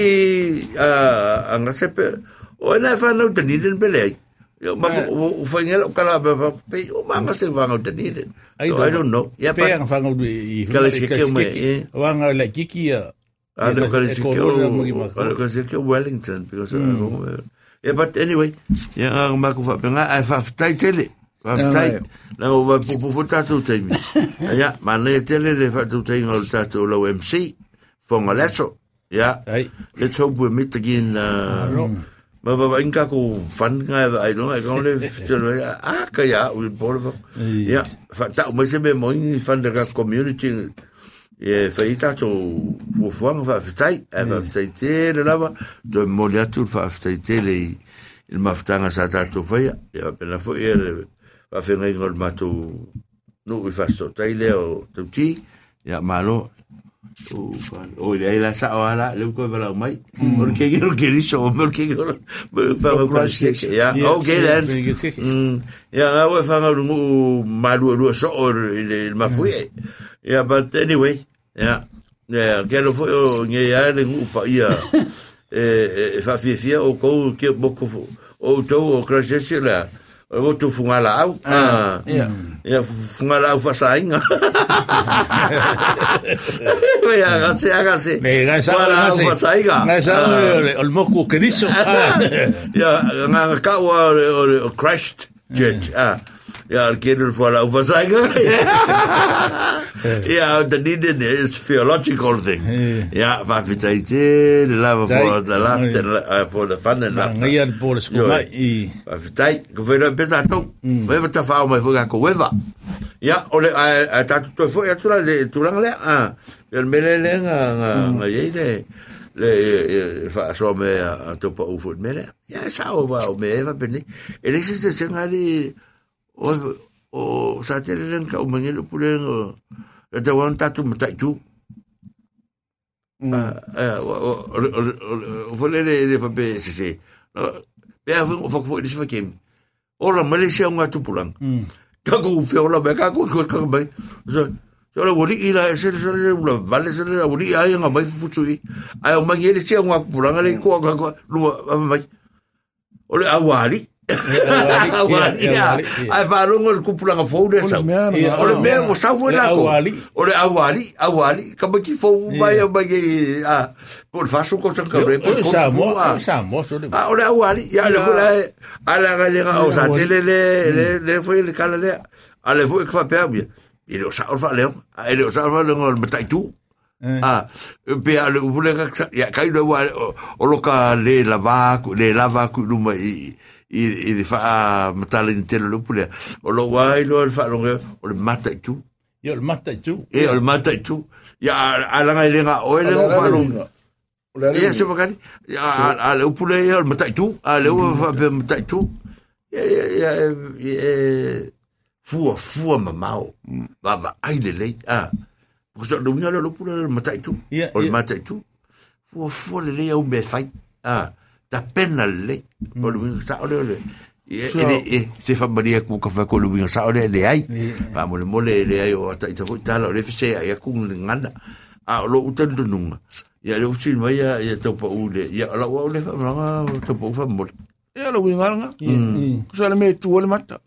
a nga sepe o na fa no teni den pele. Yo ma o fa ngel o kala ba pe o ma ma se va no teni den. I don't know. Ya Pe pa ang fanga i. Kala si ke me, eh. Wanga la kiki a. a le ka se ke o o. a le ka se ke Wellington because I don't know. Yeah, but anyway, nga ma ko fa nga ai fa tai tele. Fa Yeah, tai. Na o va pu pu tatu tai mi. Ya, ma ne tele le fa tu tai ngol tatu lo MC. Fonga leso. Ya. Let's hope we meet again uh, ma va inka ko fan nga ai no ai ko le tlo ah ka ya u va ya fa ta mo se be mo fan de la community e fa ita to fu fuang fa fitai e fa fitai te le lava do mo le atu fa fitai te le il maftanga sa ta to fa ya ya pena fo e va fe ngai ngol ma tu no i fa sto tai le o tu ti ya malo o o le ai la sa o ala le ko va la mai. Porque que no quiere eso porque que no fa va con se ya okay then. mm. Ya ga wa fa ngau ngu malu lu so o le ma fui ya but anyway ya ya que lo foi o nge ya le ngu pa ia e fa fi fi o ko ke boko o to o crashe la o tu fungala au ah ia. ia fungala au fasainga ia gase agase Le ngai sa Fungala au fasainga Ngai sa o le moku o keriso. ia nga ka o crashed church ah ia ke no fala au fasainga ia the need is theological thing ia fa fitai te the love for the laughter uh, for the fun and laughter Ngai al pole sko Yo. mai i. Afitai, ko whera peta tau. Wea mata whao mai whuka ko wewa. Ia, ole a tatu toi fo, ia tura le turanga lea. Ah, ia mele le nga nga yei le le wha so me a topa ufu mele. Ia, sa o wa o me eva pene. E le siste se ngari o o sa te le ka o mangelu pule o e te wan tatu matai tu. O o o o o le le fa pe se se. Pe a fo fo fo le se fa kem. Ora Malaysia nga tupulang. Ka ko fe ola be ka ko ko ka bai. So so la wori ila se se le ula vale se le wori ai nga mai futu i. Ai o mangi le se nga pulang le ko ka ko lu mai. Ole awali. Awali. ya. Ai va longo le kupulanga fo de sa. mea na Ia, Ole ngā. me o Le awali. Awali, awali. Ka ba ki fo mai mai a. Por faso ko sa ka re ko ko Sa sa mo, mo. sa mo so le. Ah, awali, ya le fula ala ga le ga o sa tele le le le foi le kala le. Ale foi que fa pe abia. E le sa orfa le. E le sa orfa le ngol metai tu. Ah, pe ale u fule ka ya kai do wa o lo ka le lava ku le lava ku lu mai i i le fa matale ni tele lu pule. O lo wa i lo fa lo o le matai tu. Yo le mata tu. E o le matai tu. Ya ala ga le ga o le fa lo. Ia se fakari. A a le upule ia le matai tu. A le ua fa pe matai tu. Ia ia ia ia fua fua mamao. Va va ai le lei. Ah. Porque so dunga le le matai tu. Ia, O le ia. matai tu. Fua fua le lei au me fai. Ah. Ta pena le lei. O le winga sa o le le. Ia So- ele e se fa maria ku ka fa ko le winga sa o le le ai. Va mo le mole le ai o ta ita fu tala o le fese ai ku ngana. a lo utan dununga ia le usi mai ia ia to pa ule ia la wa le fa manga to pa fa mo Ia la winga nga. Kusa le me tu ole mata.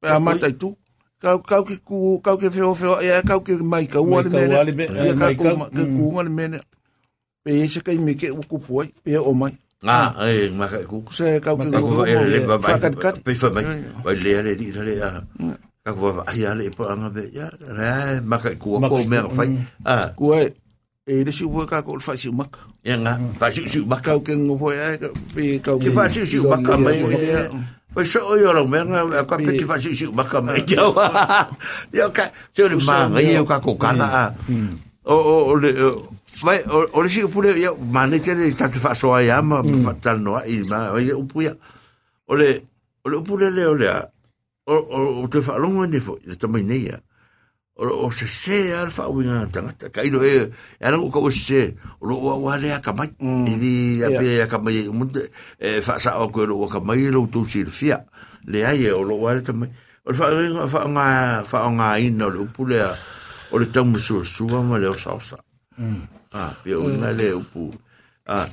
Pe a mata tu. Kau kau ke ku kau ke feo feo ia kau ke mai ka Mai ua le ka ua le mene. me- Ia mai ka ka- ku ma- ke ku nga le mene. Pe e se kai me ke u ku poi pe o mai. Ah ai ma ka ku ke ka ku fa le ba kat. pe fa mai ba le le di le a ka ku fa ai ale pa anga be ya la ma ka ku ko me fa ah Ku e e le si ua ka ko fa si maka. ia nga fa si si ma ka Kau ke ngo ai ka pe kau ki fa si si ma ka mai Pai so yo lo me nga ka pe ki fa si si ma ka mai ya ya ka se le ma nga yo ka ko kana o o o le vai o le si pure ya ma ne te le tatu fa so ya ma fa tal no i ma vai o pu ya o le o le pure le o le o o te fa longo ni fo te mai nei ya o o se se al fa winga tanga ka ilo e era ko ko se o lo wa wa le ka mai. I di ya pe ka mai mun e fa sa o ko lo ka mai lo tu sir fia le ai o lo wa le tamai. O fa fa nga fa nga ino lo pule o le tamu su su ma le o sa sa ah pe o nga le o pu ah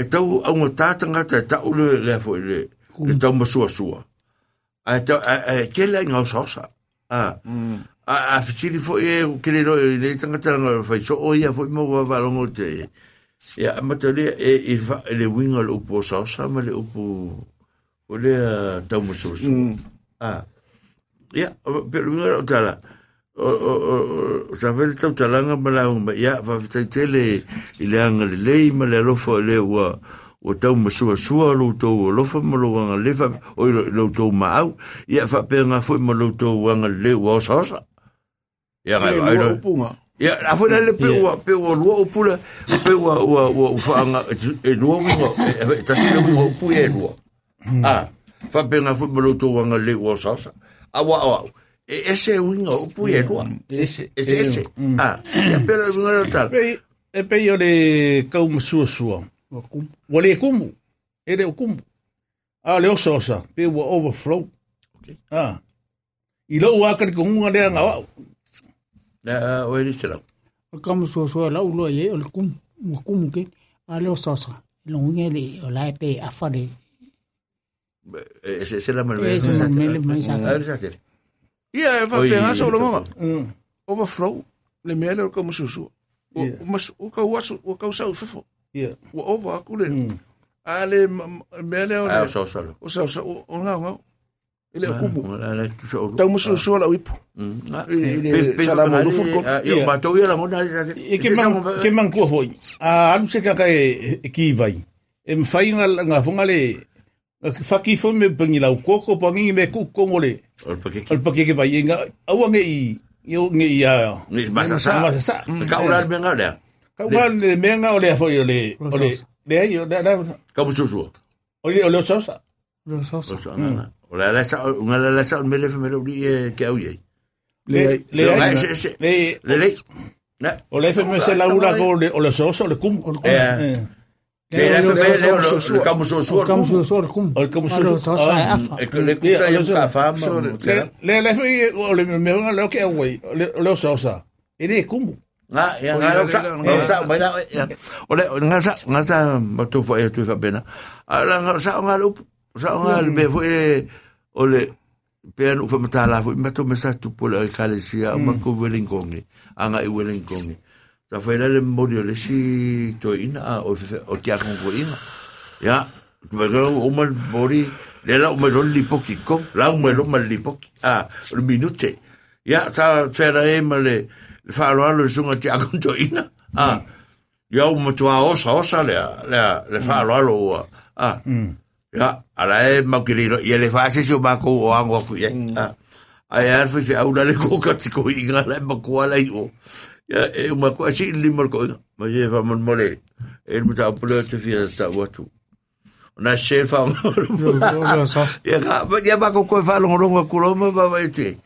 e tau au ta ta o le le fo le le tamu su su a ta a ke le nga o sa sa ah a a fitiri fo e ke le le tanga tanga fa so o ia fo mo va va longo te ya ma te le e e fa le winga le upo sa sa ma le upo o le tau so so ah ya pe le winga o tala o o o sa ve tau talanga ma la ma ya fa te te le i le anga le le ma le lo fo le wa o tau ma sua sua lo tau o lofa ma lo wanga le fa o lo tau ma au ia fa pe nga fo ma lo tau wanga le wa sa sa ia lua ai upunga. ia a foi le pe o pe o lua o pula pe o o o fa nga e lua o e ta si le o pu e lua ah fa pe nga fo ma lo tau wanga le wa sa sa a wa e ese winga o pu e lua Ese. ese ese ah ia pe le winga tal e pe yo le kau masua sua. Wa le kumu. E le o kumu. A le ososa. Pe wa overflow. Okay. Ah. I lo wa ka ko nga le nga wa. na o ni sera O kamu so so la ulo ye o le kum o kum ke a le o sosa. Lo nge le o la pe a fare e se se la ma E se la. Ah, sa te. Ia e fa Oi, pe nga so lo to- mama. Mm. Overflow. Le mele o ka mususu. O mas o ka wasu o ka usau fefo. Ia. O over aku le. A le ma- mele o Ah, le. O sa sa o o nga. Ele o kumu. La la tu so. Tau mususu la wipu. Ele salama lu fu ko. Io ma to ia la mona sa te. E ke mang, ke mang kua foi. A anu se kaka e, e ki vai. E mwhai nga, nga funga le, nga whaki fo me pangi lau koko, pangi me ku kongo le, O pa ke. al pake ke vai, e nga, aua nge i, i nge i a, Ni masa sa. masa sa. Ka ura me nga le. Ka ua le menga o le a foi o le, o le, le ai, o le, Ka mu so so. o le, o le o sausa. Ro so O so. so nga. O la la sa, nga la la sa me le me le uri ke au ye. Le, le, le, Le le. Na. o le fe me se laura ko le, o le sausa, o le kum. Eh. Le me le le ka mu so so. Kam so so kum. O le kam so- so so ah. E le ku sa ia ka fa ma. Le, le, le fe, o le menga le o ke o le, o le o sausa. E le kumu. nga ya nga sa nga sa mai na ya ole nga sa nga sa ma tu fa tu fa bena ala nga sa nga lu sa nga le be fo e ole pe anu fa mata la fo ma tu me sa tu po le kalesia ma ko welingongi anga i welingongi sa fai lele mori o lesi to ina o o kia con ko ina ya ma ko o ma mori le la o me lo li poki ko la o me lo ma li poki a o minute ya sa fera e ma le le fa lo alo sunga ti a to ina a ya o mo tua osa osa le le le fa lo alo a ya ala e ma kiriro ye le fa se so ba ko o ango ku ye a ai ar fi au le ko ka tiko inga le ma ko ala i o ya e ma ko si li mo ko ma ye fa mon mole e mo ta pule te fi sta watu na se fa ya ka ba ya ba ko ko fa lo ngo ko lo ma ba te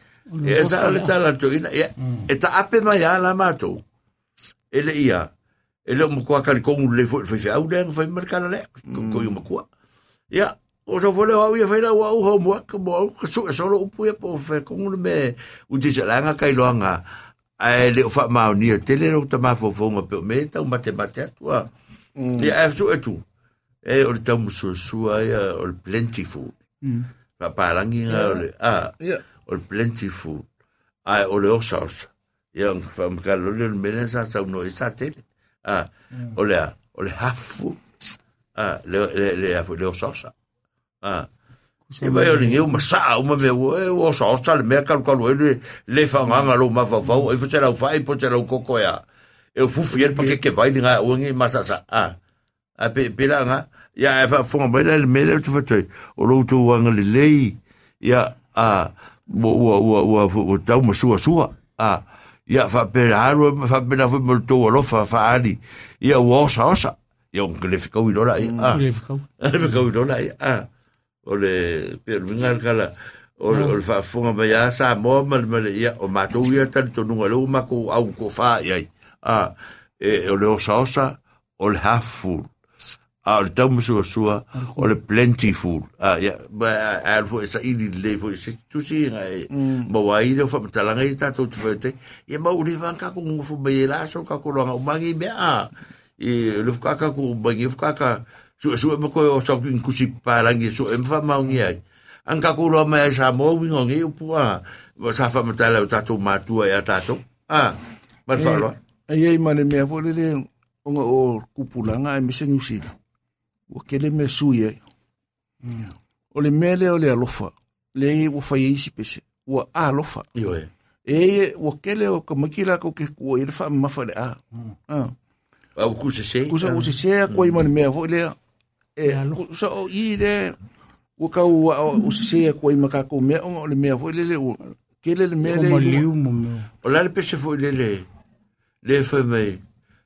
e sa le ta la to ina ya e ta ape ma ya la ma to ele ia ele mo ko ka ko le fo fo au den fa mer ka le ko yo mo ko ya o so fo le au ia fa la wa o mo ka mo so so lo pu ya po fe ko me u ti se la nga kai lo nga ai le fa ma ni te le ta ma fo fo mo pe me ta ma te ma te tu ya e so e tu e o le tamu so so ai o le plentiful pa parangi nga o le a o le plentiful ai o le osas ia fa ka lo le mena sa sa no sa tele a o le o le hafu a le le le le osas a e vai o lingi uma sa uma me o o sa sa le me ka ka lo le le fa nga lo ma fa fa e fa tera fa e po tera ko ko ya e o fu pa ke ke vai nga o ngi ma sa sa a pe pe la nga ya e fa fo mai le me le tu te o lo tu wanga le le ya a wo wo wo wo wo ta mo su su a ya fa pe haro fa pe na fo mo to lo fa fa ali ya wo sa sa ya un le fica wi dola a Le ficou. le fica wi dola a o le pe vinga kala o le o le fa fo ma ya sa mo ma le ya o ma to ya tan to no lo ma ko au ko fa ya. A e o le o sa sa o le half full a le tau musua sua o le plentiful a ya ba a fo sa i le fo se tu si nga e. Ma wa i le fo talanga i ta tu fete e ma uri van ka ko fo be la so ka ko lo mangi be a e le ka ka ko mangi fo ka ka su su mo ko o sa ku kusi parangi su em fa ma ngi ai an ka ko lo ma sa mo wi ngi u pu a sa fa ma tala o ta to ma tu ya ta to a ma fa lo Ai ai mane mea fo le le o nga o kupulanga e mese ngusila. O kele me sui ai. O le mele o le alofa. Le o fai isi pese. O alofa. yo e E o kele o ka makila ko ke kua i le wha mafa le a. A ku se se Kusa o se kua i mane mea fo le. E kusa o i le o ka ua o se sea kua i maka ko mea o le mea fo le le o kele le mea le Como i liu mo meu. O la le pese foi le le. Le foi mai.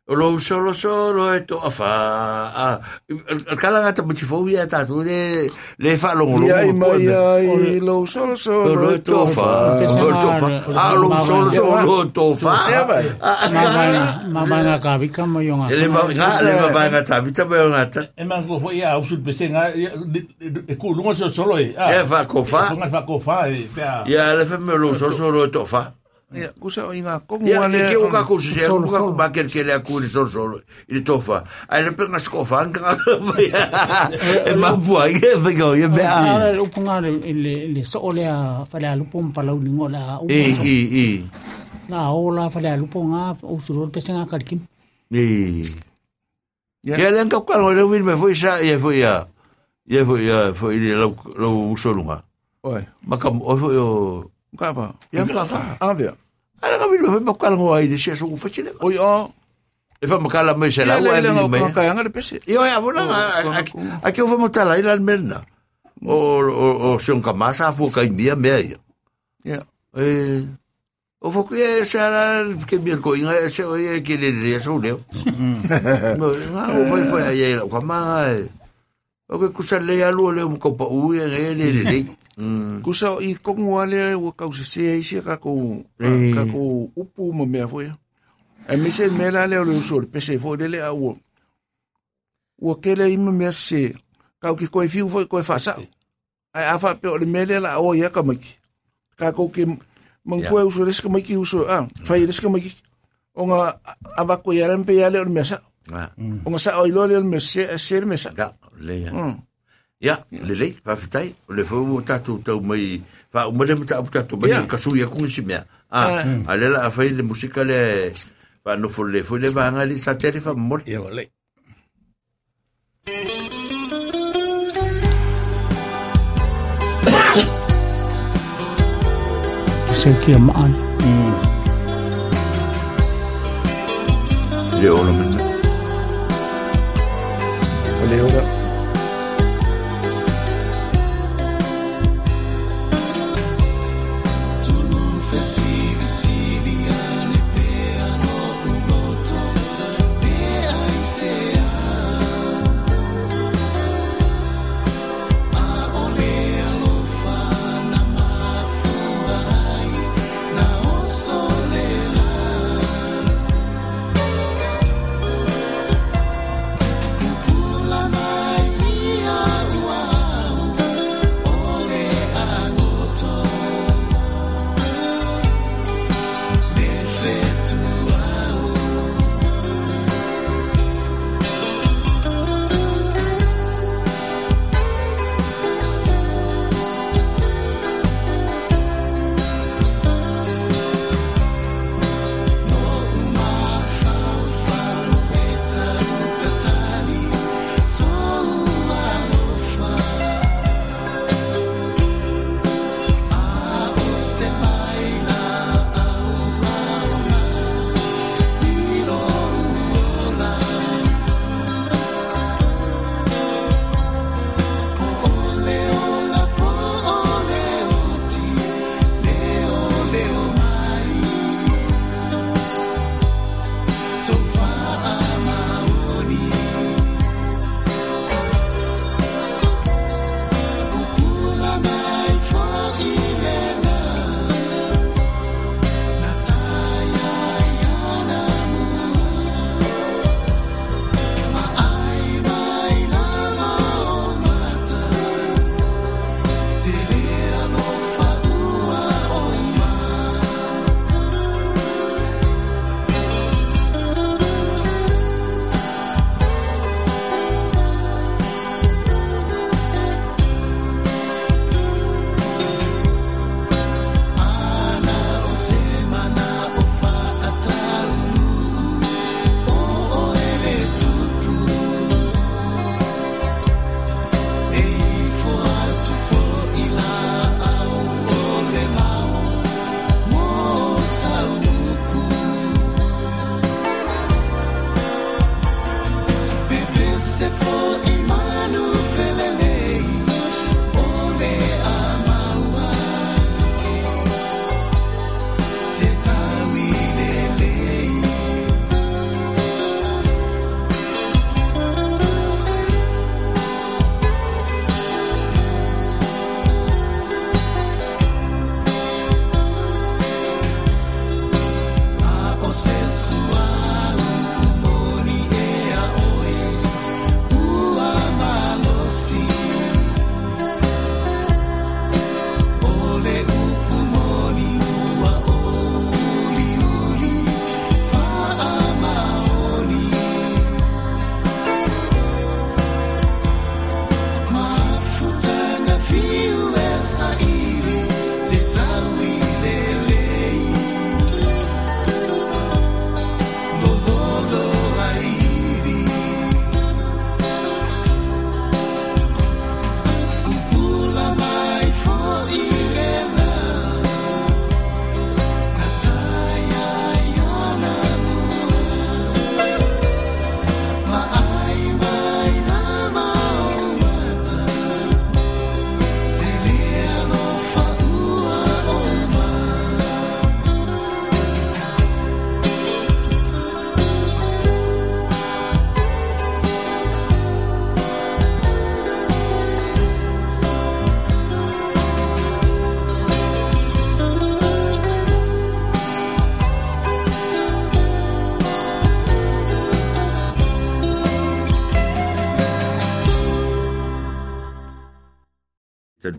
Lo solo solo e to afa. Al kala ngata mo tifo ia ta tu le le fa lo lo. Ia i mai ai lo solo solo Lo e to fa. Lo to fa. Ah, lo solo solo to fa. Ma ma bana ka vika mo yo nga. Ele ma nga le ma va ngata vita ba ngata. E man ko foi a usul pese nga e ku lunga so solo e. E fa ko fa. Nga fa ko fa e a. Ya le fa me lo solo solo to fa. Ia, kusa o inga kongu Ia, ale. ke o ka ko se se Solo, ko ka solo. ma ke ke le ku ni solo solo. I tofa. Ai le penga sko fa nga. E ma bua ke fe go ye be a. Ara le upunga le le le so le a fale a lupo mpalau ni ngola. E e e. La ola fale a lupo nga o suru pe senga kalkim. E. Ia. Le ka ka le vi me foi sa ye foi ya. Ye foi ya foi le lo lo solunga. Oi, Ma ka o foi o ka pa. Ia ka fa. Avea. Ala ka vi me foi ma ka ngo ai de se so fa chile. Oi, o. E fa ma ka la me se la Ia wa le le ni ngau me. ka anga de pese. Io ya vona a que eu vou montar lá lá merna. O o o son camasa fu kai mia mea. Ia. Eh o fo que será que mir coinha ese o é que le le so leo. No, o foi foi aí o ma o que kusa le alu le mo ko pa u e le le le. Mm. Kusa o i kongu ale ua kau se se isi ka ko ka ko upu mo mea foi. E me se me la le o le uso le pese foi le le a ua. Ua kele ima mea se kau ki koe fiu foi koe fasa. Ai afa pe o le mele la o ia ka maki. Ka ko ke mang Ya. koe uso le ska maki uso ah fai le ska maki. O nga ava ko ia rempe ia le o le O sa o ilo le o le mesa se le mesa. ya, le ya. Mm. Ya, le le, fa fitai, o le fo o tatu tau mai, fa o mele mata o tatu mai Ya. ka sui a kunsi mea. Ah, Ah. a le la fai le musika le fa no fo le fo le vanga li sa tere fa mor. Ia o le. Se kia maan. Le o lo mena. O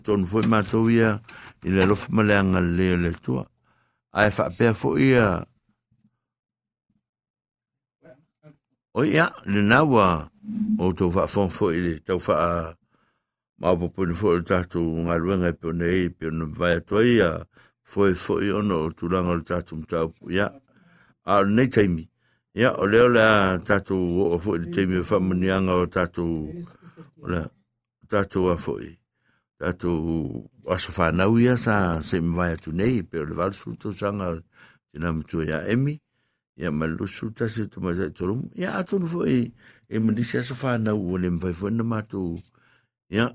tonu foi mātou ia i le lofa maleanga le le tua. Ai wha pēr fo ia. O ia, le nawa o tau wha fong fo i le tau wha a maupo puni fo i tātou ngā ruenga pio nei, pio na vai atua ia, fo i fo i ono o tūranga o tātou mtau. Ia, a nei taimi. Ia, o leo le a tātou o fo i taimi e o whamanianga o tātou, o le tātou a fo i tatu aso whanau ia sa se mwai atu nei, pe o le valsu to sanga tina mtua ia emi, ia malusu tasi tu mai zai torumu, ia atu nu fo e, e mandisi aso whanau o le mwai fwena matu, ia,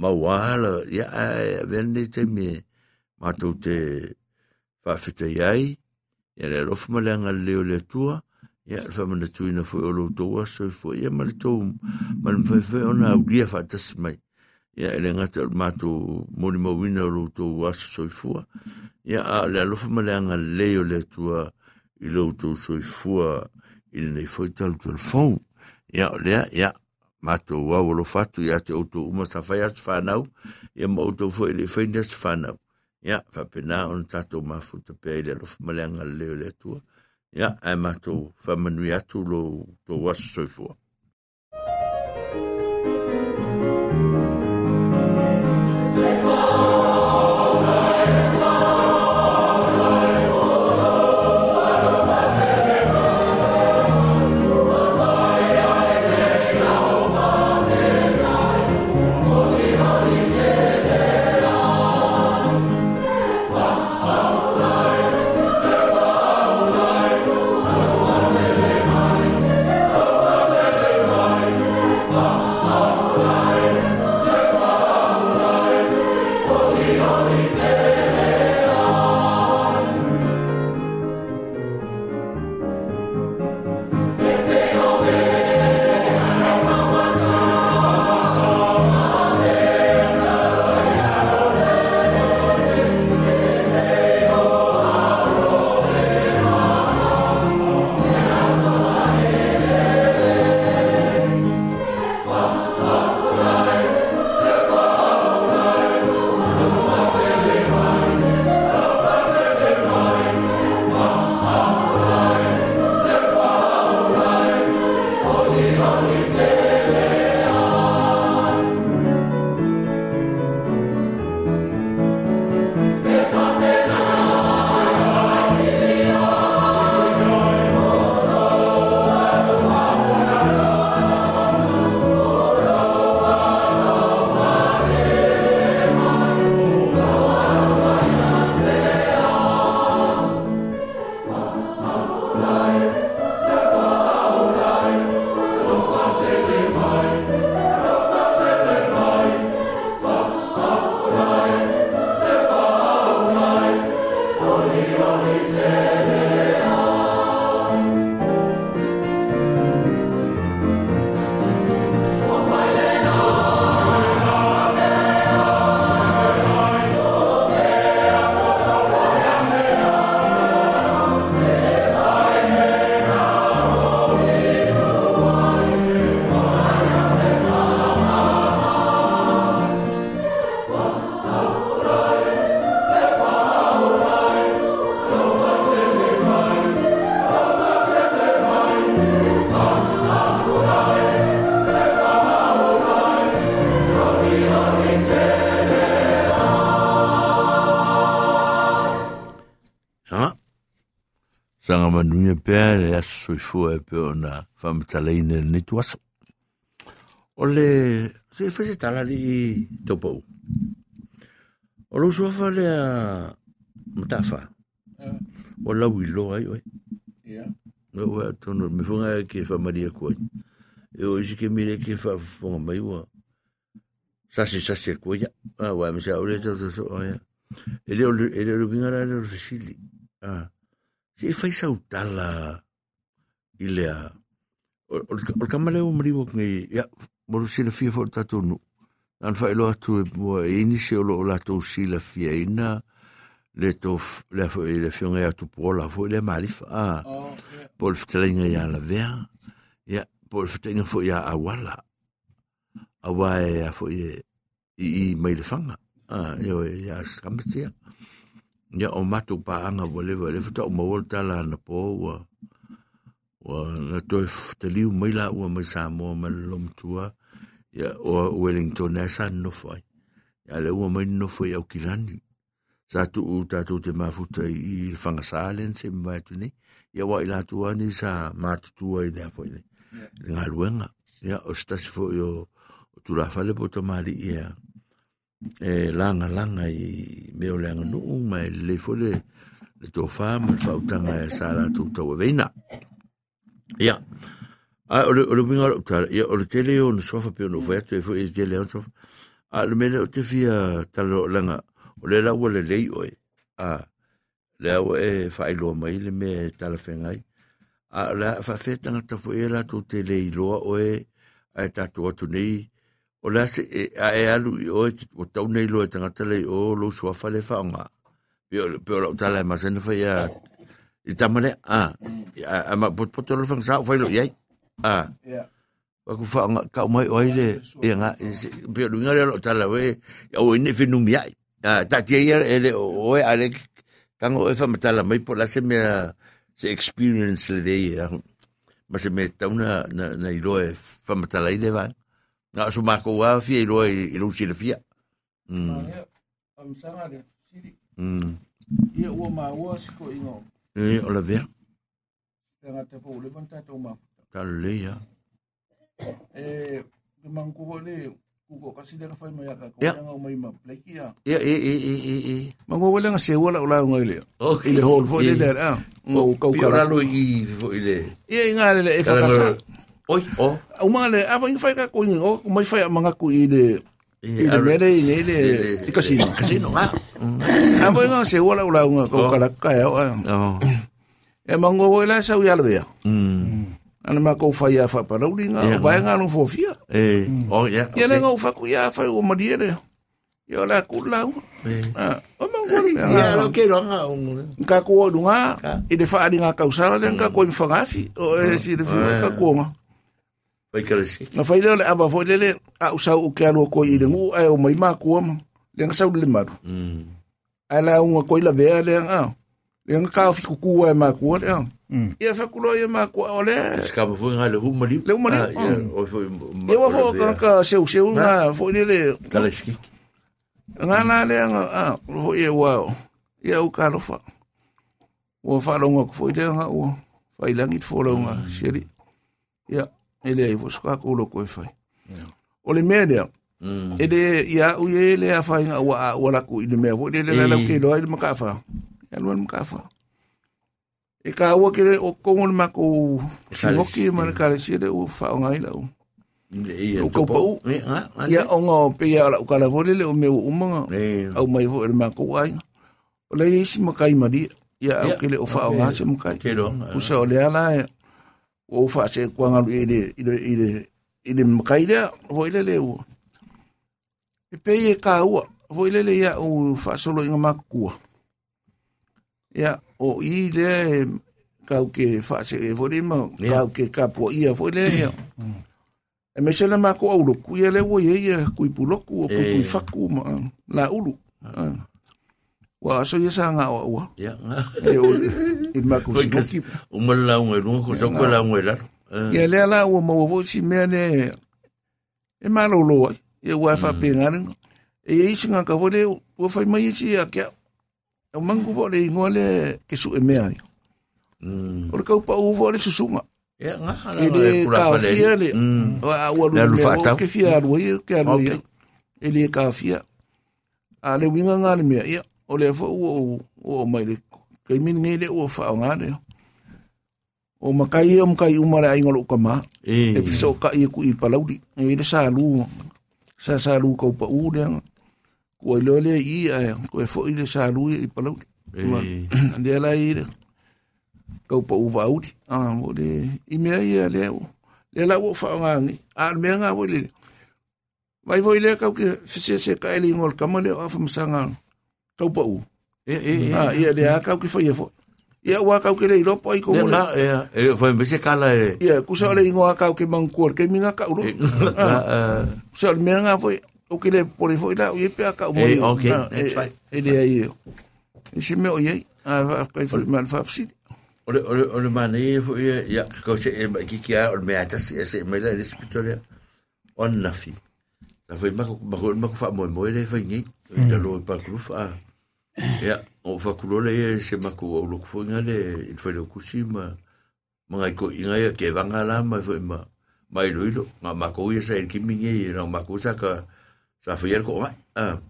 mawala, ia a e, vene te me, matu te whawhita iai, ia le rofu malanga leo le tua, ia le whamana tuina fo o lo toa, so e fo ia malitou, tau, fwena ona au lia whatasi mai, ia ele ngata mato mori mo wina ro to waso soifua. Ia, a, le alofa ma le maleanga leo le tua i loutou soifua, i nei foi tal telefon ia lea, ia mato au lo fatu ia te outou uma sa fai atu whanau ia, ma auto foi le fai nes whanau ia fa pena on tato mafuta i le alofa ma le maleanga leo le tua ia, ai mato fa atu loutou aso soifua. Manuia pea le aso soifua e pe ona whamataleine ni tuaso. O le, se e whese tala li tau pau. O lo suafa le a matafa. O lau i lo ai oi. No wa tono me funga ke fa maria ko. E o isi ke mire ke fa funga mai wa. Sasi sasi ko ya. Ah wa me sa o le to so ya. Ele o ele o bingara le fisili. Ah. Si fai sau tala i lea. O le kamale o mariwo ngi, ya, moru si la fia fo tatu nu. Nan fai lo atu e mua e ini se o lo lato si la fia ina le to le fo e le fionga atu pola fo le marifa. Ah. Po le fitalinga ya la vea. Ya, po le fitalinga fo ya awala. Awa e a fo e i i mai le fanga ah yo ya skamtia ia o matu paaga ua leva le fataʻumaua le talana po ua ua na toe taliu mai laua mai samoa ma le lomatua ia oa wellington ae sa nofo ai ia le ua mai nofo i aukilani sa tuu tatou te mafuta i le fagasā lena seimi vaetu nei ia uaʻi latou ani sa matutua i lea foʻi nei le galuega ia o se tasi foʻi o tulafa le po tamaliʻi ea e langa langa i me o leanga nuu mai le fole le tō whaa ma le whautanga e sā la tū tau a veina. Ia, a ole ole minga o tara, ia ole te leo na sofa pe ono whaiatu e fwe e te leo na sofa, a le mele o te fia tala o langa, o le lawa le lei oe, a le awa e whai loa mai le me tala whengai, a le awha whetanga ta fwe e la tō te lei loa oe, a e tatu atu nei, a o le se a e alu i oe o tau nei loa tanga tale o lo sua fa le fa nga pe o tala ma sen fa ya i tamale a a ma pot pot lo fang sa fa lo yai a wa ku fa nga ka mai oi le e nga pe lu nga lo tala we o ni fi numi ai. Ah, ta tia ia ele o e ale kango e fa matala mai po la se me se experience le dei ma se me ta una na na ilo e fa matala i le va na su ma ko wa fi ilo e ilo si le fia mm am sanga le, siri. mm Ia ua ma ua siko ingo. e o la vea Tenga te fo, le banta tau ma. ta le ya E, ke mang kuko le, kuko kasi le ka fai mai aka. Ko nga umai ma pleki ia. e e e e e e Mango wale nga se wala ula ngai le. o Ile hol fo le le, ah. Kau pi ora kara. lo i fo ile Ia inga le le e whakasa. Oi o Uma le, apa inga whai ka ko inga, o mai whai mga ku i le, i le mere i ne le, i kasino. casino ah Apa inga se wala ula nga kau kara kaya. oh E mango wale sa uya le bea. mm Ana ma kau whai a whaparauri nga, Ia. vai nga nung fofia. e oh ya Ia le ngau whaku ia whai o mariere. Ia le aku lau. Ah, o mango le ya lo que lo nga un Ka kua dunga, i de whaari nga kausara le ka kua i whangafi. O e si de whiwa ka kua nga. Vai que sí Nga whai leo le aba fo le le, a usau o ke alo koi i ngu, ai o mai maa kua ma. Le nga sau le maru. mm Ai la unga koi la vea le nga. Le nga ka fiku kua e maa kua le nga. Ia whakulo i e maa kua o le. Skaba foi nga le humari. Le humari, Ah, ia, mm. o foi. Ia wa fo ka ka seu seu nga fo le le. Kala ski. Nga na le nga, ah, fo i e wao. Ia u ka rofa. Ua whalonga ko fo i le nga ua. Whai langi te whalonga, siri. Ia, ele ai fo suka ko lo ko whai. O le mea lea, Mm. e le ia u ye le a whai nga ua a ua laku i le mea. I le le lau ke loa i le maka wha. Ia luan maka wha. E ka ua ke le o kongo le mako singoki ma le kare sire u wha o ngai lau. Ia, O. Eh, ah, ah, Ia o ngā pe ia la ukala vore le o meu umanga. Eh, Au mai fo le mako ai. O le isi makai mari. Ia au Ia. ke le o o ngā se makai. ke lo. Usa o le ala. O wha se kuanga i le, i le, i le, i le makai lea. Vo i le le ua. E pe i e ka ua. Vo i le le ia o wha solo inga makua. Ia o i le kau ke wha se e vo le ma. Ia. Kau ke kapua ia vo i le ia. E me se le mako au loku ia le ua ia ia kui puloku o Eh. whaku ma la ulu. Ah. Wa so ia sa ua. Ia. ah. E o i mako Foi si que moki. o mal la un eru ko so ko la un era. Ia lea la ua maua vo si mea ne e malo loa. Ia ua wha pe ngare. E ia isi ngā ka vole ua whai mai isi a kia. E o mangu vo le ingoa le ke su e mea. ia. Mm. O le kau pa u vo le susunga. Ia nga. E le ka fia le. Mm. O a ua Le lu alu o ke fia ia ke alua ia. Ok. E le ka fia. A le winga ngā le mea ia. O le fo o o mai le. Kai mini ngai le o ngā le. O makai ia makai umare ai ngolo ka maa. Eh. e fiso ka i ku i palauri e le sa lu. Sa sa lu ko pa u le ko le le i a ko e fo i le sa lu i palauri Eh. le la i le ko pa u va uti a mo le i me i le o le la wo fa nga ngi a me nga wo le vai voi le ka ke fise se ka ele ngol ka mo le fa msanga ko pa u Eh eh. a i le a ka ke fa i fo ia wa ka ke le ro pa i ko Ia mo le nga, ia. Eh, foi me se kala e. ia ku sa le ingoa ka ke mangkor ke minga ka uro Ah, so me nga foi o ke le pole fo ila o ye pe ka o mo Eh, okay, that's right. e le ai e se me o ye a va ka fo mal fa fsi O le, o le, o le mana e fo ia, ia, kau se e ki ki a, o le mea tasi, e se e meila e spitoria, o na fi. Ta fai mako, mako, mako fa moe moe le fai ngei, i ta lo i pa kurufa a. Ia, o fa kurole e se mako o lo kufo inga le, i fai le kusi ma, ma ngai ko inga ia ke vanga la ma fai ma, ma i loilo, nga mako ia sa e kimi ngei, na mako sa ka, sa fai er ko ngai, a.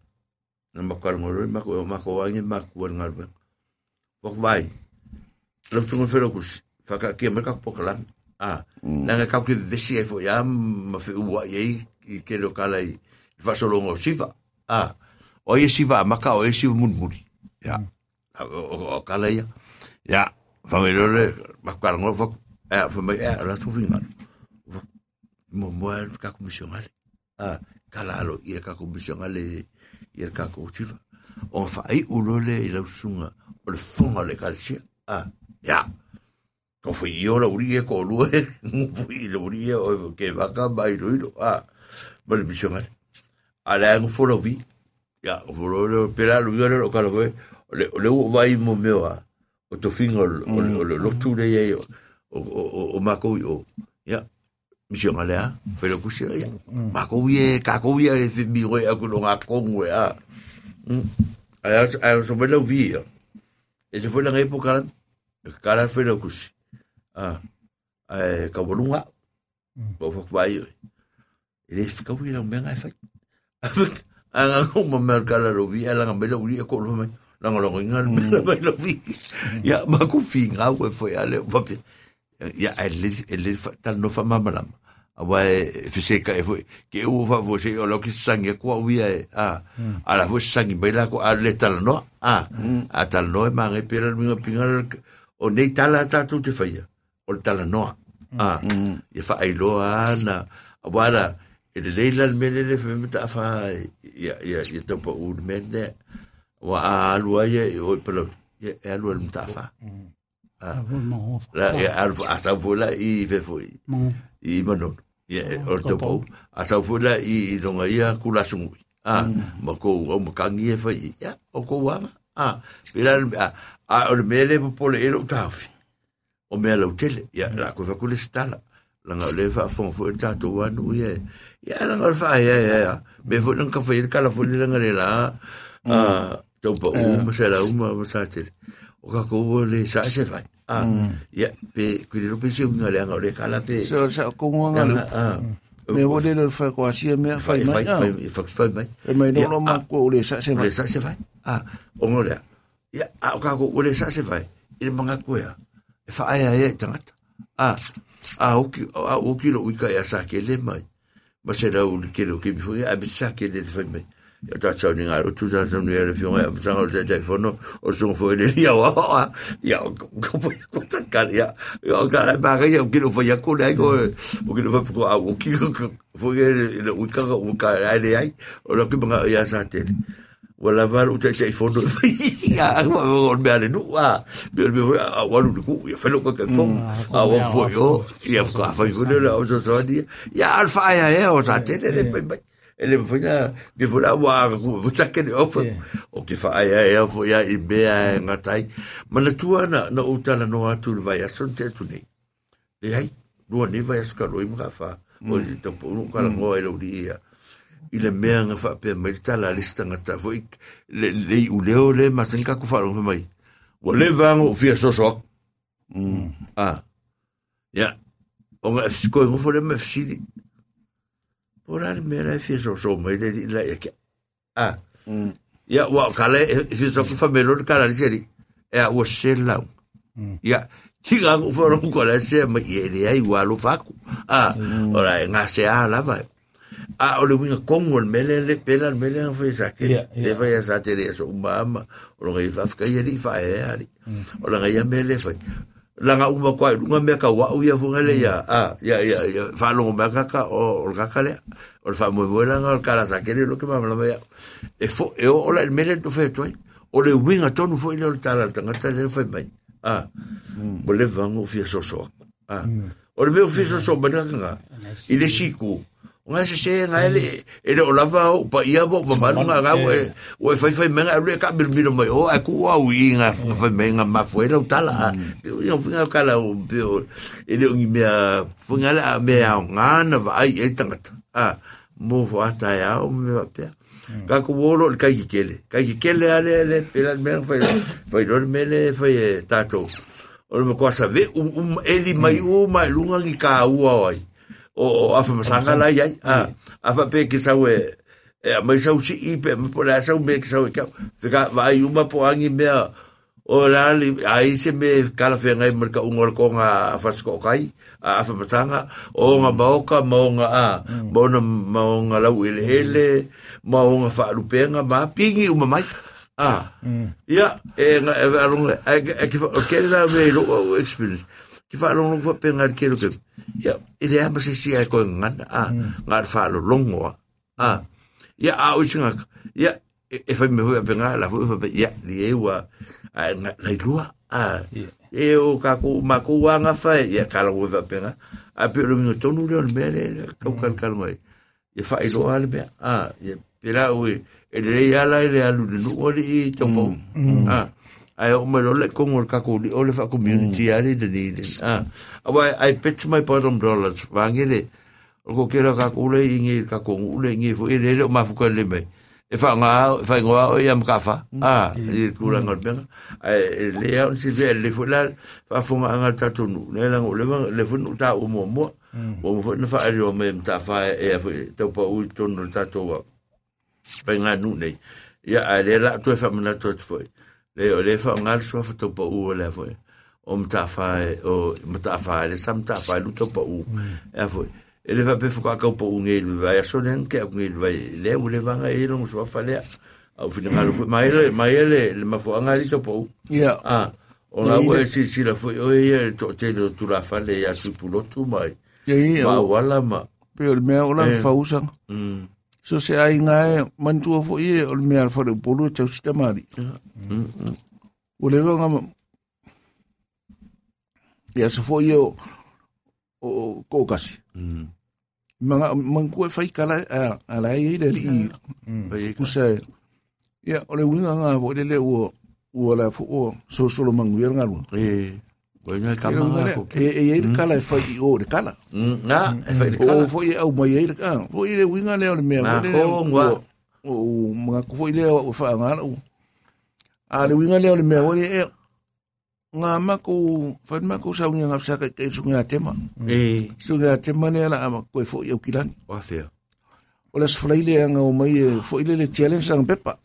Na mako arangoro, mako, mako wangi, mako arangoro. Wak vai, lo tungo fero kus faka ke me ka pokalan ah na nga ka ke vesi e fo ya ma fe ua ye i ke lo kala i fa solo ngo siva ah o ye siva ma ka o ye siva mun muri ya o o kala ya. Ya fa me lo le ma ka ngo fo eh fa me eh la tu vinga mo mo ka commission ale ah kala lo i ka commission ale i ka ko siva on fa ai ulole i la sunga o le fonga le kalsia ah ya. Ko fui yo la uri e ko lu e fui la uri e o ke vaka mai ro ro a ma le mission ale ala ngo fo lo vi ya fo lo lo pela lu yo lo ka lo ve le le o vai mo me wa o to fingo o lo lo tu de ye o o o ma ko yo ya mission ale a fe lo kusi ya. Ma ko ye ka ko ye se mi ro ya ko lo nga ko ngwe a Ai ai so me lo vi. E se foi na época kala fere kusi ah eh ka bolunga bo fa vai ele fica wi la menga fa anga ko ma mer kala lo vi ala ngambela wi ko lo mai la ngolo ngal mai lo vi ya ma ku finga we foi ale va ya ele ele tal no fa mama awa e fisika e foi ke u fa vo se o lo ki sangi ko wi e a ala vo sangi bela ko ale tal no a a tal no ma nge pera mi pingal o nei tala tatu te whaia, o le tala noa. Ah, ia wha ai loa ana, a wara, e le leila le mele le whi mita awha, ia, ia, ia taupa u le mene, wa a alua ia, i oi pala, ia, e alua le awha. Ah, la, ia, alua, a sau fula i fe fui, i manon, ia, o le taupa u, a sau fula i, longa ia kula sungui. Ah, ma kou, au makangi e whai, ia, o kou wanga. Pera, ah, a o le mele po pole e lo tafi o me lo tele. Ya la ko fa kule stala. La nga le fa fon fo ta to wa nu ye ya la nga fa ya ya ya me fo nang ka fa ka la fo le nga le la a to po u mo se la u mo sa tele o ka ko le sa se fa a ya pe ku le pe se nga le nga le ka la pe so sa ko nga le me wo le fa ko asia me fa mai fa fa mai e mai no ma ko le sa se le sa se fa a o mo le ia a ka ko ule sa se vai i le manga koea e fa ai ai tangata a a oki a oki lo wika ya sa ke le mai ma se rau le ke lo ke mi foi a bi sa ke le fa mai ya ta cha ni ngaro tu sa ni le fion ya sa o te telefono o so fo le ya wa ya ko po ko ta ka ya ya o la ba ya ke lo fa ya le aiko, o ke lo fa ko a oki fo le le wika ko ka ai ai o la ke manga ya sa tele wala var u te te fondo ya wa o me ale nu wa me me wa wa lu ku ya felo ko ke fo a wa fo yo ya fa fa yo le o so so di ya al fa ya e o sa te le ele me fina me fo la wa ku sa ke o fo o ke fa ya e fo ya i be a ngatai ma na tu na na o tala no atu va ya son te tu nei le ai lu ni va ya ska lo im ga fa o te po no ka ngo e lo di ya i le mea nga wha pia mai tala lista ngata fo i le le u leo le ma sen ka ku fa ro mai wa le vango fia so so ah ya o nga sko ngo fo le me fsi por al me la fia so so mai le la ya ah ya wa kale fi so ku fa me lo kala li seri e a o se la ya Tiga ngo fo ro ko la se ma ye le ai wa lo fa ku ah ora nga se a la vai a o le winga kongo le mele le pela le mele nga fai sake. Le fai sa te re so umama o lo ngai fafka ia li fai e ali o la ngai mele fai la nga uma kwa lunga me ka wa uia funga le ya a ya ya ya fa lo me ka ka o o ka ka le o fa mo buena nga o kala sake le lo que mama la ya e fo e o la mele to fe toi o le winga tonu fo ile o tala tanga tala le fai mai. A mo le vango fia so so a o le me fia so so bana nga ile siku nga se se nga ele ele o lava o pa ia bo pa manu nga nga we we fai fai menga ele ka bir bir mai o aku wa wi nga fai menga ma foi lo tala yo finga kala o ele o me finga la me nga na vai e tangata a mo fo ata ya o me va pe ka ku wolo ka ki kele ka ki kele ale ale pela me fai fai ro me le fai tato o me ko sa ve um ele mai o mai lunga ki ka ua ai o afa masanga la ia a afa pe ki sa we e mai sa usi i pe po la sa me ki sa we ka fika vai uma po angi me o la li ai se me kala fe ngai mer ka ungol ko nga afa sko kai a afa masanga o nga baoka mo nga a mo na mo nga la wile hele mo nga fa rupenga ma pingi uma mai. A ia e nga e arunga e ki fa o ke la me lo experience ki fa long long fa penga ke ke ya ile ya masi si ai ko ngan a ngar fa lo longo a ya a o singa ya e fa me fu penga la fu fa ya li e wa a la lua a e o ka ku ma ku wa nga fa ya ka lo fa penga a pe lo mi tonu le me le ka ka ka ngoi ya fa i lo ale be a ya pera o e le ya la le alu no o li to mo a ai o mai le ko ngor ka ko di o le fa community ali de ni ah awa ai pet my bottom dollars vangele o ko kera ka ko le ingi ka ko le ingi fu ile le ma fu ko le mai e fa nga fa nga o yam ka fa ah i ku la ngor ben ai le ya si ve le fu la fa fu nga nga ta tu nu le la le le fu nu ta o mo mo o fu na fa ari o me ta fa e fu te pa u tu nu ta to wa fa nga nu nei ya ai le la tu fa mna to foi le o le fa ngal so fa to pa u le fo o mta fa o mta fa le sam ta fa lu to pa u. E fo e le fa pe fo ka ka pa u nge lu va ya so nen ke nge lu va le u le va nga e lo so fa le au fi ngal fo mai le mai le le ma fo ngal to pa u. Ia ah o na we si si la fo o ye to te lo tu la fa le ya su pu lo tu mai ma o wala ma pe o mea o la fa usang mm so se ai ngai man tu fo ie o le mea fa le polo te usta mari. Mm o le nga ia se fo ie o ko kasi mm. Manga man ko fai kala ala i le i Ai, ku se ia o le winga nga vo le le o o la fo o so so lo mangu nga lu e ko nga ka e ma ko e e e kala e fai o le kala mm na e fa le o kala fo ie au mai e le ka fo ie le winga le o le mea Na ho, ngwa. o o mga ko fo ie le o fa nga o a le winga le o le mea le e nga ma ko fa ma ko sa nga sa ka ke su nga tema e su nga tema ne la ama ko fo ie o kilani wa fe o le sfraile nga o mai e fo ile le challenge ang pepa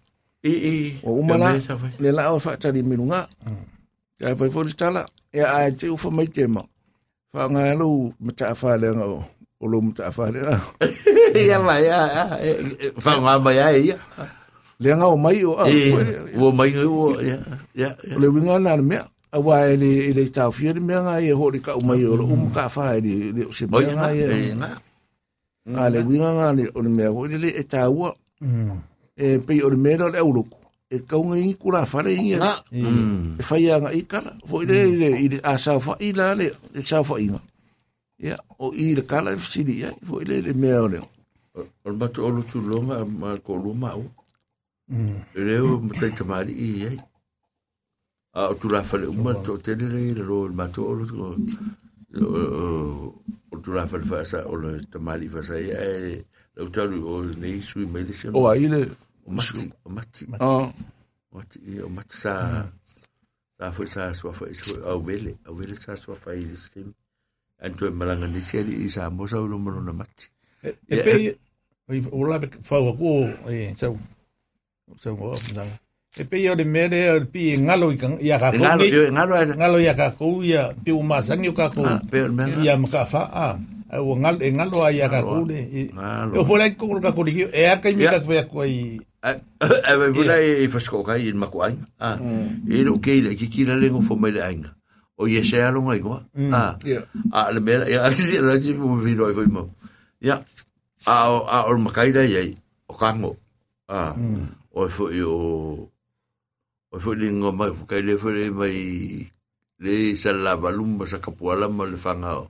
e e o umala le la o fa tari minunga ya fa fo tala e a te u fa mai tema fa nga lu mata fa le nga o o lo mata fa le nga Ia mai, ia, fa ngā mai ai, ia. le nga o mai o a E, fo le- ua mai ngai ua, ia, ia, ia. o le winga na me a wa e le e le tau fia le me nga e ho ka o mai o um ka fa e le le o se Mai nga ngā, e e ngā. a le winga nga le o me ho le e tau e pe o le me lo le o e ka unga i kura inga Ngā. Mm. e fai anga i kala fo i le i le i le a sa fa i la le le sa fa inga ya o i le kala e fsiri ya fo i le le mea o le O le matu olu tu longa, ma ko luma au. E reo, matai tamari i ai. A o tu rafa le uma, to tene le le ro, le matu olu tu. O tu rafa le fasa, o le tamari fasa ia, e le utaru o nei sui mai le se. o a i le O mati, o mati. a Mati, i, o mati sa... Sa foi sa sua foi au vele, au vele sa sua fai le stem. Anto e malanga ni seri i sa mo sa ulo mono na mati. E pe o la fa ko e so so o sa. E pe o de mere o pi ngalo i ia ka ko Ngalo, yo ngalo ngalo ia ka ko ia pi o ma sang ka ko ia ma ka fa a o ngal e ngalo ia ka ko de Ngalo. o fo la ko ka ko di e a ka mi ka fa ko i E vai vula e fasko kai in mako ai. Ah. E no ke le ki kira le fo mai le ainga. O ye se alo ngai ko. Ah. ya Ah, le mera, ya si la si fo vi roi foi mo. Ya. A a o makai dai ai. O kango. Ah. O fo o o fo le ngo mai fo kai le fo le mai le sa la valumba sa kapuala mo le fanga.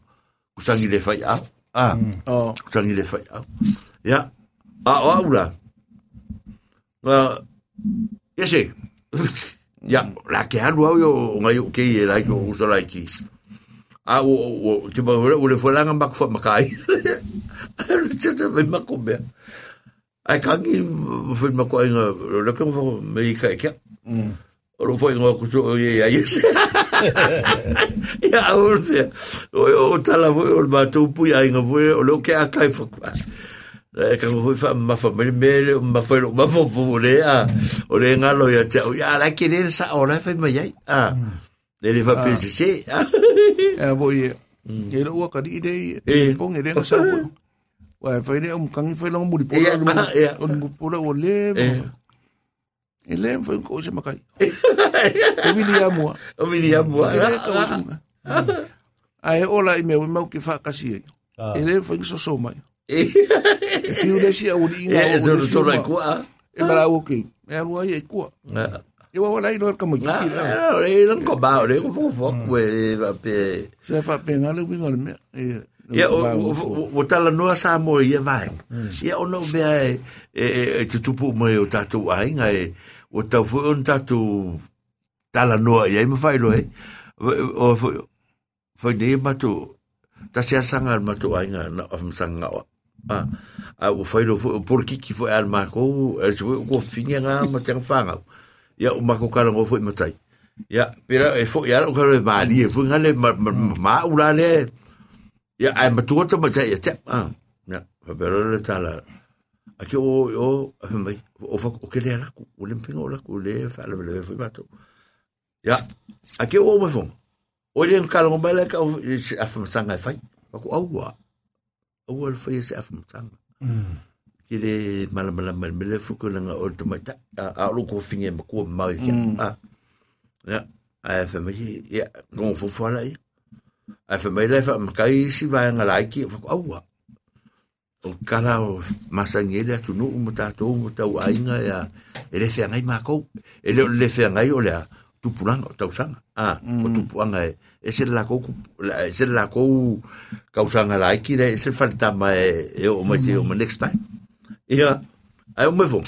Kusangi le fai a. Ah, Oh. sangi le fai. au. Ya. Ah, o aula. Ah, yese. Ya, la ke alu au yo ngai o ke e la ko usala ki. Ah, o o te ba o le folanga mak fa makai. Te te ve makombe. Ai kangi fo makoa nga le ko me ka. O lo foi ngo ku so ye ya yes. Ya o se. O o tala foi o matou pu ya nga foi o lo ke a kai fo. E ka foi fa ma fa me me ma foi ma fo fo le a. O le nga lo ya o ya la ke le sa o la fa me ya. Ah. Le le fa pe se. E bo ye. Ye lo wa ka di de. Eh. Pong e de sa bo. Wa fa de um kangi fa lo mu di pola. ah, eh. On mu pola o le. E le fa ko se. E li amua. O mi dia mo. E o se makai. Ai ola i me o mau ke fa kasi. E le fa so so mai. E si o le si o di nga. E so so la ku a. E mara o ke. E alua i e kua. E wa wala i no ka mo ki. E non ko ba, le ko fo fo we va pe. Se fa pe ngale winga le me. E Ia o o tala noa sa mo ia vai. Ia o no vea e e te tupu mo o tatu ainga e o tau fu on tatu tala noa ia me fai lo e. O fu fu ne ma tu ta se sanga ma tu ainga na of sanga o. A o fai lo fu por ki ki foi al marco el e o ko finga nga ma tang fanga. ya o marco ko kala ngo fu matai. ya pera e foi ya o ka ma li e fu ngale ma ma ula le. Ya, ai ma tu to ma sai ya tep. Ah, ya, fa pero le tala. Aki o o mai o fa o ke le la o le pingo la ku le fa le le foi mato. Ya, aki o mo fon. O le ka lo bele ka o e, a fa sanga fai. ko au wa. O le fa se a fa sanga. Ki le mala mala mala mele fu ko langa o to mata. A lo ko finge ma ku ma ya. Ah. Ya, ai fa mai ya, no fu fa la ia. ai fa mai le fa makai si vai nga lai ki fa aua o kala o masangi le tu no mo ta to mo ta ainga ya e le fa ngai ma ko e le le fa ngai o le tu pulanga o tau sanga ah o tu pulanga e e se la ko e se la ko ka usanga lai ki le se falta mai e o mai se o next time. Ia ai o me fo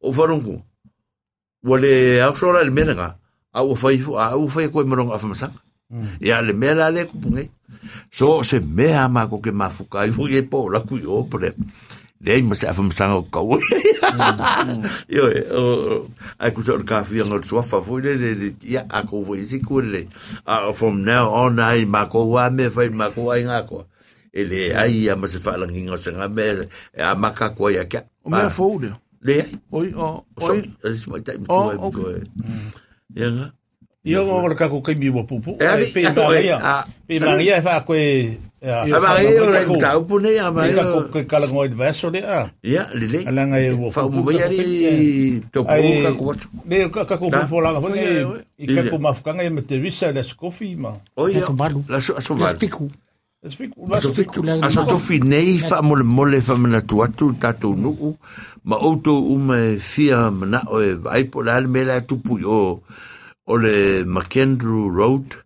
o farongo wale au sora le menanga au fai au fai ko mo nga fa masanga ia le mea la le kupunge so se mea ma ko ke mafuka i fu e po la ku yo pre le ma se afam sanga ko yo o ai ku so ka fi ngol so fa fu le ia a ko fu isi ku le a from now on ai ma ko wa me fa ma ko ai nga ko ele ai a ma se fa la ngingo se nga me a ma ka ko ya ka O me fo de. le Oi, o, oi. es mai tai mo okay. ya Ia o ngora kako kai mi wa pupu. E ali- pe ia. Ah. Pe ia ko e. a ma e o le tau pune a ma Ia e kako ke kala ngoi de vaso le a. Ya, lele. Ala nga e. Fa mo mai ari to po ka ko. Le ka ka ko Da. fo la fa Ia, ngai. oi. I ka ko mafukanga e me te visa le skofi ma. O balu. La so so La va. fiku. Es fik. Aso fiku la- Aso to finei fa mo le mole fa mana tu atu tatu nu. Ma auto uma fia mana o e vai po la me la tu pu o le Macandrew Road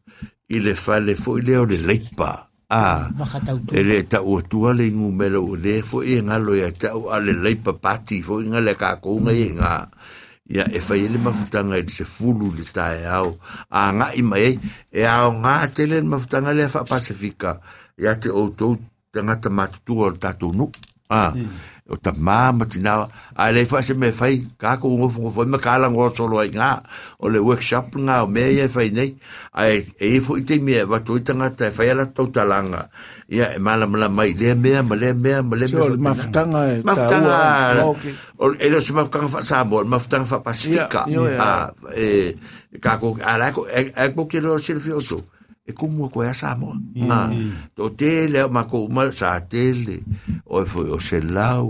i le fale fo i le o le leipa. Ah. E le ta o tua le ngu mele o le fo i ngalo ya ta o ale leipa pati fo i ngale ka ko nga i nga ia e fai ele mafutanga e se fulu le tae au a nga i mai e au nga te le mafutanga le fa pasifika ia te o tou tangata matutua o tatou nu a o ta mama tina a le fa se me fai ka ko ngo fo fo me kala ngo solo ai nga o le workshop nga o me e fai nei ai e fo ite me va to tanga te fai ala to talanga ia e mala mala mai le me ma le me ma le So, mafutanga e mafutanga taua. Okay. o e le se mafutanga fa sa mo mafutanga fa pasifika Ia, io, ia. a e ka ko ala ko e e ko ke ro sir fio to e kumu ko ya sa mo na to te le ma ko ma sa tele o fo o se lau.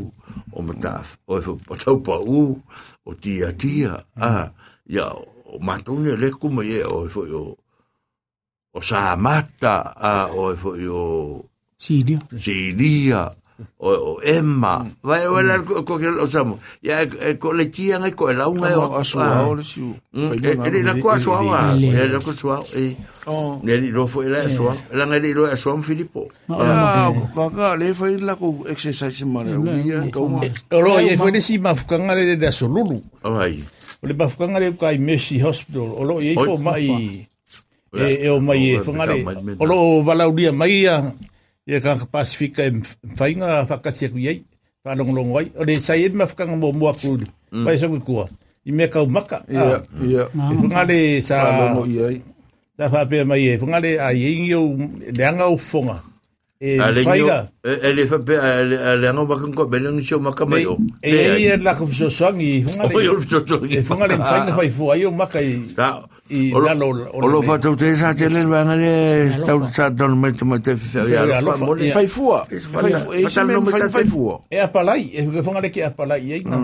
O mata o fo o tau pa u. O tia tia a ya o matone le kumu ye o fo o o sa mata a o fo o Siria. Siria o o ema vai vai la ko ke o samo ya ko le tia ngai ko la unga o aso o le siu e la ko aso wa e la ko so e ne li ro fo la so la ngai ro aso am filipo ya ko ka le fa la ko exercise ma le ya ko ma O lo ye foi desi mafukanga le de solulu. ai O le mafukanga le kai Mercy Hospital. O lo ye fo mai. e o mai e fungale. O lo valaudia mai ia ka Pacifica e whainga whakatia ku iei. Whanongolongo ai. O le sai e mafukanga mo mua kuru. Pai sa kua. I mea kau maka. ya ya E fungale sa... sa mo ia Sa whapea mai e. Fungale a iei o leanga o fonga. E ale whaiga. ele fa pe ale ngo ba ko be ni sio makama yo E e e la kufisoswangi. o yo Fungale... so so E fungale whainga whai fua. Ai o maka i... i o lo lalo o lo fa tu te sa tele va ngale tau sa don me te te fa ya Fa- lo fa le fai fua sa no fai- fai fua e apalai e ke fungale ke apalai e nga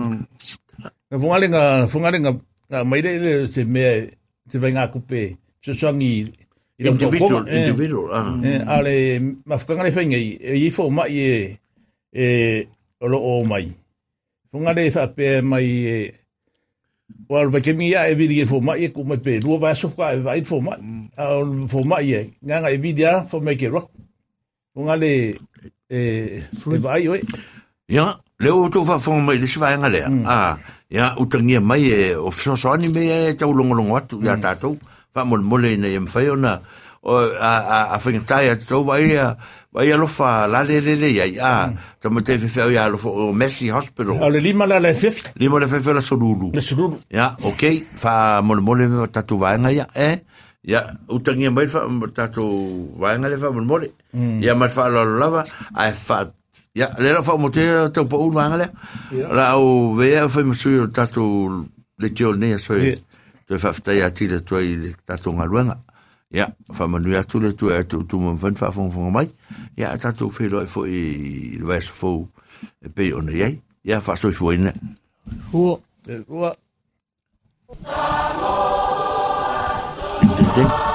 e fungale nga fungale nga nga mai de se me se venga kupe se songi i le individual individual ah ale mafukanga le fenga e i fo mai e e o lo o mai fungale fa pe mai e Wal va kemi ya e vidi fo mai e ku me pe lu va so ka e vai fo mai a fo mai e nga nga e vidia fo me ke rock. Fungale e e vai oi ya le o to fa fon mai le si va ngale ah ya o tangia mai e o so so ni me e tau longo longo atu ya tatou fa mo mo le ne em fa ona o a a a fin tai to vai a vai a lo fa la le le le ya ah to me te fe fe ya lo fo o Messi Hospital Ale lima la le fifth limo le fe fe la solulu le sururu. Ya, ok, fa mole mole me tatu vaenga ya, eh? Ya, utangia mai fa tatu vaenga le fa mole mole. Ya mai fa la lava, ai fa ya, le la fa mo te te po un vaenga le. La o vea fa me sui tatu le tio ne so. Tu fa fta ya ti le tu i tatu ngaluenga. Ya, fa manu ya tu le tu e tu tu mo fan fa fon fon mai. Ya, tatu fe lo fo i le vai fo e pe ona ye. Ya fa so fo ina. E, Ding ding ding.